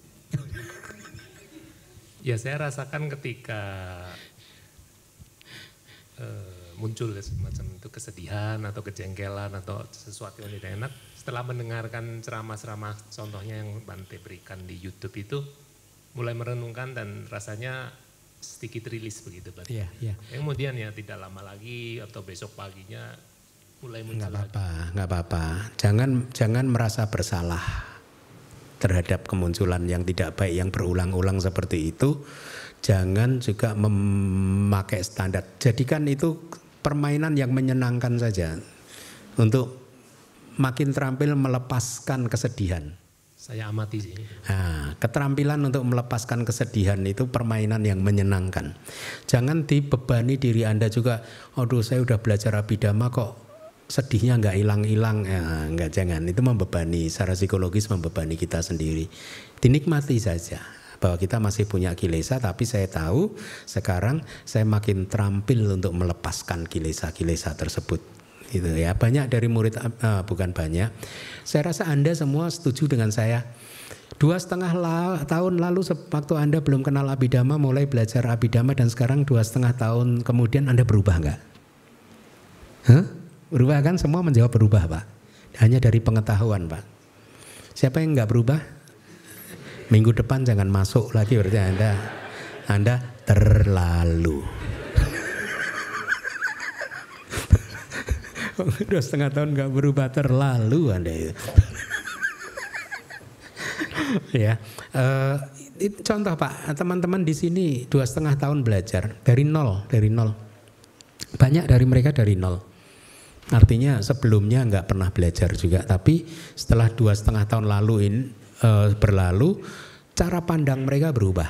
ya saya rasakan ketika uh, muncul semacam itu kesedihan atau kejengkelan atau sesuatu yang tidak enak setelah mendengarkan ceramah-ceramah contohnya yang Bante berikan di YouTube itu mulai merenungkan dan rasanya sedikit rilis begitu Bante. Iya, iya. Kemudian ya tidak lama lagi atau besok paginya mulai muncul nggak apa-apa, nggak apa-apa. Jangan jangan merasa bersalah terhadap kemunculan yang tidak baik yang berulang-ulang seperti itu jangan juga memakai standar jadikan itu permainan yang menyenangkan saja untuk makin terampil melepaskan kesedihan saya amati sih. Nah, keterampilan untuk melepaskan kesedihan itu permainan yang menyenangkan. Jangan dibebani diri Anda juga, aduh saya udah belajar abidama kok sedihnya nggak hilang-hilang. Ya nggak jangan. Itu membebani secara psikologis membebani kita sendiri. Dinikmati saja bahwa kita masih punya kilesa tapi saya tahu sekarang saya makin terampil untuk melepaskan kilesa-kilesa tersebut. Itu ya. Banyak dari murid uh, bukan banyak. Saya rasa anda semua setuju dengan saya. Dua setengah la, tahun lalu waktu anda belum kenal abidama mulai belajar abidama dan sekarang dua setengah tahun kemudian anda berubah nggak? Huh? Berubah kan semua menjawab berubah Pak. Hanya dari pengetahuan Pak. Siapa yang nggak berubah? Minggu depan jangan masuk lagi berarti Anda Anda terlalu. [laughs] Dua setengah tahun nggak berubah terlalu Anda itu. [laughs] ya, uh, contoh Pak, teman-teman di sini dua setengah tahun belajar dari nol, dari nol. Banyak dari mereka dari nol Artinya sebelumnya nggak pernah belajar juga, tapi setelah dua setengah tahun lalu ini uh, berlalu, cara pandang mereka berubah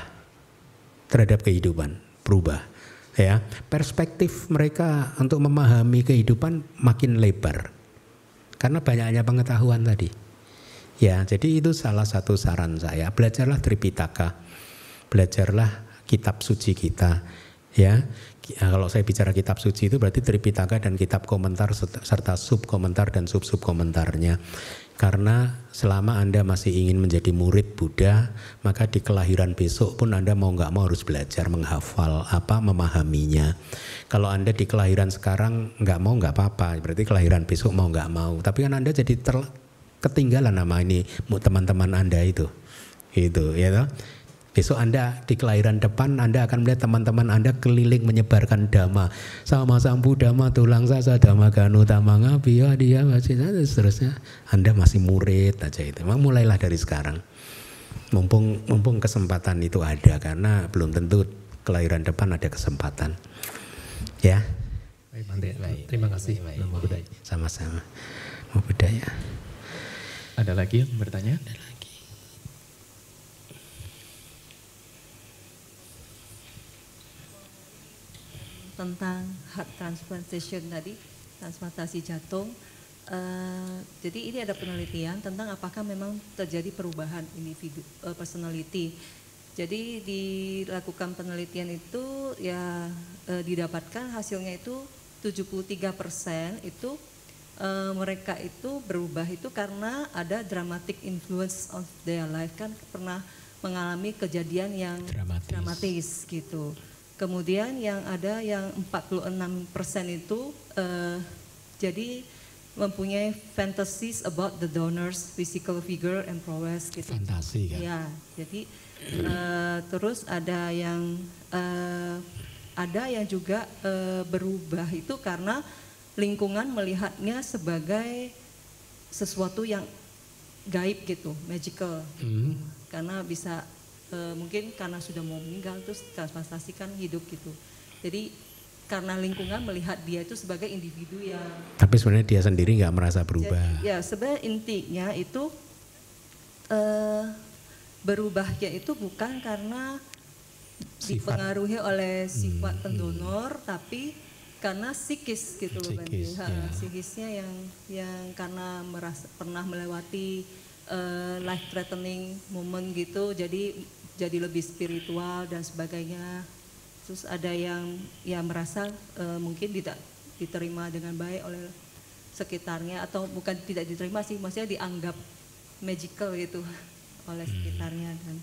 terhadap kehidupan, berubah. Ya, perspektif mereka untuk memahami kehidupan makin lebar karena banyaknya pengetahuan tadi. Ya, jadi itu salah satu saran saya. Belajarlah Tripitaka, belajarlah kitab suci kita. Ya, kalau saya bicara kitab suci itu berarti Tripitaka dan kitab komentar serta sub komentar dan sub sub komentarnya. Karena selama Anda masih ingin menjadi murid Buddha, maka di kelahiran besok pun Anda mau nggak mau harus belajar menghafal apa memahaminya. Kalau Anda di kelahiran sekarang nggak mau nggak apa-apa, berarti kelahiran besok mau nggak mau. Tapi kan Anda jadi ter, ketinggalan nama ini teman-teman Anda itu. Itu ya toh. Besok Anda di kelahiran depan Anda akan melihat teman-teman Anda keliling menyebarkan dhamma. Sama sampu dhamma tulang sasa dhamma ganu tamanga biya dia masih seterusnya. Anda masih murid aja itu. Memang mulailah dari sekarang. Mumpung mumpung kesempatan itu ada karena belum tentu kelahiran depan ada kesempatan. Ya. Baik. Baik. Terima kasih. Baik, baik. Sama-sama. Mau budaya. Ada lagi yang bertanya? Ada lagi. Tentang heart transplantation tadi, transplantasi jantung. Uh, jadi ini ada penelitian tentang apakah memang terjadi perubahan individu uh, personality. Jadi dilakukan penelitian itu ya uh, didapatkan hasilnya itu 73% itu uh, mereka itu berubah itu karena ada dramatic influence of their life kan pernah mengalami kejadian yang dramatis, dramatis gitu. Kemudian yang ada yang 46 persen itu uh, jadi mempunyai fantasies about the donors physical figure and prowess gitu. Fantasi kan? Ya, jadi uh, terus ada yang uh, ada yang juga uh, berubah itu karena lingkungan melihatnya sebagai sesuatu yang gaib gitu, magical. Hmm. Karena bisa e, mungkin karena sudah mau meninggal terus transplantasi kan hidup gitu. Jadi karena lingkungan melihat dia itu sebagai individu yang tapi sebenarnya dia sendiri nggak merasa berubah. Jadi, ya sebenarnya intinya itu e, berubahnya itu bukan karena sifat. dipengaruhi oleh sifat hmm, pendonor hmm. tapi karena psikis gitu loh psikis, ya. psikisnya yang yang karena merasa pernah melewati uh, life threatening moment gitu jadi jadi lebih spiritual dan sebagainya. Terus ada yang ya merasa uh, mungkin tidak diterima dengan baik oleh sekitarnya atau bukan tidak diterima sih, maksudnya dianggap magical gitu oleh hmm. sekitarnya dan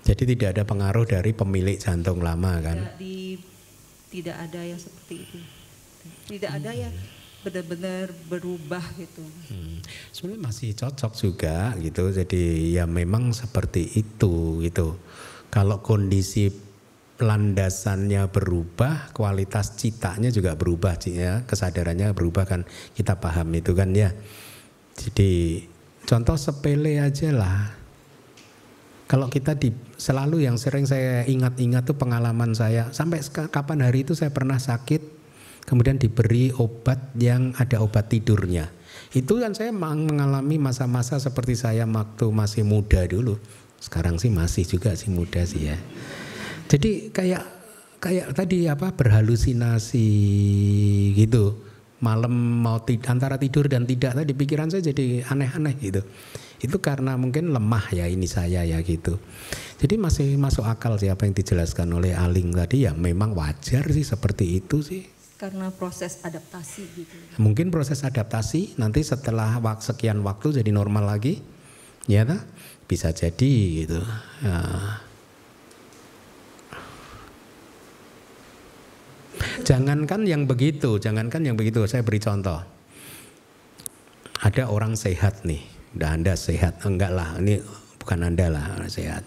jadi tidak ada pengaruh dari pemilik jantung lama kan? Tidak, di, tidak ada yang seperti itu. Tidak ada yang benar-benar berubah gitu. Hmm. Sebenarnya masih cocok juga gitu. Jadi ya memang seperti itu gitu. Kalau kondisi landasannya berubah, kualitas citanya juga berubah, ya, kesadarannya berubah kan kita paham itu kan ya. Jadi contoh sepele aja lah. Kalau kita di selalu yang sering saya ingat-ingat tuh pengalaman saya sampai kapan hari itu saya pernah sakit, kemudian diberi obat yang ada obat tidurnya. Itu kan saya mengalami masa-masa seperti saya waktu masih muda dulu sekarang sih masih juga sih muda sih ya. Jadi kayak kayak tadi apa berhalusinasi gitu. Malam mau tid antara tidur dan tidak tadi pikiran saya jadi aneh-aneh gitu. Itu karena mungkin lemah ya ini saya ya gitu. Jadi masih masuk akal sih apa yang dijelaskan oleh Aling tadi ya memang wajar sih seperti itu sih karena proses adaptasi gitu. Mungkin proses adaptasi nanti setelah sekian waktu jadi normal lagi, ya tak? Bisa jadi gitu. Ya. Jangankan yang begitu, jangankan yang begitu. Saya beri contoh. Ada orang sehat nih, udah anda sehat, enggak lah, ini bukan anda lah sehat.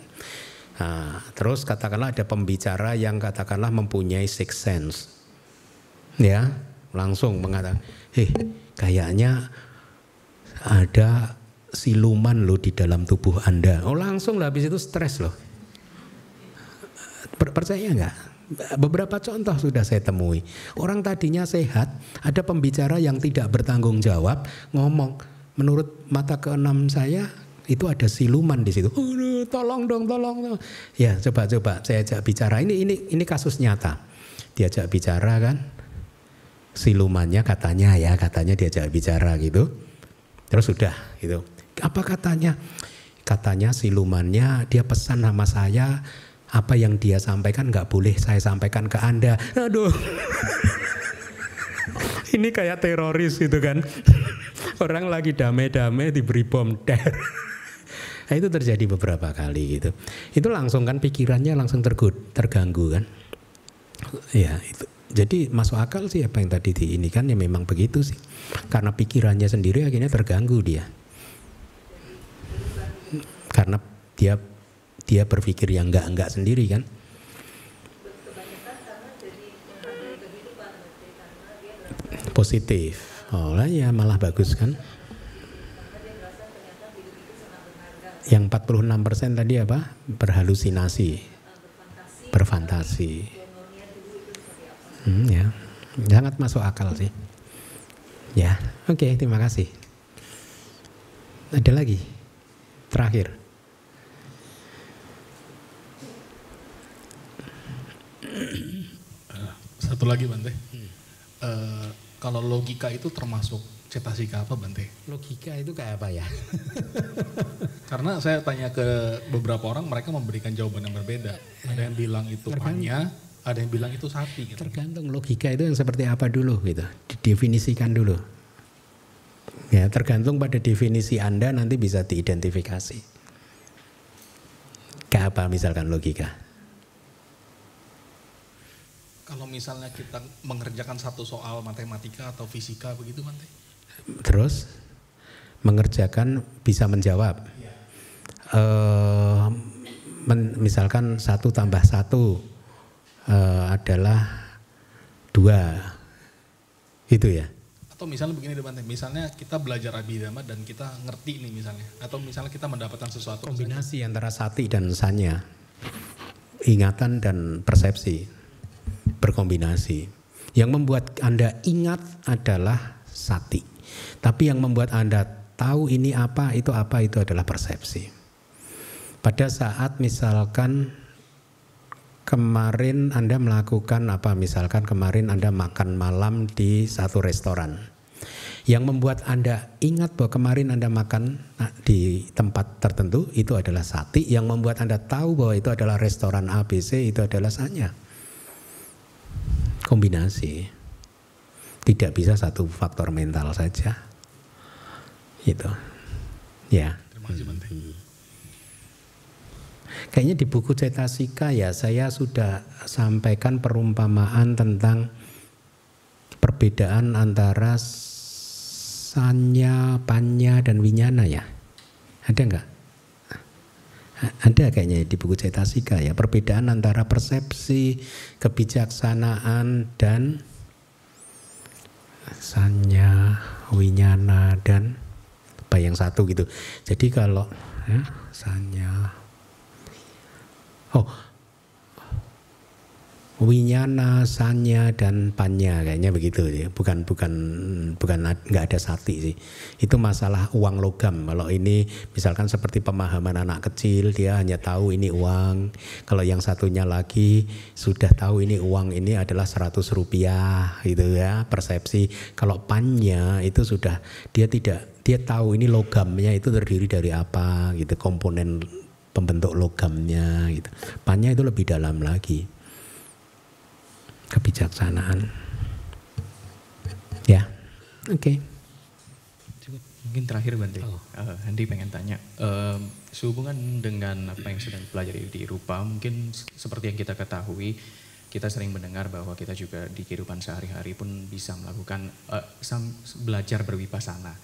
Nah, terus katakanlah ada pembicara yang katakanlah mempunyai six sense, ya langsung mengatakan, heh kayaknya ada siluman loh di dalam tubuh Anda. Oh langsung lah habis itu stres loh. Per percaya nggak? Beberapa contoh sudah saya temui. Orang tadinya sehat, Ada pembicara yang tidak bertanggung jawab ngomong, menurut mata keenam saya itu ada siluman di situ. Oh, tolong dong, tolong dong. Ya, coba-coba saya ajak bicara. Ini ini ini kasus nyata. Diajak bicara kan. Silumannya katanya ya, katanya diajak bicara gitu. Terus sudah gitu. Apa katanya? Katanya silumannya dia pesan sama saya apa yang dia sampaikan nggak boleh saya sampaikan ke Anda. Aduh. [laughs] Ini kayak teroris gitu kan. [laughs] Orang lagi damai-damai diberi bom ter. [laughs] Nah, itu terjadi beberapa kali gitu. Itu langsung kan pikirannya langsung tergud, terganggu kan. Ya itu. Jadi masuk akal sih apa yang tadi di ini kan ya memang begitu sih. Karena pikirannya sendiri akhirnya terganggu dia. Karena dia dia berpikir yang enggak enggak sendiri kan. Positif. Oh lah ya malah bagus kan. Yang 46% tadi apa? Berhalusinasi. Berfantasi. Hmm, ya. Sangat masuk akal sih. Ya, oke, okay, terima kasih. Ada lagi? Terakhir. Satu lagi Bante. Hmm. Uh, kalau logika itu termasuk cetasika apa Bante? Logika itu kayak apa ya? [laughs] Karena saya tanya ke beberapa orang mereka memberikan jawaban yang berbeda. Ada yang bilang itu panya, ada yang bilang itu sapi. Gitu. Tergantung logika itu yang seperti apa dulu gitu. Didefinisikan dulu. Ya tergantung pada definisi Anda nanti bisa diidentifikasi. Kayak apa misalkan logika? Kalau misalnya kita mengerjakan satu soal matematika atau fisika begitu Mante? Terus mengerjakan bisa menjawab. Ya. Uh, men, misalkan satu tambah satu uh, adalah dua, itu ya. Atau misalnya begini Mante, misalnya kita belajar abidama dan kita ngerti nih misalnya, atau misalnya kita mendapatkan sesuatu. Kombinasi misalnya. antara sati dan sanya, ingatan dan persepsi berkombinasi. Yang membuat Anda ingat adalah sati. Tapi yang membuat Anda tahu ini apa, itu apa, itu adalah persepsi. Pada saat misalkan kemarin Anda melakukan apa, misalkan kemarin Anda makan malam di satu restoran. Yang membuat Anda ingat bahwa kemarin Anda makan nah, di tempat tertentu itu adalah sati. Yang membuat Anda tahu bahwa itu adalah restoran ABC itu adalah sanya kombinasi. Tidak bisa satu faktor mental saja. Gitu. Ya. Terima kasih Hmm. Kayaknya di buku Cetasika ya saya sudah sampaikan perumpamaan tentang perbedaan antara sanya, panya, dan winyana ya. Ada enggak? Ada kayaknya di buku Cetasika ya perbedaan antara persepsi, kebijaksanaan dan sanya, winyana dan apa yang satu gitu. Jadi kalau ya, sanya, oh winyana, sanya dan panya kayaknya begitu ya. Bukan bukan bukan nggak ada sati sih. Itu masalah uang logam. Kalau ini misalkan seperti pemahaman anak kecil dia hanya tahu ini uang. Kalau yang satunya lagi sudah tahu ini uang ini adalah 100 rupiah gitu ya persepsi. Kalau panya itu sudah dia tidak dia tahu ini logamnya itu terdiri dari apa gitu komponen pembentuk logamnya gitu. Panya itu lebih dalam lagi kebijaksanaan. Ya, oke. Okay. Mungkin terakhir Bante, oh. uh, Andi pengen tanya, uh, sehubungan dengan apa yang sedang pelajari di Rupa, mungkin seperti yang kita ketahui, kita sering mendengar bahwa kita juga di kehidupan sehari-hari pun bisa melakukan uh, belajar berwipasana.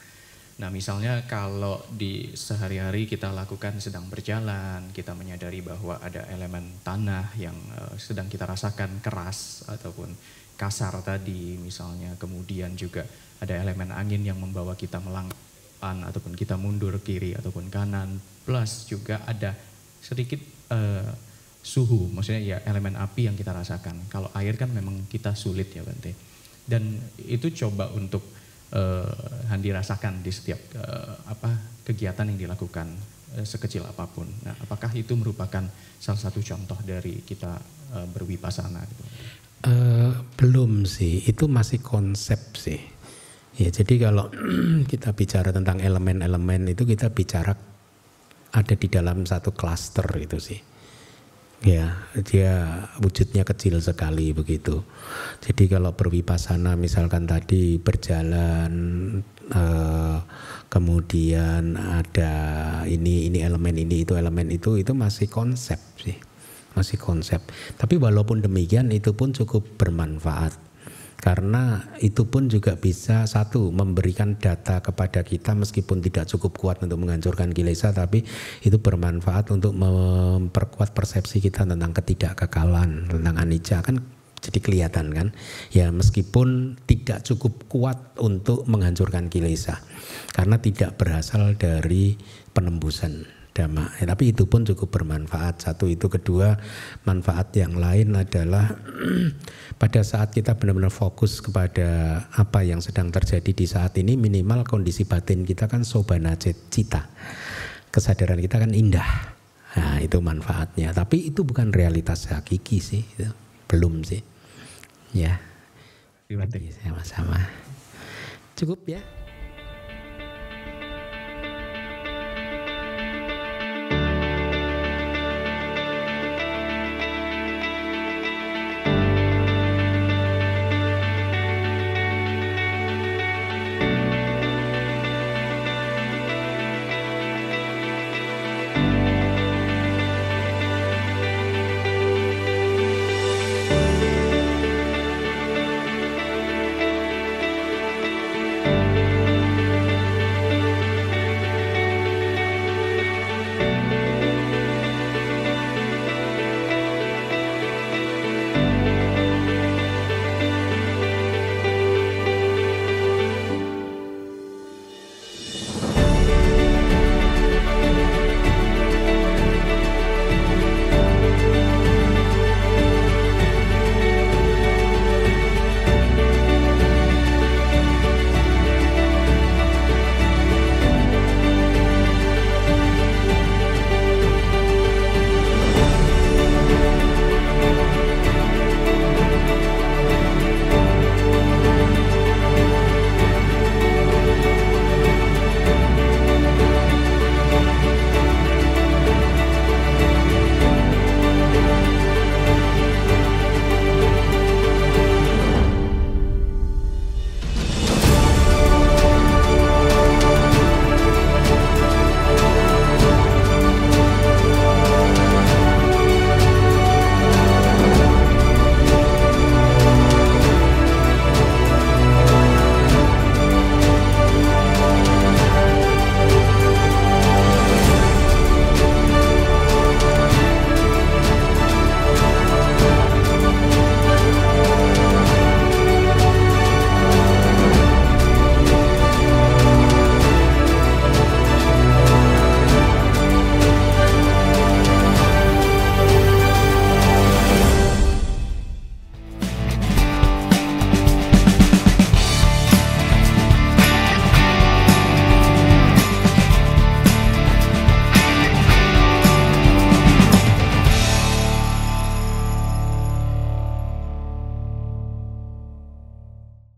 Nah misalnya kalau di sehari-hari kita lakukan sedang berjalan, kita menyadari bahwa ada elemen tanah yang uh, sedang kita rasakan keras ataupun kasar tadi misalnya, kemudian juga ada elemen angin yang membawa kita melangkan ataupun kita mundur kiri ataupun kanan, plus juga ada sedikit uh, suhu, maksudnya ya elemen api yang kita rasakan. Kalau air kan memang kita sulit ya Bante. dan itu coba untuk uh, Handi rasakan di setiap uh, apa kegiatan yang dilakukan uh, sekecil apa pun. Nah, apakah itu merupakan salah satu contoh dari kita uh, berwipasana? Gitu? Uh, belum sih, itu masih konsep sih. Ya, jadi kalau [clears throat] kita bicara tentang elemen-elemen itu kita bicara ada di dalam satu klaster itu sih ya dia wujudnya kecil sekali begitu. Jadi kalau berwipasana misalkan tadi berjalan eh, kemudian ada ini ini elemen ini itu elemen itu itu masih konsep sih. Masih konsep. Tapi walaupun demikian itu pun cukup bermanfaat karena itu pun juga bisa satu memberikan data kepada kita meskipun tidak cukup kuat untuk menghancurkan kilesa tapi itu bermanfaat untuk memperkuat persepsi kita tentang ketidakkekalan tentang anicca. Kan jadi kelihatan kan? Ya meskipun tidak cukup kuat untuk menghancurkan kilesa karena tidak berasal dari penembusan dhamma. Ya, tapi itu pun cukup bermanfaat. Satu itu kedua manfaat yang lain adalah [clears throat] pada saat kita benar-benar fokus kepada apa yang sedang terjadi di saat ini minimal kondisi batin kita kan sobana cita. Kesadaran kita kan indah. Nah, itu manfaatnya. Tapi itu bukan realitas hakiki sih. Belum sih. Ya. Terima kasih sama-sama. Cukup ya.